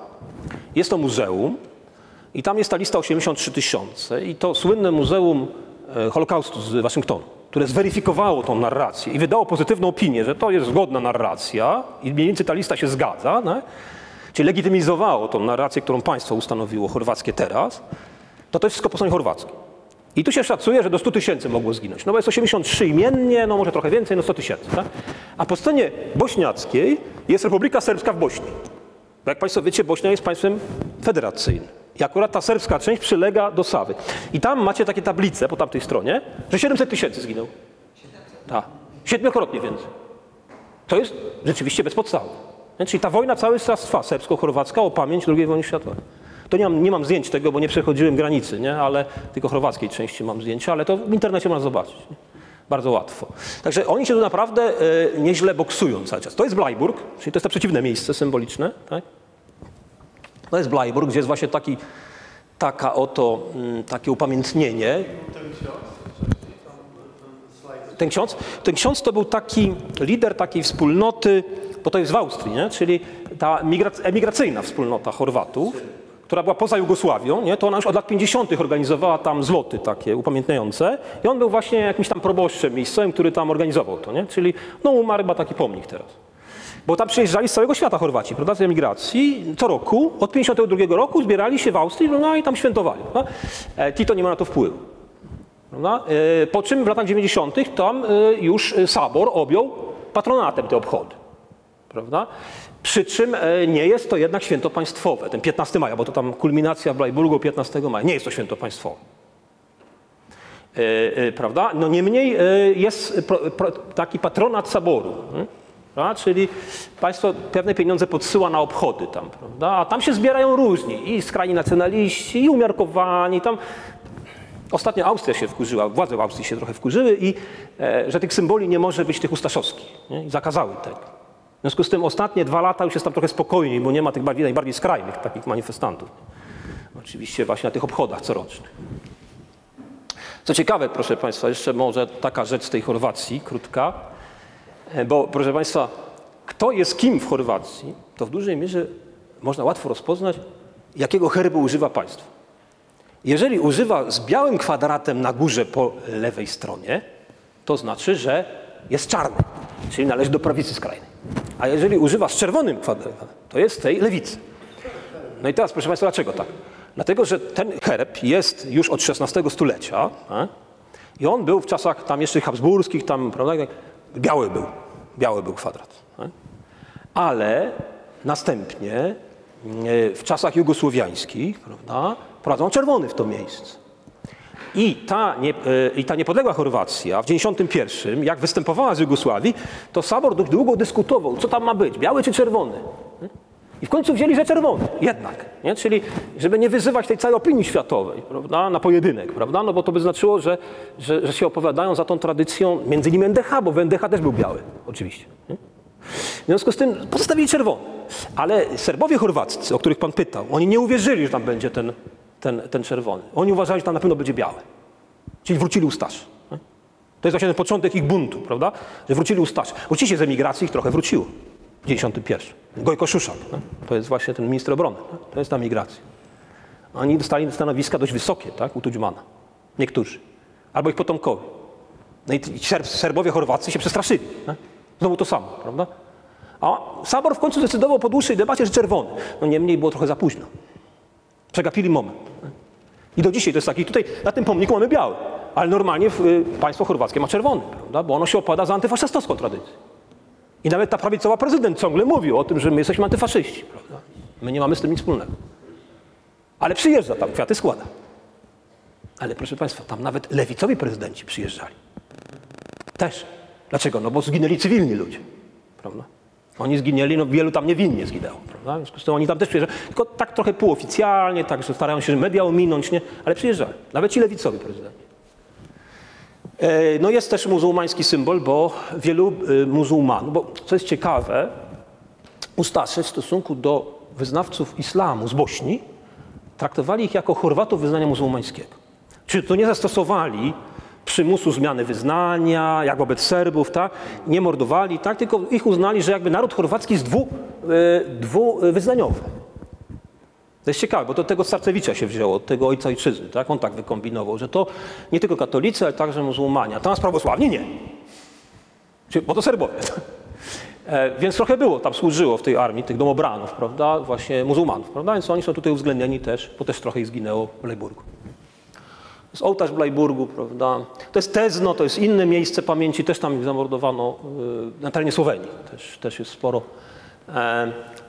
jest to muzeum i tam jest ta lista 83 tysiące i to słynne Muzeum e, Holokaustu z Waszyngtonu, które zweryfikowało tą narrację i wydało pozytywną opinię, że to jest zgodna narracja i mniej więcej ta lista się zgadza, no? czyli legitymizowało tą narrację, którą państwo ustanowiło chorwackie teraz, to to jest wszystko po stronie chorwackiej. I tu się szacuje, że do 100 tysięcy mogło zginąć. No bo jest 83 imiennie, no może trochę więcej, no 100 tysięcy. Tak? A po stronie bośniackiej jest Republika Serbska w Bośni. Bo jak Państwo wiecie, Bośnia jest państwem federacyjnym. I akurat ta serbska część przylega do Sawy. I tam macie takie tablice po tamtej stronie, że 700 tysięcy zginął. Tak. Siedmiokrotnie więcej. To jest rzeczywiście bez podstawy. Nie? Czyli ta wojna cały czas trwa, serbsko-chorwacka, o pamięć II wojny światowej. To nie mam, nie mam zdjęć tego, bo nie przechodziłem granicy, nie? ale tylko chorwackiej części mam zdjęcia, ale to w internecie można zobaczyć. Nie? Bardzo łatwo. Także oni się tu naprawdę e, nieźle boksują cały czas. To jest Blajburg, czyli to jest to przeciwne miejsce symboliczne. Tak? To jest Blajburg, gdzie jest właśnie taki, taka oto, mm, takie upamiętnienie. Ten ksiądz, ten ksiądz, to był taki lider takiej wspólnoty, bo to jest w Austrii, nie? czyli ta migrac- emigracyjna wspólnota Chorwatów, która była poza Jugosławią, nie? to ona już od lat 50. organizowała tam zloty takie upamiętniające i on był właśnie jakimś tam proboszczem miejscowym, który tam organizował to, nie? czyli no umarł chyba taki pomnik teraz. Bo tam przyjeżdżali z całego świata Chorwaci, prawda, z emigracji. Co roku, od 52 roku zbierali się w Austrii no i tam świętowali. E, Tito nie ma na to wpływu. E, Po czym w latach 90. tam e, już Sabor objął patronatem te obchody. Prawda? Przy czym nie jest to jednak święto państwowe, ten 15 maja, bo to tam kulminacja w Blajburgu 15 maja. Nie jest to święto państwowe. Prawda? No niemniej jest taki patronat Saboru. Prawda? Czyli państwo pewne pieniądze podsyła na obchody tam, prawda? a tam się zbierają różni, i skrajni nacjonaliści, i umiarkowani, tam Ostatnio Austria się wkurzyła, władze w Austrii się trochę wkurzyły i e, że tych symboli nie może być tych ustaszowskich. Nie? I zakazały tego. W związku z tym ostatnie dwa lata już jest tam trochę spokojniej, bo nie ma tych bardziej, najbardziej skrajnych takich manifestantów. Oczywiście właśnie na tych obchodach corocznych. Co ciekawe, proszę Państwa, jeszcze może taka rzecz z tej Chorwacji, krótka, bo proszę Państwa, kto jest kim w Chorwacji, to w dużej mierze można łatwo rozpoznać, jakiego herbu używa państwo. Jeżeli używa z białym kwadratem na górze po lewej stronie, to znaczy, że jest czarny, czyli należy do prawicy skrajnej. A jeżeli używa z czerwonym kwadratem, to jest tej lewicy. No i teraz, proszę Państwa, dlaczego tak? Dlatego, że ten herb jest już od XVI stulecia a? i on był w czasach tam jeszcze habsburskich, tam, prawda, biały był, biały był kwadrat. Ale następnie e, w czasach jugosłowiańskich, prawda, prowadzono czerwony w to miejsce. I ta, nie, e, I ta niepodległa Chorwacja w 91, jak występowała z Jugosławii, to Sabor długo dyskutował, co tam ma być, biały czy czerwony. I w końcu wzięli, że czerwony, jednak. Nie? Czyli, żeby nie wyzywać tej całej opinii światowej prawda? na pojedynek, prawda? No bo to by znaczyło, że, że, że się opowiadają za tą tradycją, między innymi NDH, bo w NDH też był biały, oczywiście. Nie? W związku z tym pozostawili czerwony. Ale Serbowie chorwaccy, o których pan pytał, oni nie uwierzyli, że tam będzie ten, ten, ten czerwony. Oni uważali, że tam na pewno będzie biały. Czyli wrócili nie? To jest właśnie ten początek ich buntu, prawda? Że wrócili ustasz. Oczywiście z emigracji ich trochę wróciło. W 91. Gojko Szuszak, nie? to jest właśnie ten minister obrony. nie? To jest ta migracja. Oni dostali stanowiska dość wysokie, tak, u Tudźmana. Niektórzy. Albo ich potomkowie. No i Serb, Serbowie, Chorwacy się przestraszyli. Nie? Znowu to samo, prawda? A Sabor w końcu zdecydował po dłuższej debacie, że czerwony. No niemniej było trochę za późno. Przegapili moment. nie? I do dzisiaj to jest taki, tutaj na tym pomniku mamy biały, ale normalnie y, państwo chorwackie ma czerwony, prawda? bo ono się opada za antyfaszystowską tradycję. I nawet ta prawicowa prezydent ciągle mówił o tym, że my jesteśmy antyfaszyści. Prawda? My nie mamy z tym nic wspólnego. Ale przyjeżdża tam, kwiaty składa. Ale proszę Państwa, tam nawet lewicowi prezydenci przyjeżdżali. Też. Dlaczego? No bo zginęli cywilni ludzie. Prawda? Oni zginęli, no wielu tam niewinnie zginęło. Prawda? W związku z tym oni tam też przyjeżdżają. Tylko tak trochę półoficjalnie, tak, że starają się media ominąć, nie? ale przyjeżdżali. Nawet ci lewicowi prezydenci. E, No jest też muzułmański symbol, bo wielu y, muzułmanów, bo co jest ciekawe, Ustasze w stosunku do wyznawców islamu z Bośni traktowali ich jako Chorwatów wyznania muzułmańskiego. Czyli to nie zastosowali przymusu zmiany wyznania, jak wobec Serbów, tak? nie mordowali, tak? tylko ich uznali, że jakby naród chorwacki jest dwu, e, dwuwyznaniowy. To jest ciekawe, bo to tego Starcewicza się wzięło, od tego ojca ojczyzny, tak? On tak wykombinował, że to nie tylko katolicy, ale także muzułmanie. A nas prawosławni nie. Bo to Serbowie. E, Więc trochę było, tam służyło w tej armii tych domobranów, prawda, właśnie muzułmanów, prawda, więc oni są tutaj uwzględnieni też, bo też trochę ich zginęło w Lejburgu. To jest ołtarz w Lejburgu, prawda, to jest Tezno, to jest inne miejsce pamięci, też tam ich zamordowano y, na terenie Słowenii, też, też jest sporo.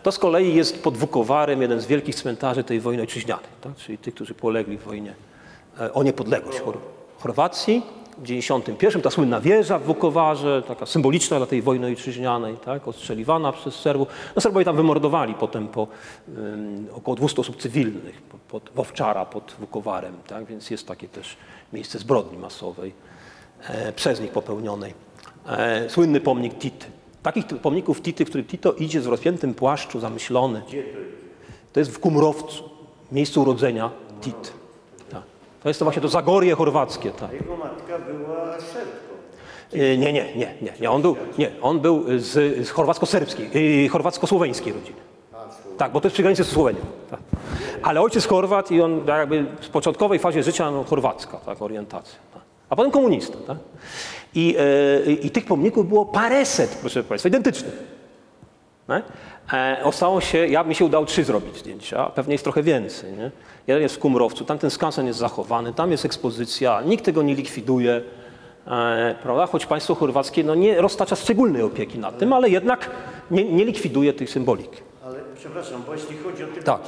To z kolei jest pod Wukowarem jeden z wielkich cmentarzy tej wojny ojczyźnianej, tak? czyli tych, którzy polegli w wojnie e, o niepodległość Chor- Chorwacji. W 91 ta słynna wieża w Wukowarze, taka symboliczna dla tej wojny ojczyźnianej, tak? ostrzeliwana przez Serbów. No Serbowie tam wymordowali potem po ym, około 200 osób cywilnych, pod, pod pod Wukowarem, tak? więc jest takie też miejsce zbrodni masowej e, przez nich popełnionej. E, słynny pomnik Tity. Takich pomników Tity, w którym Tito idzie z rozpiętym płaszczu, zamyślony. To jest w Kumrowcu, miejscu urodzenia Tit. Tak. To jest to właśnie to Zagorje chorwackie. Tak. Jego matka była Serbką. E, Nie, nie, nie, nie, nie. On był, nie, on był z, z chorwacko-serbskiej, e, chorwacko-słoweńskiej rodziny. Tak, bo to jest przy granicy z Słowenią. Tak. Ale ojciec Chorwat i on jakby w początkowej fazie życia no, chorwacka, tak, orientacja. Tak. A potem komunista. Tak. I, e, I tych pomników było paręset, proszę Państwa, identycznych. Nie? E, Ostało się, ja mi się udało trzy zrobić zdjęcia, pewnie jest trochę więcej. Nie? Jeden jest w Kumrowcu, tamten skansen jest zachowany, tam jest ekspozycja, nikt tego nie likwiduje, e, prawda? choć państwo chorwackie no, nie roztacza szczególnej opieki nad tym, ale jednak nie, nie likwiduje tych symbolik. Ale przepraszam, bo jeśli chodzi o tę Tak.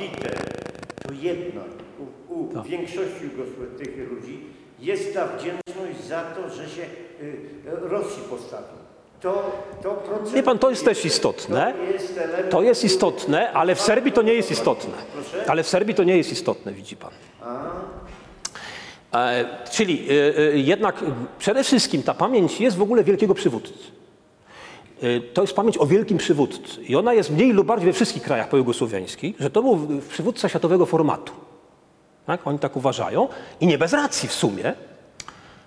To jednak u, u większości Jugosław- tych ludzi jest ta wdzięczność za to, że się y, Rosji postawił. To, to proces... Wie pan, to jest też istotne. To jest element... To jest istotne, ale w Serbii to nie jest istotne. Ale w Serbii to nie jest istotne, widzi pan. E, czyli e, e, jednak przede wszystkim ta pamięć jest w ogóle wielkiego przywódcy. To jest pamięć o wielkim przywódcy. I ona jest mniej lub bardziej we wszystkich krajach pojugosłowiańskich, że to był przywódca światowego formatu. Tak? Oni tak uważają. I nie bez racji w sumie.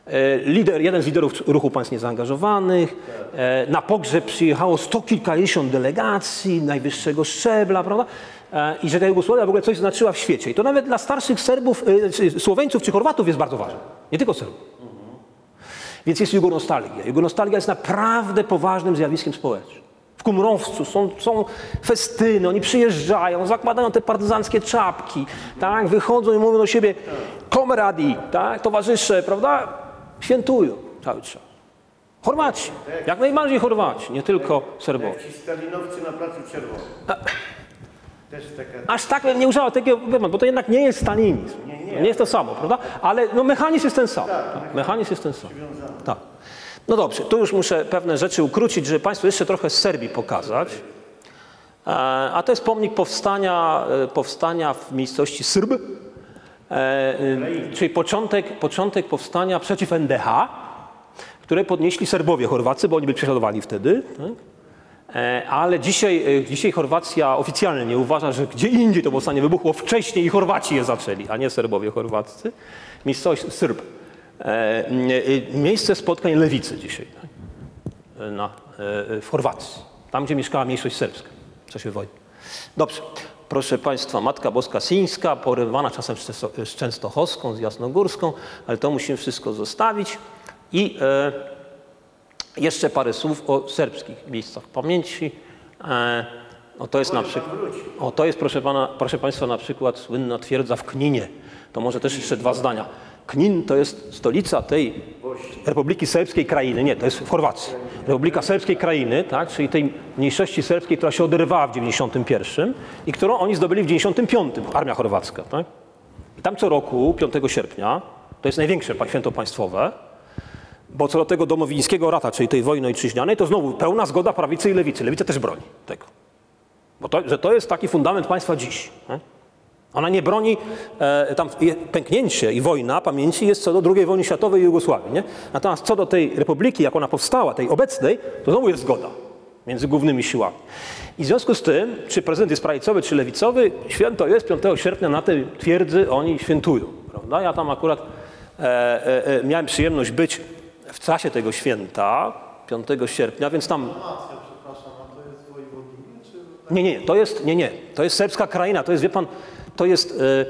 E, Lider, jeden z liderów ruchu państw niezaangażowanych. E, Na pogrzeb przyjechało sto kilkadziesiąt delegacji najwyższego szczebla, prawda? E, I że ta Jugosławia w ogóle coś znaczyła w świecie. I to nawet dla starszych Serbów, czy Słoweńców czy Chorwatów jest bardzo ważne. Nie tylko Serbów. Więc jest jugonostalgia. Jugonostalgia jest naprawdę poważnym zjawiskiem społecznym. W Kumrowcu są, są festyny, oni przyjeżdżają, zakładają te partyzanckie czapki, tak, wychodzą i mówią do siebie komradi, tak, towarzysze, prawda? Świętują cały czas. Chorwaci, jak najbardziej Chorwaci, nie tylko Serbowie. Jak ci stalinowcy na Placu Czerwonym. Aż tak bym nie używał takiego, bo to jednak nie jest stalinizm. Nie, nie jest to samo, prawda? Ale no, mechanizm jest ten sam. Tak, mechanizm jest ten sam. Tak. No dobrze, tu już muszę pewne rzeczy ukrócić, żeby Państwu jeszcze trochę z Serbii pokazać. E, A to jest pomnik powstania, e, powstania w miejscowości Srb, e, czyli początek, początek powstania przeciw NDH, które podnieśli Serbowie Chorwacy, bo oni byli prześladowani wtedy. Tak? Ale dzisiaj, dzisiaj Chorwacja oficjalnie uważa, że gdzie indziej to powstanie wybuchło wcześniej i Chorwaci je zaczęli, a nie Serbowie chorwaccy. Miejscowość Srb. E, e, Miejsce spotkań lewicy dzisiaj na, e, w Chorwacji, tam gdzie mieszkała mniejszość serbska w czasie wojny. Dobrze. Proszę Państwa, Matka Boska Sińska, porywana czasem z Często- z Częstochowską, z Jasnogórską, ale to musimy wszystko zostawić. I e, jeszcze parę słów o serbskich miejscach pamięci. E, no to jest na przykład, o, to jest proszę, pana, proszę Państwa na przykład słynna twierdza w Kninie. To może też jeszcze dwa zdania. Knin to jest stolica tej Republiki Serbskiej Krainy, nie, to jest w Chorwacji. Republika Serbskiej Krainy, tak, czyli tej mniejszości serbskiej, która się oderwała w 91 i którą oni zdobyli w 95, armia chorwacka. Tak? I tam co roku, 5 sierpnia, to jest największe święto państwowe, bo co do tego domowińskiego rata, czyli tej wojny ojczyźnianej, to znowu pełna zgoda prawicy i lewicy. Lewica też broni tego. Bo to, że to jest taki fundament państwa dziś. Nie? Ona nie broni, e, tam pęknięcie i wojna pamięci jest co do II wojny światowej i Jugosławii. Nie? Natomiast co do tej republiki, jak ona powstała, tej obecnej, to znowu jest zgoda. między głównymi siłami. I w związku z tym, czy prezydent jest prawicowy, czy lewicowy, święto jest 5 sierpnia na tej twierdzy oni świętują. Prawda? Ja tam akurat e, e, e, miałem przyjemność być w czasie tego święta, 5 sierpnia, więc tam nie, nie, to jest, nie, nie, to jest serbska kraina, to jest, wie pan, to jest e,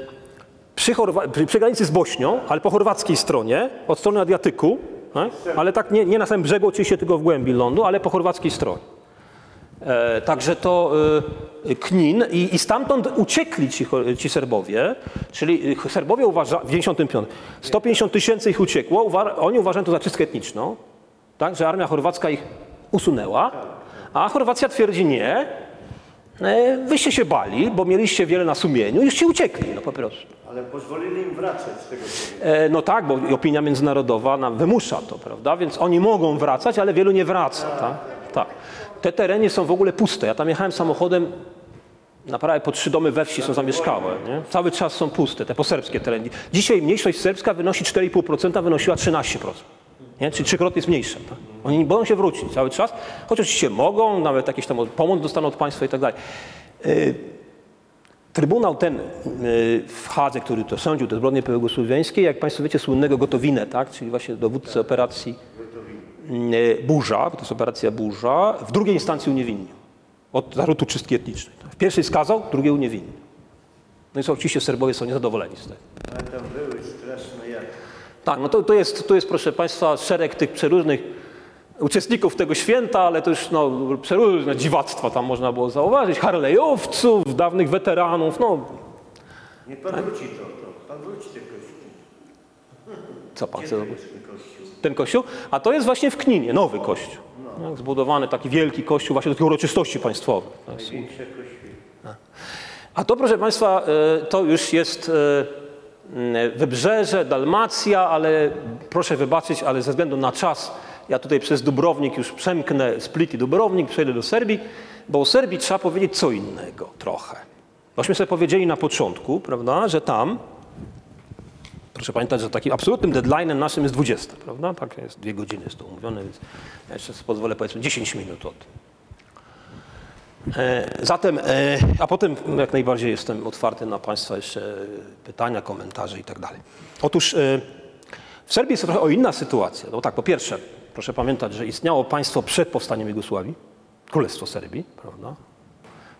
przy, Chorwa- przy, granicy z Bośnią, ale po chorwackiej stronie, od strony Adriatyku, e, ale tak nie, nie na samym brzegu, oczywiście tylko w głębi lądu, ale po chorwackiej stronie. E, także to e, Knin i, i stamtąd uciekli ci, ci Serbowie, czyli Serbowie uważa, w 95, 150 tysięcy ich uciekło, uwa, oni uważają to za czystkę etniczną, tak, że armia chorwacka ich usunęła, a Chorwacja twierdzi nie, wyście się bali, bo mieliście wiele na sumieniu, już ci uciekli, no po prostu. Ale pozwolili im wracać z tego. E, No tak, bo opinia międzynarodowa nam wymusza to, prawda? Więc oni mogą wracać, ale wielu nie wraca, tak? Tak. Te tereny są w ogóle puste. Ja tam jechałem samochodem, naprawdę po trzy domy we wsi są zamieszkałe, nie? Cały czas są puste, te poserbskie tereny. Dzisiaj mniejszość serbska wynosi 4,5%, wynosiła 13%. Nie? Czyli trzykrotnie jest mniejsza. Tak? Oni nie boją się wrócić cały czas, choć oczywiście mogą, nawet jakieś tam pomoc dostaną od państwa i tak dalej. Trybunał ten y, w Hadze, który to sądził te zbrodnie jugosłowiańskie, jak Państwo wiecie, słynnego Gotowinę, tak? czyli właśnie dowódcę operacji y, Burza, bo to jest operacja Burza, w drugiej instancji uniewinnił od zarzutu czystki etnicznej. tak? W pierwszej skazał, drugiej uniewinnił. No i są, oczywiście Serbowie są niezadowoleni z tego. Ale tam były. Tak, no to, to, jest, to jest, proszę Państwa, szereg tych przeróżnych uczestników tego święta, ale to już no, przeróżne dziwactwa tam można było zauważyć. Harlejowców, dawnych weteranów, no Nie pan wróci to, to. Pan wróci te kości. co Pan chce zrobić? ten kościół? Ten kościół? A to jest właśnie w Kninie, nowy kościół. Tak, zbudowany taki wielki kościół właśnie do tych uroczystości państwowych. Jest- Największe kościół. A to, proszę Państwa, e, to już jest e, wybrzeże, Dalmacja, ale proszę wybaczyć, ale ze względu na czas, ja tutaj przez Dubrownik już przemknę Split i Dubrownik, przejdę do Serbii, bo o Serbii trzeba powiedzieć co innego trochę. Bośmy sobie powiedzieli na początku, prawda, że tam, proszę pamiętać, że takim absolutnym deadline'em naszym jest 20, prawda? Tak jest, dwie godziny jest to umówione, więc ja jeszcze pozwolę powiedzmy 10 minut od Zatem, e, a potem jak najbardziej jestem otwarty na Państwa jeszcze pytania, komentarze i tak dalej. Otóż e, w Serbii jest trochę o inna sytuacja. No tak, po pierwsze, proszę pamiętać, że istniało państwo przed powstaniem Jugosławii, Królestwo Serbii, prawda?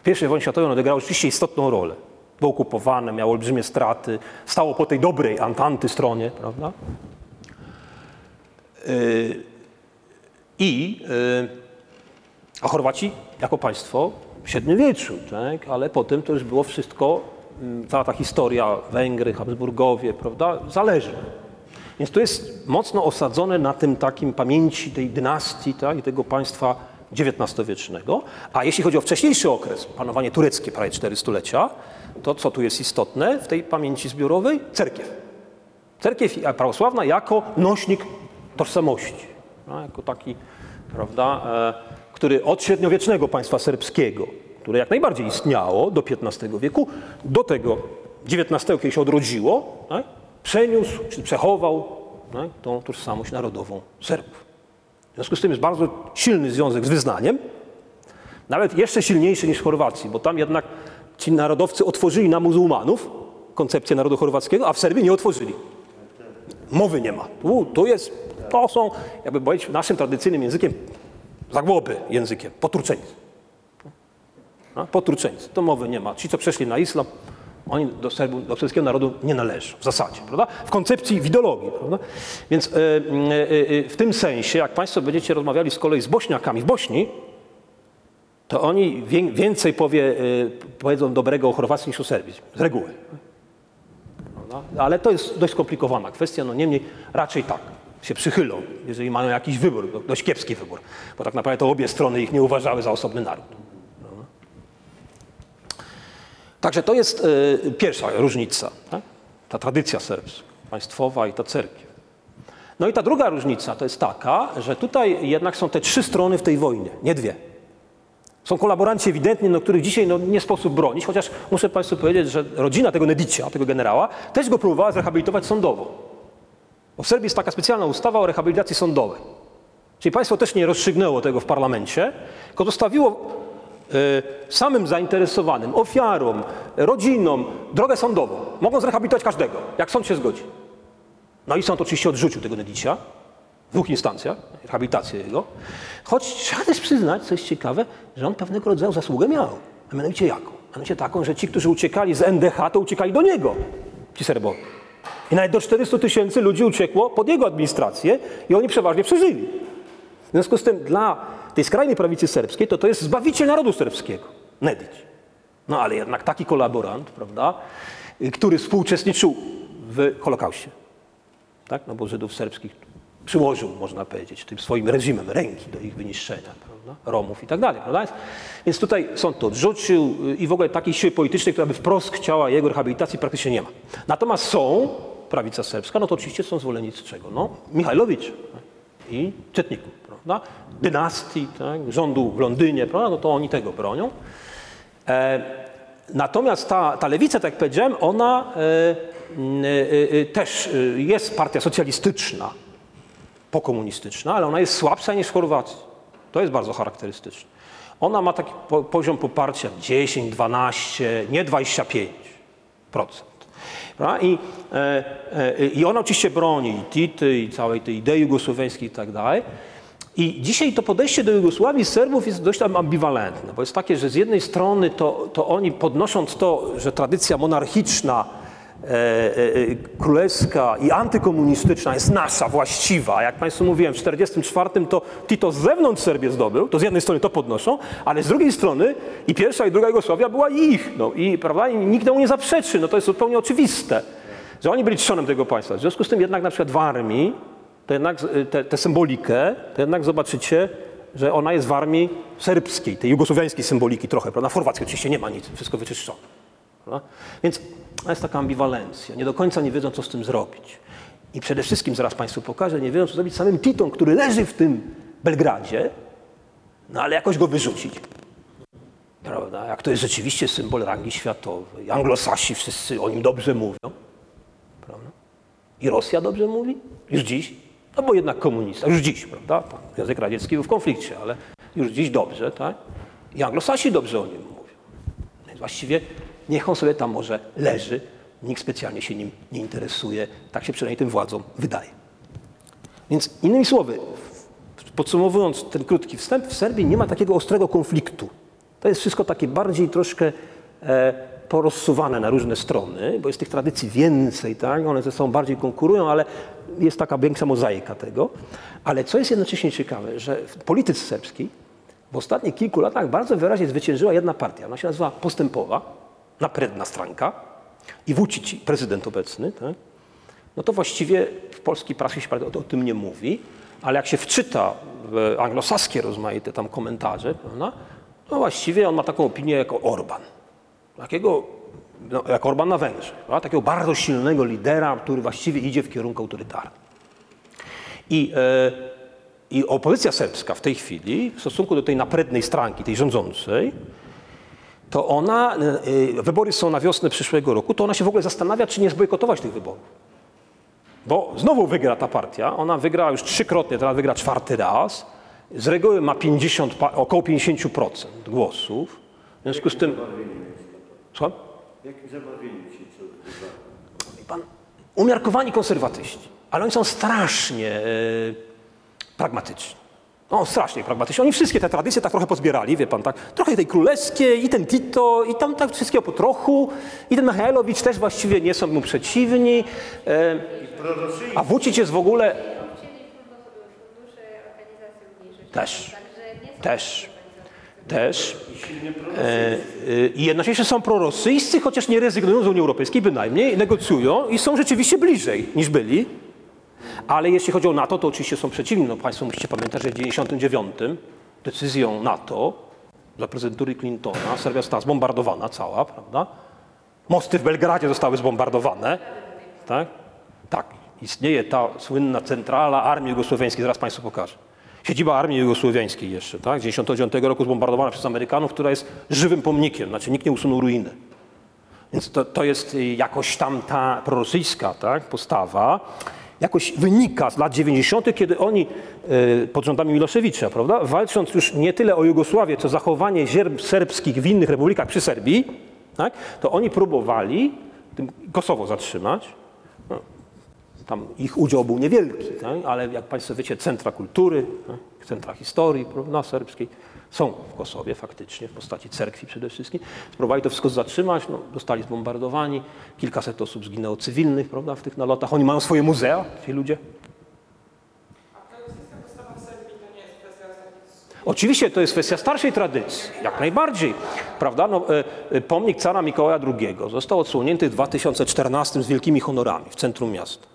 W I wojnie światowej ono odegrało rzeczywiście istotną rolę. Było okupowane, miało olbrzymie straty, stało po tej dobrej Antanty stronie, prawda? E, I e, a Chorwaci jako państwo w średniowieczu, tak? ale potem to już było wszystko, mm, cała ta historia Węgry, Habsburgowie, prawda, zależy. Więc to jest mocno osadzone na tym takim pamięci tej dynastii tak? i tego państwa XIX-wiecznego. A jeśli chodzi o wcześniejszy okres, panowanie tureckie, prawie cztery stulecia, to co tu jest istotne w tej pamięci zbiorowej? Cerkiew. Cerkiew prawosławna jako nośnik tożsamości, no, jako taki, prawda, e, który od średniowiecznego państwa serbskiego, które jak najbardziej istniało do XV wieku, do tego XIX, kiedy się odrodziło, tak, przeniósł czy przechował tak, tą tożsamość narodową Serbów. W związku z tym jest bardzo silny związek z wyznaniem, nawet jeszcze silniejszy niż w Chorwacji, bo tam jednak ci narodowcy otworzyli na muzułmanów koncepcję narodu chorwackiego, a w Serbii nie otworzyli. Mowy nie ma. Tu, tu jest, to są, jakby powiedzieć naszym tradycyjnym językiem, zagłoby językiem, poturczeńcy. A, Poturczeńcy, to mowy nie ma. Ci, co przeszli na islam, oni do, Serbu, do serbskiego narodu nie należą w zasadzie, prawda? W koncepcji, w ideologii, prawda? Więc e, e, e, w tym sensie, jak Państwo będziecie rozmawiali z kolei z Bośniakami w Bośni, to oni wię- więcej powie, e, powiedzą dobrego o Chorwacji niż o Serbii, z reguły. Prawda? Ale to jest dość skomplikowana kwestia, no niemniej raczej tak się przychylą, jeżeli mają jakiś wybór, do- dość kiepski wybór, bo tak naprawdę to obie strony ich nie uważały za osobny naród. Prawda? Także to jest e, pierwsza różnica, tak? ta tradycja serbska, państwowa i ta cerkiew. No i ta druga różnica to jest taka, że tutaj jednak są te trzy strony w tej wojnie, nie dwie. Są kolaboranci ewidentnie, no, których dzisiaj no, nie sposób bronić, chociaż muszę Państwu powiedzieć, że rodzina tego Nedicia, tego generała, też go próbowała zrehabilitować sądowo. Bo w Serbii jest taka specjalna ustawa o rehabilitacji sądowej. Czyli państwo też nie rozstrzygnęło tego w parlamencie, tylko zostawiło e, samym zainteresowanym, ofiarom, rodzinom drogę sądową. Mogą zrehabilitować każdego, jak sąd się zgodzi. No i sąd oczywiście odrzucił tego Nedicia w dwóch instancjach, rehabilitację jego. Choć trzeba też przyznać, co jest ciekawe, że on pewnego rodzaju zasługę miał. A mianowicie jaką? Mianowicie taką, że ci, którzy uciekali z NDH, to uciekali do niego, ci Serbowie. I nawet do 400 tysięcy ludzi uciekło pod jego administrację i oni przeważnie przeżyli. W związku z tym dla tej skrajnej prawicy serbskiej to to jest zbawiciel narodu serbskiego, Nedić. No ale jednak taki kolaborant, prawda, który współuczestniczył w Holokauście, tak, no bo Żydów serbskich przyłożył, można powiedzieć, tym swoim reżimem ręki do ich wyniszczenia, prawda, Romów i tak dalej, prawda? Więc- Więc tutaj sąd to odrzucił y, i w ogóle takiej siły politycznej, która by wprost chciała jego rehabilitacji praktycznie nie ma. Natomiast są, prawica serbska, no to oczywiście są zwolennicy czego? No, Michajlowicz tak? i Czetników, prawda? Dynastii, tak? rządu w Londynie, prawda? No to oni tego bronią. E, natomiast ta, ta lewica, tak jak powiedziałem, ona e, e, e, też e, jest partia socjalistyczna, pokomunistyczna, ale ona jest słabsza niż w Chorwacji. To jest bardzo charakterystyczne. Ona ma taki po, poziom poparcia 10, 12, nie 25%. Prawda? I, e, e, I ona oczywiście broni i Tity, i całej tej idei jugosłowiańskiej i tak dalej. I dzisiaj to podejście do Jugosławii Serbów jest dość ambiwalentne, bo jest takie, że z jednej strony to, to oni podnosząc to, że tradycja monarchiczna, królewska i antykomunistyczna jest nasza, właściwa, jak Państwu mówiłem, w 1944 to Tito z zewnątrz Serbię zdobył, to z jednej strony to podnoszą, ale z drugiej strony i pierwsza i druga Jugosławia była ich, no i, prawda, i nikt temu nie zaprzeczy, no to jest zupełnie oczywiste, że oni byli trzonem tego państwa. W związku z tym jednak na przykład w armii to jednak tę symbolikę, to jednak zobaczycie, że ona jest w armii serbskiej, tej jugosłowiańskiej symboliki trochę, prawda? Chorwackiej oczywiście nie ma nic, wszystko wyczyszczone. Prawda? Więc jest taka ambiwalencja. Nie do końca nie wiedzą, co z tym zrobić. I przede wszystkim, zaraz Państwu pokażę, nie wiedzą, co zrobić z samym Titą, który leży w tym Belgradzie, no ale jakoś go wyrzucić. Prawda? Jak to jest rzeczywiście symbol rangi światowej. Anglosasi wszyscy o nim dobrze mówią. Prawda? I Rosja dobrze mówi? Już dziś? No bo jednak komunista, już dziś, prawda? Tam Związek Radziecki był w konflikcie, ale już dziś dobrze, tak? I anglosasi dobrze o nim mówią. Więc właściwie niech on sobie tam może leży, nikt specjalnie się nim nie interesuje, tak się przynajmniej tym władzom wydaje. Więc innymi słowy, podsumowując ten krótki wstęp, w Serbii nie ma takiego ostrego konfliktu. To jest wszystko takie bardziej troszkę e, porozsuwane na różne strony, bo jest tych tradycji więcej, tak? one ze sobą bardziej konkurują, ale jest taka większa mozaika tego. Ale co jest jednocześnie ciekawe, że w polityce serbskiej w ostatnich kilku latach bardzo wyraźnie zwyciężyła jedna partia. Ona się nazywa Postępowa, napredna stranka i Vucic, prezydent obecny, tak? no to właściwie w polskiej prasie się o, o tym nie mówi, ale jak się wczyta w anglosaskie rozmaite tam komentarze, prawda, no właściwie on ma taką opinię jako Orban. Takiego, no, jak Orban na Węgrzech, prawda, takiego bardzo silnego lidera, który właściwie idzie w kierunku autorytarnym. I, e, I opozycja serbska w tej chwili, w stosunku do tej naprednej stranki, tej rządzącej, to ona, e, e, wybory są na wiosnę przyszłego roku, to ona się w ogóle zastanawia, czy nie zbojkotować tych wyborów. Bo znowu wygra ta partia, ona wygra już trzykrotnie, teraz wygra czwarty raz. Z reguły ma 50, pa- około 50% głosów. W związku z tym... Słucham? Jakim zabawieniem się co Pan, umiarkowani konserwatyści, ale oni są strasznie e, pragmatyczni. No, strasznie pragmatyczni. Oni wszystkie te tradycje tak trochę pozbierali, wie pan, tak. Trochę tej królewskiej, i ten Tito, i tam tak wszystkiego po trochu. I ten Michailowicz też właściwie nie są mu przeciwni. E, a Vucic jest w ogóle. Też. Też. Też. E, e, I jednocześnie są prorosyjscy, chociaż nie rezygnują z Unii Europejskiej bynajmniej, negocjują i są rzeczywiście bliżej niż byli. Ale jeśli chodzi o NATO, to oczywiście są przeciwni. No, Państwo musicie pamiętać, że w 1999 decyzją NATO dla prezydentury Clintona Serbia została zbombardowana cała, prawda? Mosty w Belgradzie zostały zbombardowane. Tak? Tak. Istnieje ta słynna centrala Armii Jugosłowiańskiej, zaraz Państwu pokażę. Siedziba Armii Jugosłowiańskiej jeszcze, tak? Z 1999 roku zbombardowana przez Amerykanów, która jest żywym pomnikiem, znaczy nikt nie usunął ruiny. Więc to, to jest y, jakoś tam ta prorosyjska tak, postawa. Jakoś wynika z lat 90., kiedy oni e, pod rządami Miloszewicza, prawda, walcząc już nie tyle o Jugosławię, co zachowanie zierb serbskich w innych republikach przy Serbii, tak, to oni próbowali Kosowo zatrzymać. No, tam ich udział był niewielki, tak, ale jak Państwo wiecie, centra kultury, tak, centra historii prawda, serbskiej są w Kosowie faktycznie, w postaci cerkwi przede wszystkim. Spróbowali to wszystko zatrzymać, no, zostali zbombardowani, kilkaset osób zginęło cywilnych prawda, w tych nalotach. Oni mają swoje muzea, ci ludzie. Oczywiście to jest kwestia starszej tradycji, jak najbardziej. Prawda? No, e, e, pomnik cara Mikołaja II został odsłonięty w 2014 z wielkimi honorami w centrum miasta,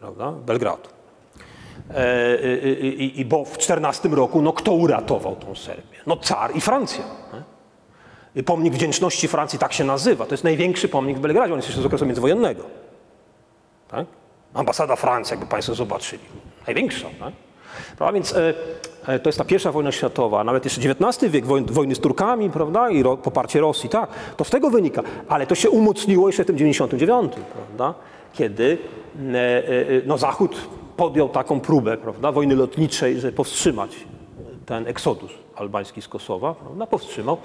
prawda? Belgradu. E, e, e, i, bo w 14 roku, no kto uratował tą Serbię? No car i Francja. Pomnik wdzięczności Francji tak się nazywa. To jest największy pomnik w Belgradzie, on jest jeszcze z okresu międzywojennego. Tak? Ambasada Francji, jakby Państwo zobaczyli. Największa. Tak? Prawda? Więc e, e, to jest ta pierwsza wojna światowa, nawet jeszcze XIX wiek, wojny, wojny z Turkami, prawda, i ro, poparcie Rosji, tak, to z tego wynika. Ale to się umocniło jeszcze w tym 99, prawda, kiedy e, e, no, Zachód podjął taką próbę, prawda, wojny lotniczej, żeby powstrzymać ten eksodus albański z Kosowa, prawda, powstrzymał.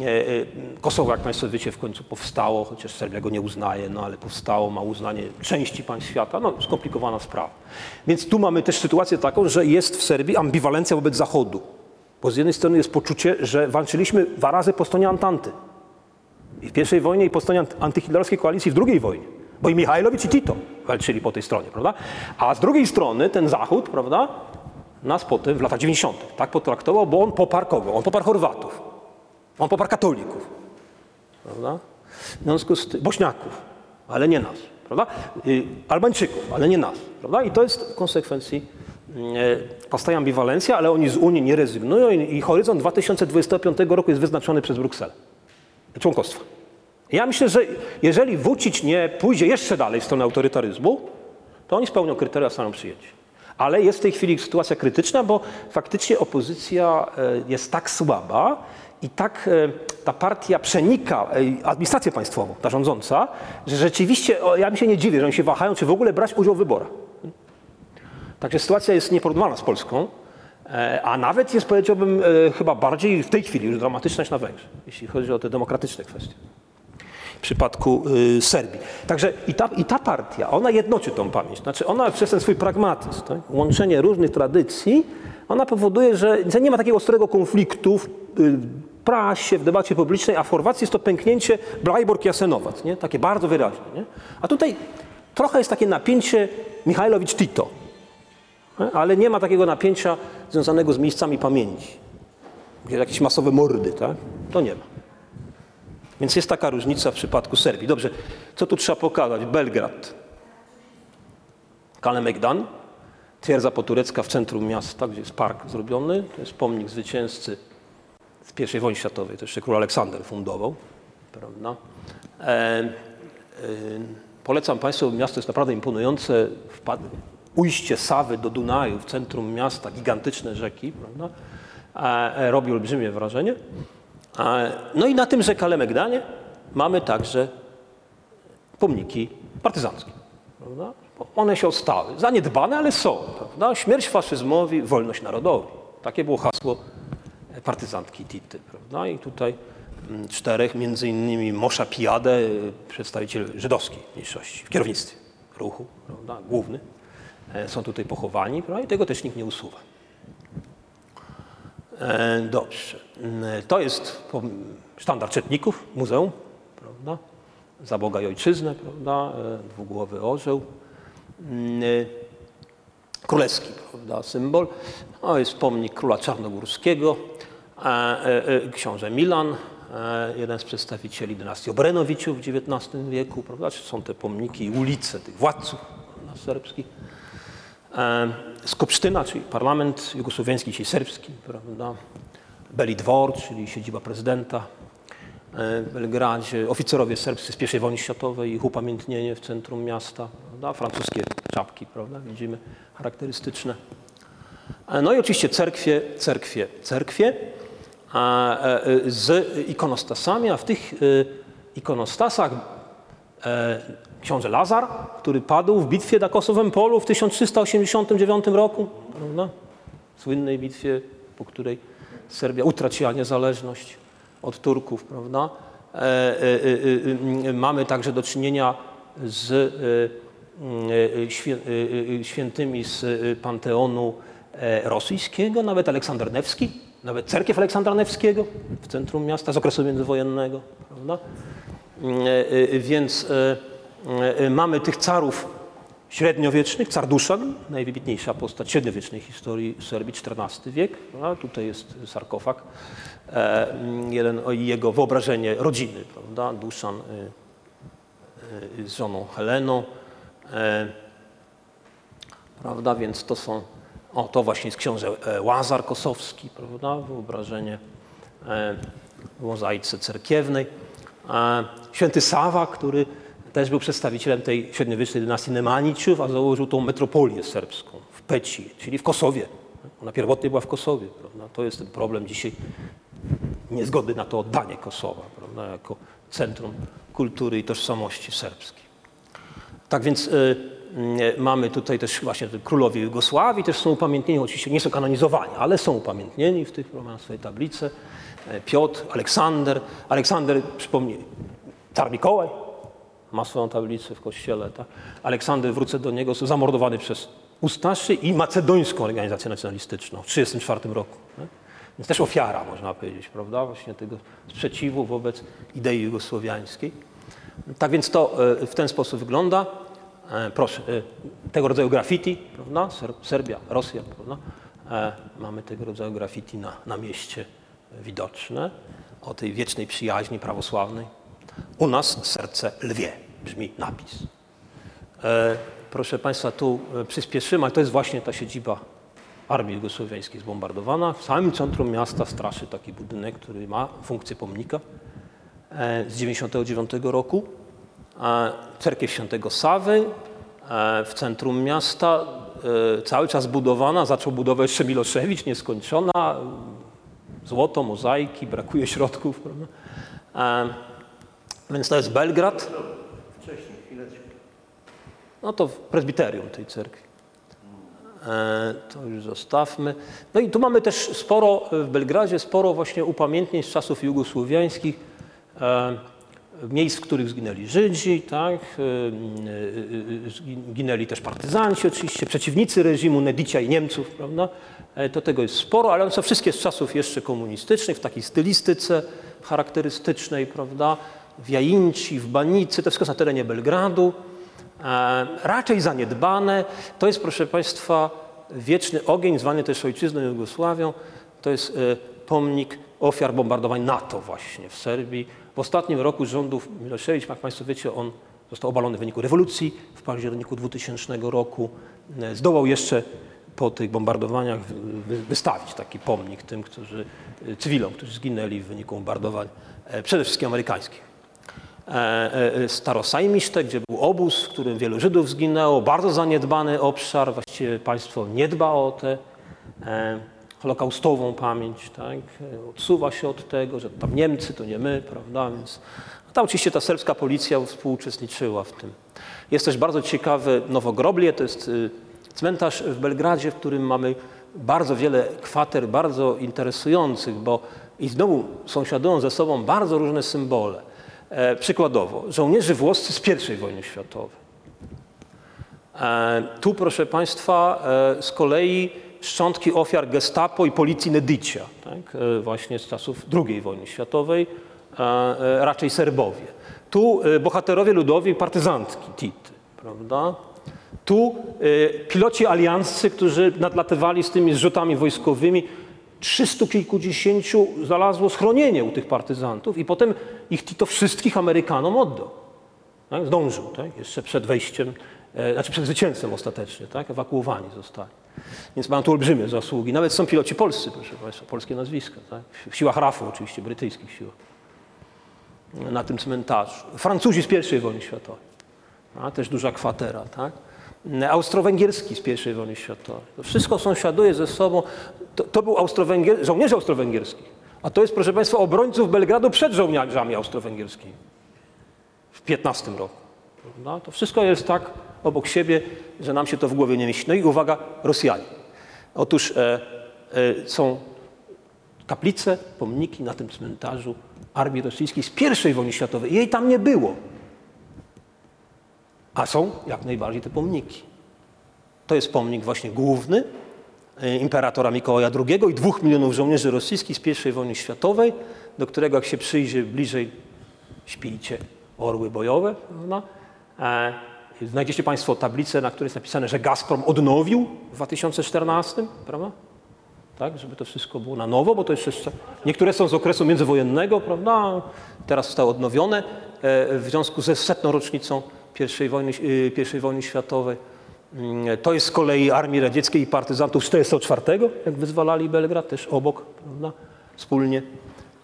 E, e, Kosowo, jak Państwo wiecie, w końcu powstało, chociaż Serbia go nie uznaje, no ale powstało, ma uznanie części państw świata, no skomplikowana sprawa. Więc tu mamy też sytuację taką, że jest w Serbii ambiwalencja wobec Zachodu. Bo z jednej strony jest poczucie, że walczyliśmy dwa razy po stronie Antanty. I w pierwszej wojnie i po stronie antyhitlerowskiej koalicji w drugiej wojnie. Bo i Michajlowicz i Tito walczyli po tej stronie, prawda? A z drugiej strony ten Zachód, prawda, nas potem w latach 90. tak potraktował, bo on poparł kogo? On poparł Chorwatów. On poparł katolików. Prawda? W związku z tym, Bośniaków, ale nie nas. Prawda? Y, Albańczyków, ale nie nas. Prawda? I to jest w konsekwencji y, powstaje ambiwalencja, ale oni z Unii nie rezygnują i horyzont 2025 roku jest wyznaczony przez Brukselę. Członkostwa. Ja myślę, że jeżeli Vucic nie pójdzie jeszcze dalej w stronę autorytaryzmu, to oni spełnią kryteria staną przyjęci. Ale jest w tej chwili sytuacja krytyczna, bo faktycznie opozycja e, jest tak słaba i tak e, ta partia przenika e, administrację państwową, ta rządząca, że rzeczywiście ja mi się nie dziwię, że oni się wahają, czy w ogóle brać udział w wyborach. Także sytuacja jest nieporównywalna z Polską, a nawet jest, powiedziałbym, chyba bardziej w tej chwili już dramatyczna niż na Węgrzech, jeśli chodzi o te demokratyczne kwestie w przypadku y, Serbii. Także i ta, i ta partia, ona jednoczy tą pamięć. Znaczy ona przez ten swój pragmatyzm, tak? łączenie różnych tradycji, ona powoduje, że nie ma takiego ostrego konfliktu w y, prasie, w debacie publicznej, a w Chorwacji jest to pęknięcie Blajborg-Jasenowac, nie? takie bardzo wyraźne. Nie? A tutaj trochę jest takie napięcie Michajlowicz-Tito, ale nie ma takiego napięcia związanego z miejscami pamięci, gdzie jakieś masowe mordy, tak? to nie ma. Więc jest taka różnica w przypadku Serbii. Dobrze, co tu trzeba pokazać? Belgrad. Kalemegdan, twierdza poturecka w centrum miasta, gdzie jest park zrobiony. To jest pomnik zwycięzcy z I wojny światowej. To jeszcze król Aleksander fundował. Prawda? E, e, polecam Państwu, miasto jest naprawdę imponujące. Wpad... Ujście Sawy do Dunaju w centrum miasta, gigantyczne rzeki, prawda? E, robi olbrzymie wrażenie. No i na tym rzeka Lemegdanie mamy także pomniki partyzanckie. Prawda? One się ostały, zaniedbane, ale są. Prawda? Śmierć faszyzmowi, wolność narodowi. Takie było hasło partyzantki Tity. Prawda? I tutaj mm, czterech, między innymi Mosza Pijadę, przedstawiciel żydowskiej mniejszości w kierownictwie ruchu, prawda? główny, e, są tutaj pochowani prawda? i tego też nikt nie usuwa. E, Dobrze. E, To jest sztandar Czetników, muzeum, prawda? Za Boga i Ojczyznę, prawda? E, Dwugłowy orzeł. Mm, Królewski, prawda? Symbol. To jest pomnik króla czarnogórskiego. Książę Milan, jeden z przedstawicieli dynastii Obrenowiciów w XIX wieku, prawda? Są te pomniki i ulice tych władców serbskich. Skupsztyna, czyli parlament jugosłowiański, dzisiaj serbski, prawda? Beli Dwor, czyli siedziba prezydenta e, w Belgradzie, oficerowie serbscy z I wojny światowej, ich upamiętnienie w centrum miasta, prawda? francuskie czapki, prawda? widzimy, charakterystyczne. E, No i oczywiście cerkwie, cerkwie, cerkwie e, z ikonostasami, a w tych ikonostasach książę Lazar, który padł w bitwie na Kosowym Polu w 1389 roku, prawda? słynnej bitwie, po której Serbia utraciła niezależność od Turków. Prawda? E, e, e, e, mamy także do czynienia z e, e, świę, świętymi z Panteonu rosyjskiego, nawet Aleksander Newski, nawet cerkiew Aleksandra Newskiego w centrum miasta z okresu międzywojennego. Prawda? Więc mamy tych carów średniowiecznych, car Duszan, najwybitniejsza postać średniowiecznej historii Serbii, XIV wiek. Prawda? Tutaj jest sarkofag, e, jeden o jego wyobrażenie rodziny, prawda? Duszan e, e, z żoną Heleną. E, prawda? Więc to są, o to właśnie jest książę e, Łazar Kosowski, prawda? Wyobrażenie e, w mozaice cerkiewnej. E, Święty Sawa, który też był przedstawicielem tej średniowiecznej dynastii Nemaniciów, a założył tą metropolię serbską w Peci, czyli w Kosowie. Ona pierwotnie była w Kosowie. Prawda? To jest ten problem dzisiaj niezgody na to oddanie Kosowa prawda? jako centrum kultury i tożsamości serbskiej. Tak więc y, y, mamy tutaj też właśnie królowie Jugosławii, też są upamiętnieni, oczywiście nie są kanonizowani, ale są upamiętnieni w tych programach swojej tablice. Piotr, Aleksander. Aleksander, przypomnij, car Mikołaj ma swoją tablicę w kościele. Tak? Aleksander, wrócę do niego, został zamordowany przez Ustaszy i macedońską organizację nacjonalistyczną w 1934 roku. Tak? Więc też ofiara, można powiedzieć, prawda, właśnie tego sprzeciwu wobec idei jugosłowiańskiej. Tak więc to e, w ten sposób wygląda. E, Proszę, e, tego rodzaju graffiti, prawda? Ser- Serbia, Rosja, prawda? Mamy tego rodzaju graffiti na, na mieście widoczne o tej wiecznej przyjaźni prawosławnej. U nas serce lwie, brzmi napis. E, Proszę Państwa, tu e, przyspieszymy, to jest właśnie ta siedziba Armii Jugosłowiańskiej zbombardowana. W samym centrum miasta straszy taki budynek, który ma funkcję pomnika e, z 99 roku. E, Cerkiew Świętego Sawy e, w centrum miasta, e, cały czas budowana, zaczął budowę jeszcze Miloszewicz, nieskończona. Złoto, mozaiki, brakuje środków. Prawda? Więc to jest Belgrad. Wcześniej, chwileczkę. No to w prezbiterium tej cerkwi. E, to już zostawmy. No i tu mamy też sporo, e, w Belgradzie sporo właśnie upamiętnień z czasów jugosłowiańskich, e, miejsc, w których zginęli Żydzi, tak? zginęli też partyzanci oczywiście, przeciwnicy reżimu, Nedicia i Niemców, prawda? To tego jest sporo, ale one są wszystkie z czasów jeszcze komunistycznych, w takiej stylistyce charakterystycznej, prawda? W Jajinci, w Banicy, to wszystko na terenie Belgradu. E, raczej zaniedbane. To jest, proszę Państwa, wieczny ogień, zwany też ojczyzną Jugosławią. To jest e, pomnik ofiar bombardowań NATO właśnie w Serbii. W ostatnim roku rządów Miloszewicz, jak Państwo wiecie, on został obalony w wyniku rewolucji w październiku 2000 roku. E, Zdołał jeszcze po tych bombardowaniach wy- wystawić taki pomnik tym, którzy, cywilom, którzy zginęli w wyniku bombardowań, przede wszystkim amerykańskich. E, e, Starosajmište, gdzie był obóz, w którym wielu Żydów zginęło, bardzo zaniedbany obszar, właściwie państwo nie dba o tę e, holokaustową pamięć, tak? E, odsuwa się od tego, że tam Niemcy to nie my, prawda, więc tam oczywiście ta serbska policja współuczestniczyła w tym. Jest też bardzo ciekawe Nowogroblie, to jest y, cmentarz w Belgradzie, w którym mamy bardzo wiele kwater, bardzo interesujących, bo i znowu sąsiadują ze sobą bardzo różne symbole. E, przykładowo, żołnierze włoscy z I wojny światowej. E, tu, proszę Państwa, e, z kolei szczątki ofiar gestapo i policji Nedicia, tak? właśnie z czasów II wojny światowej, raczej Serbowie. Tu bohaterowie ludowi partyzantki, Tity, prawda? Tu piloci alianccy, którzy nadlatywali z tymi zrzutami wojskowymi, trzystu kilkudziesięciu znalazło schronienie u tych partyzantów i potem ich Tito wszystkich Amerykanom oddał. Tak? Zdążył, tak? jeszcze przed wejściem, e, znaczy przed zwycięstwem ostatecznie, tak? ewakuowani zostali. Więc mają tu olbrzymie zasługi. Nawet są piloci polscy, proszę Państwa, polskie nazwiska. Tak? W siłach RAF-u oczywiście, brytyjskich siłach. Na tym cmentarzu. Francuzi z I wojny światowej. A, też duża kwatera, tak? Austro-Węgierski z I wojny światowej. To wszystko sąsiaduje ze sobą. To, to był Austro-Węgier... żołnierze austro-węgierskich. A to jest, proszę Państwa, obrońców Belgradu przed żołnierzami austro-węgierskimi w 15 roku. Prawda? To wszystko jest tak obok siebie, że nam się to w głowie nie mieści. No i uwaga, Rosjanie. Otóż e, e, są kaplice, pomniki na tym cmentarzu armii rosyjskiej z I wojny światowej. Jej tam nie było. A są jak najbardziej te pomniki. To jest pomnik właśnie główny e, imperatora Mikołaja II i dwóch milionów żołnierzy rosyjskich z I wojny światowej, do którego jak się przyjrzy bliżej, śpijcie orły bojowe. E, znajdziecie Państwo tablicę, na której jest napisane, że Gazprom odnowił w 2014, prawda? tak, żeby to wszystko było na nowo, bo to jest jeszcze, niektóre są z okresu międzywojennego, prawda, teraz zostały odnowione e, w związku ze setną rocznicą I wojny, e, I wojny światowej. Mm, To jest z kolei Armii Radzieckiej i partyzantów z 44, jak wyzwalali Belgrad, też obok, prawda, wspólnie.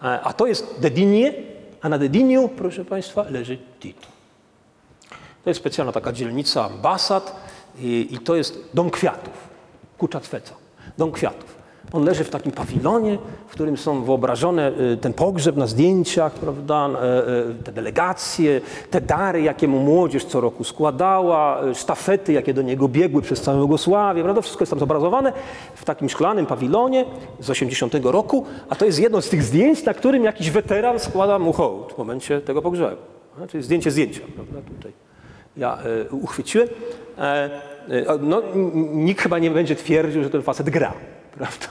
E, A to jest Dedinie, a na Dediniu, proszę Państwa, leży Tito. To jest specjalna taka dzielnica ambasad i, i to jest Dom Kwiatów, Kuczatweca, Dom Kwiatów. On leży w takim pawilonie, w którym są wyobrażone y, ten pogrzeb na zdjęciach, prawda, e, e, te delegacje, te dary, jakie mu młodzież co roku składała, y, sztafety, jakie do niego biegły przez całą Jugosławię, prawda, wszystko jest tam zobrazowane w takim szklanym pawilonie z 80 roku, a to jest jedno z tych zdjęć, na którym jakiś weteran składa mu hołd w momencie tego pogrzebu. Czyli zdjęcie zdjęcia, prawda, tutaj ja e, uchwyciłem. No, nikt chyba nie będzie twierdził, że ten facet gra, prawda?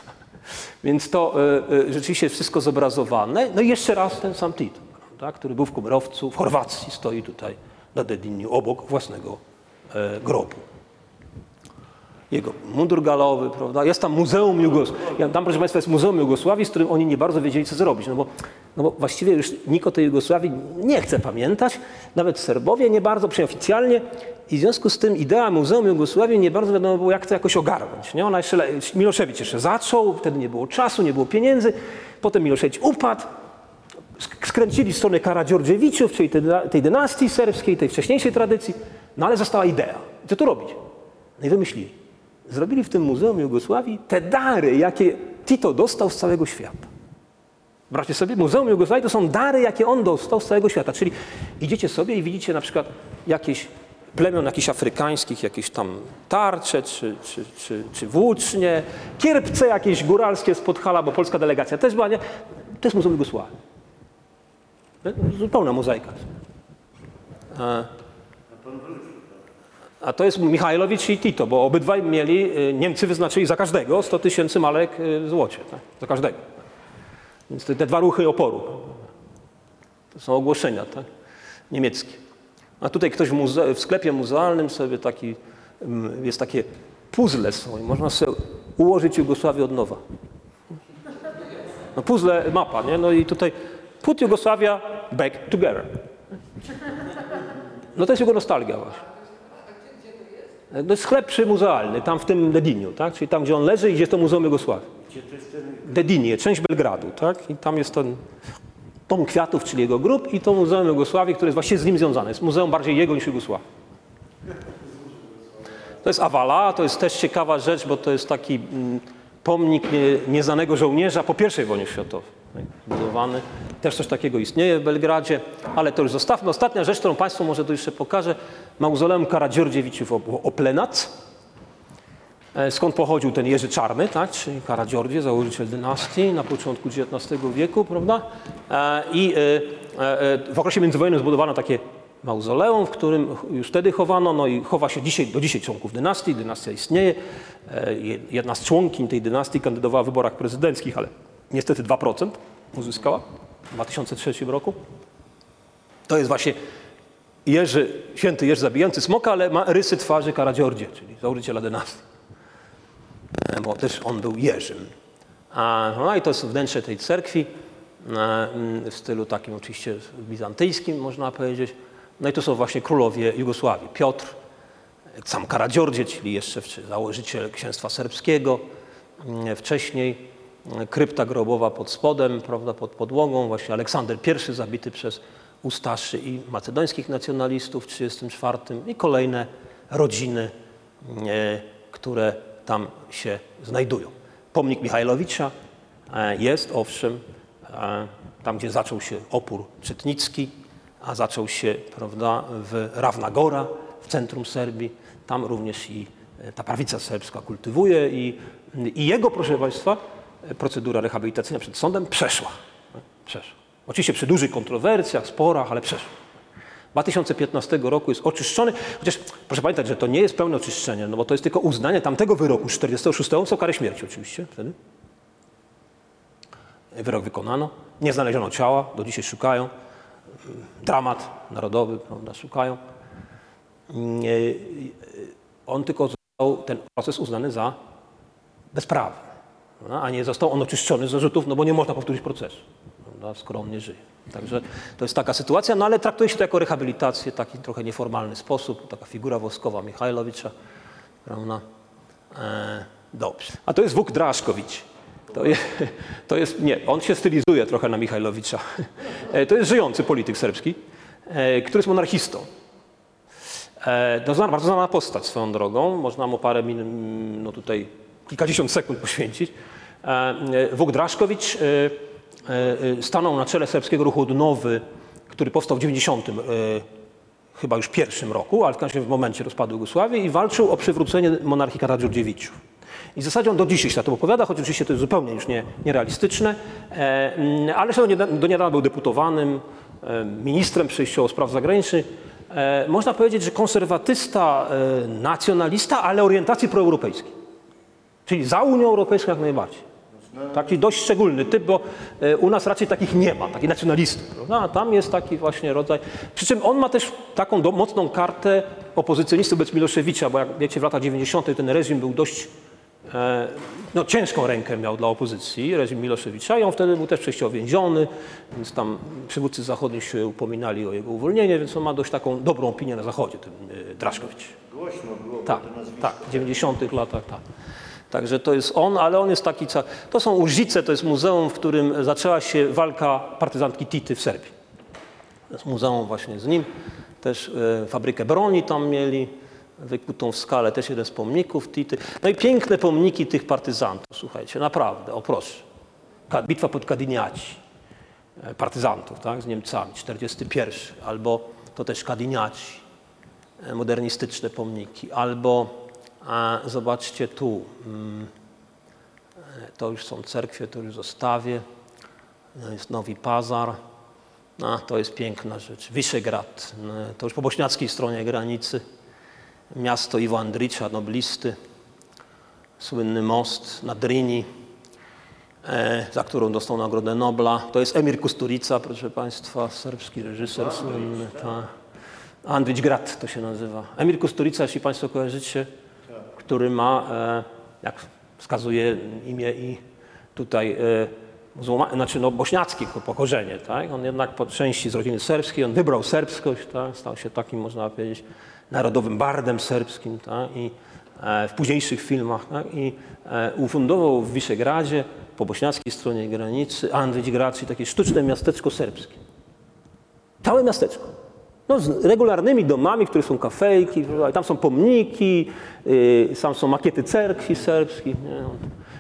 Więc to e, e, rzeczywiście wszystko zobrazowane. No i jeszcze raz ten sam Tito, prawda, który był w Kumrowcu, w Chorwacji, stoi tutaj na Dediniu, obok własnego e, grobu. Jego mundur galowy, prawda? Jest tam Muzeum Jugosławii. Tam, proszę Państwa, jest Muzeum Jugosławii, z którym oni nie bardzo wiedzieli, co zrobić. No bo, no bo właściwie już nikt o tej Jugosławii nie chce pamiętać. Nawet Serbowie nie bardzo, przynajmniej oficjalnie. I w związku z tym idea Muzeum Jugosławii nie bardzo wiadomo było, jak to jakoś ogarnąć. Nie? Ona jeszcze, Miloszewicz jeszcze zaczął, wtedy nie było czasu, nie było pieniędzy. Potem Miloszewicz upadł. Sk- Skręcili w stronę Karadziordziewiczów, czyli tej, tej dynastii serbskiej, tej wcześniejszej tradycji. No ale została idea. Co tu robić? No i wymyślili. Zrobili w tym Muzeum Jugosławii te dary, jakie Tito dostał z całego świata. Wyobraźcie sobie, Muzeum Jugosławii to są dary, jakie on dostał z całego świata. Czyli idziecie sobie i widzicie na przykład jakieś plemion jakichś afrykańskich, jakieś tam tarcze, czy, czy, czy, czy włócznie, kierpce jakieś góralskie z Podhala, bo polska delegacja też była, nie? To jest Muzeum Jugosławii. Zupełna mozaika. A, a to jest Michajlowicz i Tito, bo obydwaj mieli, y, Niemcy wyznaczyli za każdego 100 tysięcy malek w złocie, tak? za każdego. Więc te, te dwa ruchy oporu. To są ogłoszenia tak? niemieckie. A tutaj ktoś w, muze- w sklepie muzealnym sobie taki, mm, jest takie puzzle są i można sobie ułożyć Jugosławię od nowa. No puzzle, mapa, nie? No i tutaj put Jugosławia back together. No to jest jego nostalgia właśnie. Jest sklep przymuzealny, tam w tym Dediniu, tak? Czyli tam, gdzie on leży i gdzie jest to Muzeum Jugosławii. Dedinie, część Belgradu, tak? I tam jest ten Dom Kwiatów, czyli jego grób i to Muzeum Jugosławii, które jest właśnie z nim związane. Jest muzeum bardziej jego niż Jugosławii. To jest Awala, to jest też ciekawa rzecz, bo to jest taki mm, pomnik nie, nieznanego żołnierza po I wojnie światowej. tak, Budowany. Też coś takiego istnieje w Belgradzie, ale to już zostawmy. Ostatnia rzecz, którą Państwu może tu jeszcze pokażę. Mauzoleum Karadziordziewiczów Oplenac. E, Skąd pochodził ten Jerzy Czarny, tak? czyli Karadziordzie, założyciel dynastii na początku XIX wieku, prawda? E, I e, w okresie międzywojennym zbudowano takie mauzoleum, w którym już wtedy chowano, no i chowa się dzisiaj, do dzisiaj członków dynastii, dynastia istnieje. Je- Jedna z członkiń tej dynastii kandydowała w wyborach prezydenckich, ale niestety 2% uzyskała w 2003 roku. To jest właśnie Jerzy, święty Jerzy zabijający smoka, ale ma rysy twarzy Karadziordzie, czyli założyciela dynastii bo też on był Jerzym. No i to jest wnętrze tej cerkwi e, mm, w stylu takim oczywiście bizantyjskim, można powiedzieć. No i to są właśnie królowie Jugosławii. Piotr, sam Karadziordzie, czyli jeszcze założyciel księstwa serbskiego. Mm, Wcześniej e, krypta grobowa pod spodem, prawda, pod podłogą. Właśnie Aleksander I zabity przez Ustaszy i macedońskich nacjonalistów w 1934 i kolejne rodziny, e, które tam się znajdują. Pomnik Michajlowicza e, jest, owszem, e, tam gdzie zaczął się opór czytnicki, a zaczął się prawda, w Ravna Gora, w centrum Serbii. Tam również i e, ta prawica serbska kultywuje i, i jego, proszę Państwa, procedura rehabilitacyjna przed sądem przeszła. Przeszła. Oczywiście przy dużych kontrowersjach, sporach, ale przeszła. 2015 roku jest oczyszczony, chociaż proszę pamiętać, że to nie jest pełne oczyszczenie, no bo to jest tylko uznanie tamtego wyroku z 46, co karę śmierci oczywiście wtedy. Wyrok wykonano, nie znaleziono ciała, do dzisiaj szukają. Dramat narodowy, prawda, szukają. Nie, on tylko został ten proces uznany za bezprawny, a nie został on oczyszczony z zarzutów, no bo nie można powtórzyć procesu, skoro on nie żyje. Także to jest taka sytuacja, no ale traktuje się to jako rehabilitację, taki trochę nieformalny sposób, taka figura woskowa Michajlowicza, prawda. E, dobrze. A to jest Wuk Draszkowicz. To jest, to jest, nie, on się stylizuje trochę na Michajlowicza. E, To jest żyjący polityk serbski, e, który jest monarchistą. E, To zna- bardzo znana postać swoją drogą. Można mu parę no tutaj kilkadziesiąt sekund poświęcić. E, e, Wuk Draszkowicz stanął na czele serbskiego ruchu odnowy, który powstał w 90 e, chyba już pierwszym roku, ale w każdym momencie rozpadu Jugosławii i walczył o przywrócenie monarchii Karadziordziewiczów. I w zasadzie on do dzisiaj się na to opowiada, choć oczywiście to jest zupełnie już nie, nierealistyczne, e, mm, ale nieda- do niedawna był deputowanym, e, ministrem przejściowo spraw zagranicznych. E, można powiedzieć, że konserwatysta, e, nacjonalista, ale orientacji proeuropejskiej. Czyli za Unią Europejską jak najbardziej. Taki dość szczególny typ, bo e, u nas raczej takich nie ma, takich nacjonalistów. Prawda? A tam jest taki właśnie rodzaj. Przy czym on ma też taką do, mocną kartę opozycjonisty wobec Miloszewicza, bo jak wiecie, w latach 90. ten reżim był dość. E, no, ciężką rękę miał dla opozycji, reżim Miloszewicza, i on wtedy był też przejściowo więziony, więc tam przywódcy zachodni się upominali o jego uwolnienie, więc on ma dość taką dobrą opinię na zachodzie, ten e, Draszkowicz. Głośno było Tak, to nazwisko. tak, w 90 latach, tak. Także to jest on, ale on jest taki, to są Użyce, to jest muzeum, w którym zaczęła się walka partyzantki Tity w Serbii. To jest muzeum właśnie z nim. Też e, fabrykę broni tam mieli, wykutą w skale, też jeden z pomników Tity. No i piękne pomniki tych partyzantów, słuchajcie, naprawdę, o proszę. Ka- Bitwa pod Kadiniaci, e, partyzantów, tak, z Niemcami, 41, albo to też Kadiniaci, e, modernistyczne pomniki, albo a, zobaczcie tu, mm, to już są cerkwie, to już zostawię, no jest Nowy Pazar, no, to jest piękna rzecz, Wyszegrad, no, to już po bośniackiej stronie granicy, miasto Iwo Andricza, noblisty, słynny most na Drini, e, za którą dostał Nagrodę Nobla. To jest Emir Kusturica, proszę Państwa, serbski reżyser słynny. Ta. Andrić Grad to się nazywa. Emir Kusturica, jeśli Państwo kojarzycie, który ma, e, jak wskazuje imię i tutaj e, znaczy no bośniackie pochodzenie, tak? On jednak po części z rodziny serbskiej, on wybrał serbskość, tak? Stał się takim, można powiedzieć, narodowym bardem serbskim, tak? I e, w późniejszych filmach, tak? I ufundował w Wiszegradzie, po bośniackiej stronie granicy, Andrić Grad, czyli takie sztuczne miasteczko serbskie. Całe miasteczko. No, z regularnymi domami, które są kafejki, tam są pomniki, tam są makiety cerkwi serbskich. Nie?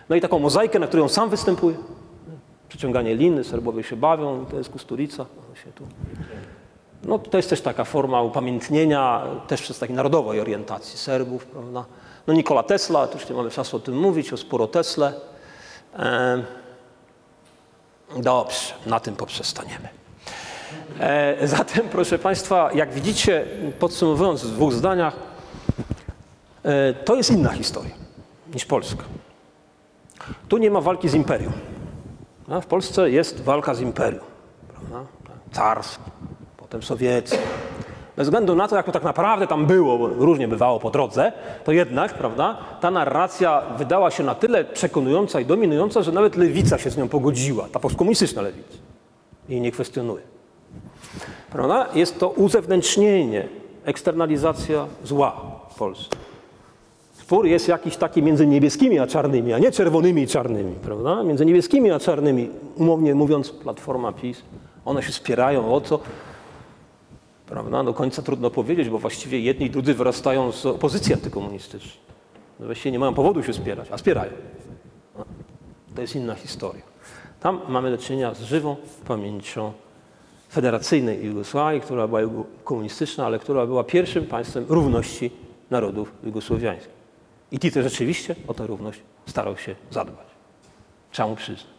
No i taką mozaikę, na której on sam występuje. Przeciąganie liny, Serbowie się bawią, to jest Kusturica. No to jest też taka forma upamiętnienia, też przez takiej narodowej orientacji Serbów, prawda. No Nikola Tesla, już nie mamy czasu o tym mówić, o sporo Tesle. Em, Dobrze, na tym poprzestaniemy. E, Zatem, proszę Państwa, jak widzicie, podsumowując w dwóch zdaniach, e, to jest inna historia niż Polska. Tu nie ma walki z imperium. W Polsce jest walka z imperium. Prawda? Carskie, potem sowieckie. Bez względu na to, jak to tak naprawdę tam było, różnie bywało po drodze, to jednak, prawda, ta narracja wydała się na tyle przekonująca i dominująca, że nawet lewica się z nią pogodziła, ta postkomunistyczna lewica. I nie kwestionuje. Prawda? Jest to uzewnętrznienie, eksternalizacja zła w Polsce. Spór jest jakiś taki między niebieskimi a czarnymi, a nie czerwonymi i czarnymi, prawda? Między niebieskimi a czarnymi, umownie mówiąc, Platforma PiS, one się wspierają o co? Prawda? Do końca trudno powiedzieć, bo właściwie jedni i drudzy wyrastają z opozycji antykomunistycznej. No Właściwie nie mają powodu się wspierać, a wspierają. No, To jest inna historia. Tam mamy do czynienia z żywą pamięcią federacyjnej Jugosławii, która była komunistyczna, ale która była pierwszym państwem równości narodów jugosłowiańskich. I Tito rzeczywiście o tę równość starał się zadbać. Trzeba mu przyznać.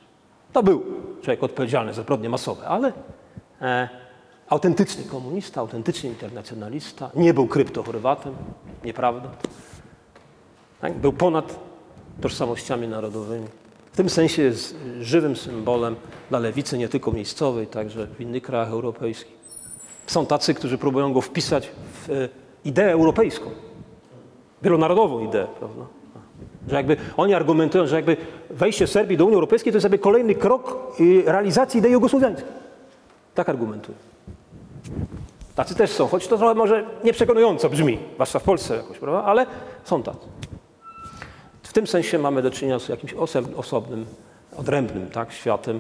To był człowiek odpowiedzialny za zbrodnie masowe, ale e, autentyczny komunista, autentyczny internacjonalista, nie był kryptochorwatem, nieprawda. Tak? Był ponad tożsamościami narodowymi. W tym sensie jest żywym symbolem dla lewicy, nie tylko miejscowej, także w innych krajach europejskich. Są tacy, którzy próbują go wpisać w e, ideę europejską, wielonarodową ideę, prawda? Że jakby oni argumentują, że jakby wejście Serbii do Unii Europejskiej to jest jakby kolejny krok y, realizacji idei jugosłowiańskiej. Tak argumentują. Tacy też są, choć to trochę może nieprzekonująco brzmi, zwłaszcza w Polsce jakoś, prawda? Ale są tacy. W tym sensie mamy do czynienia z jakimś osobnym, odrębnym tak, światem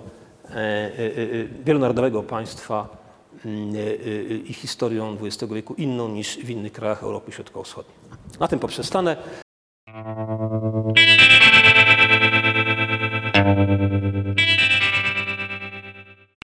e, e, e, wielonarodowego państwa mm, i historią XX wieku inną niż w innych krajach Europy Środkowo-Wschodniej. Na tym poprzestanę.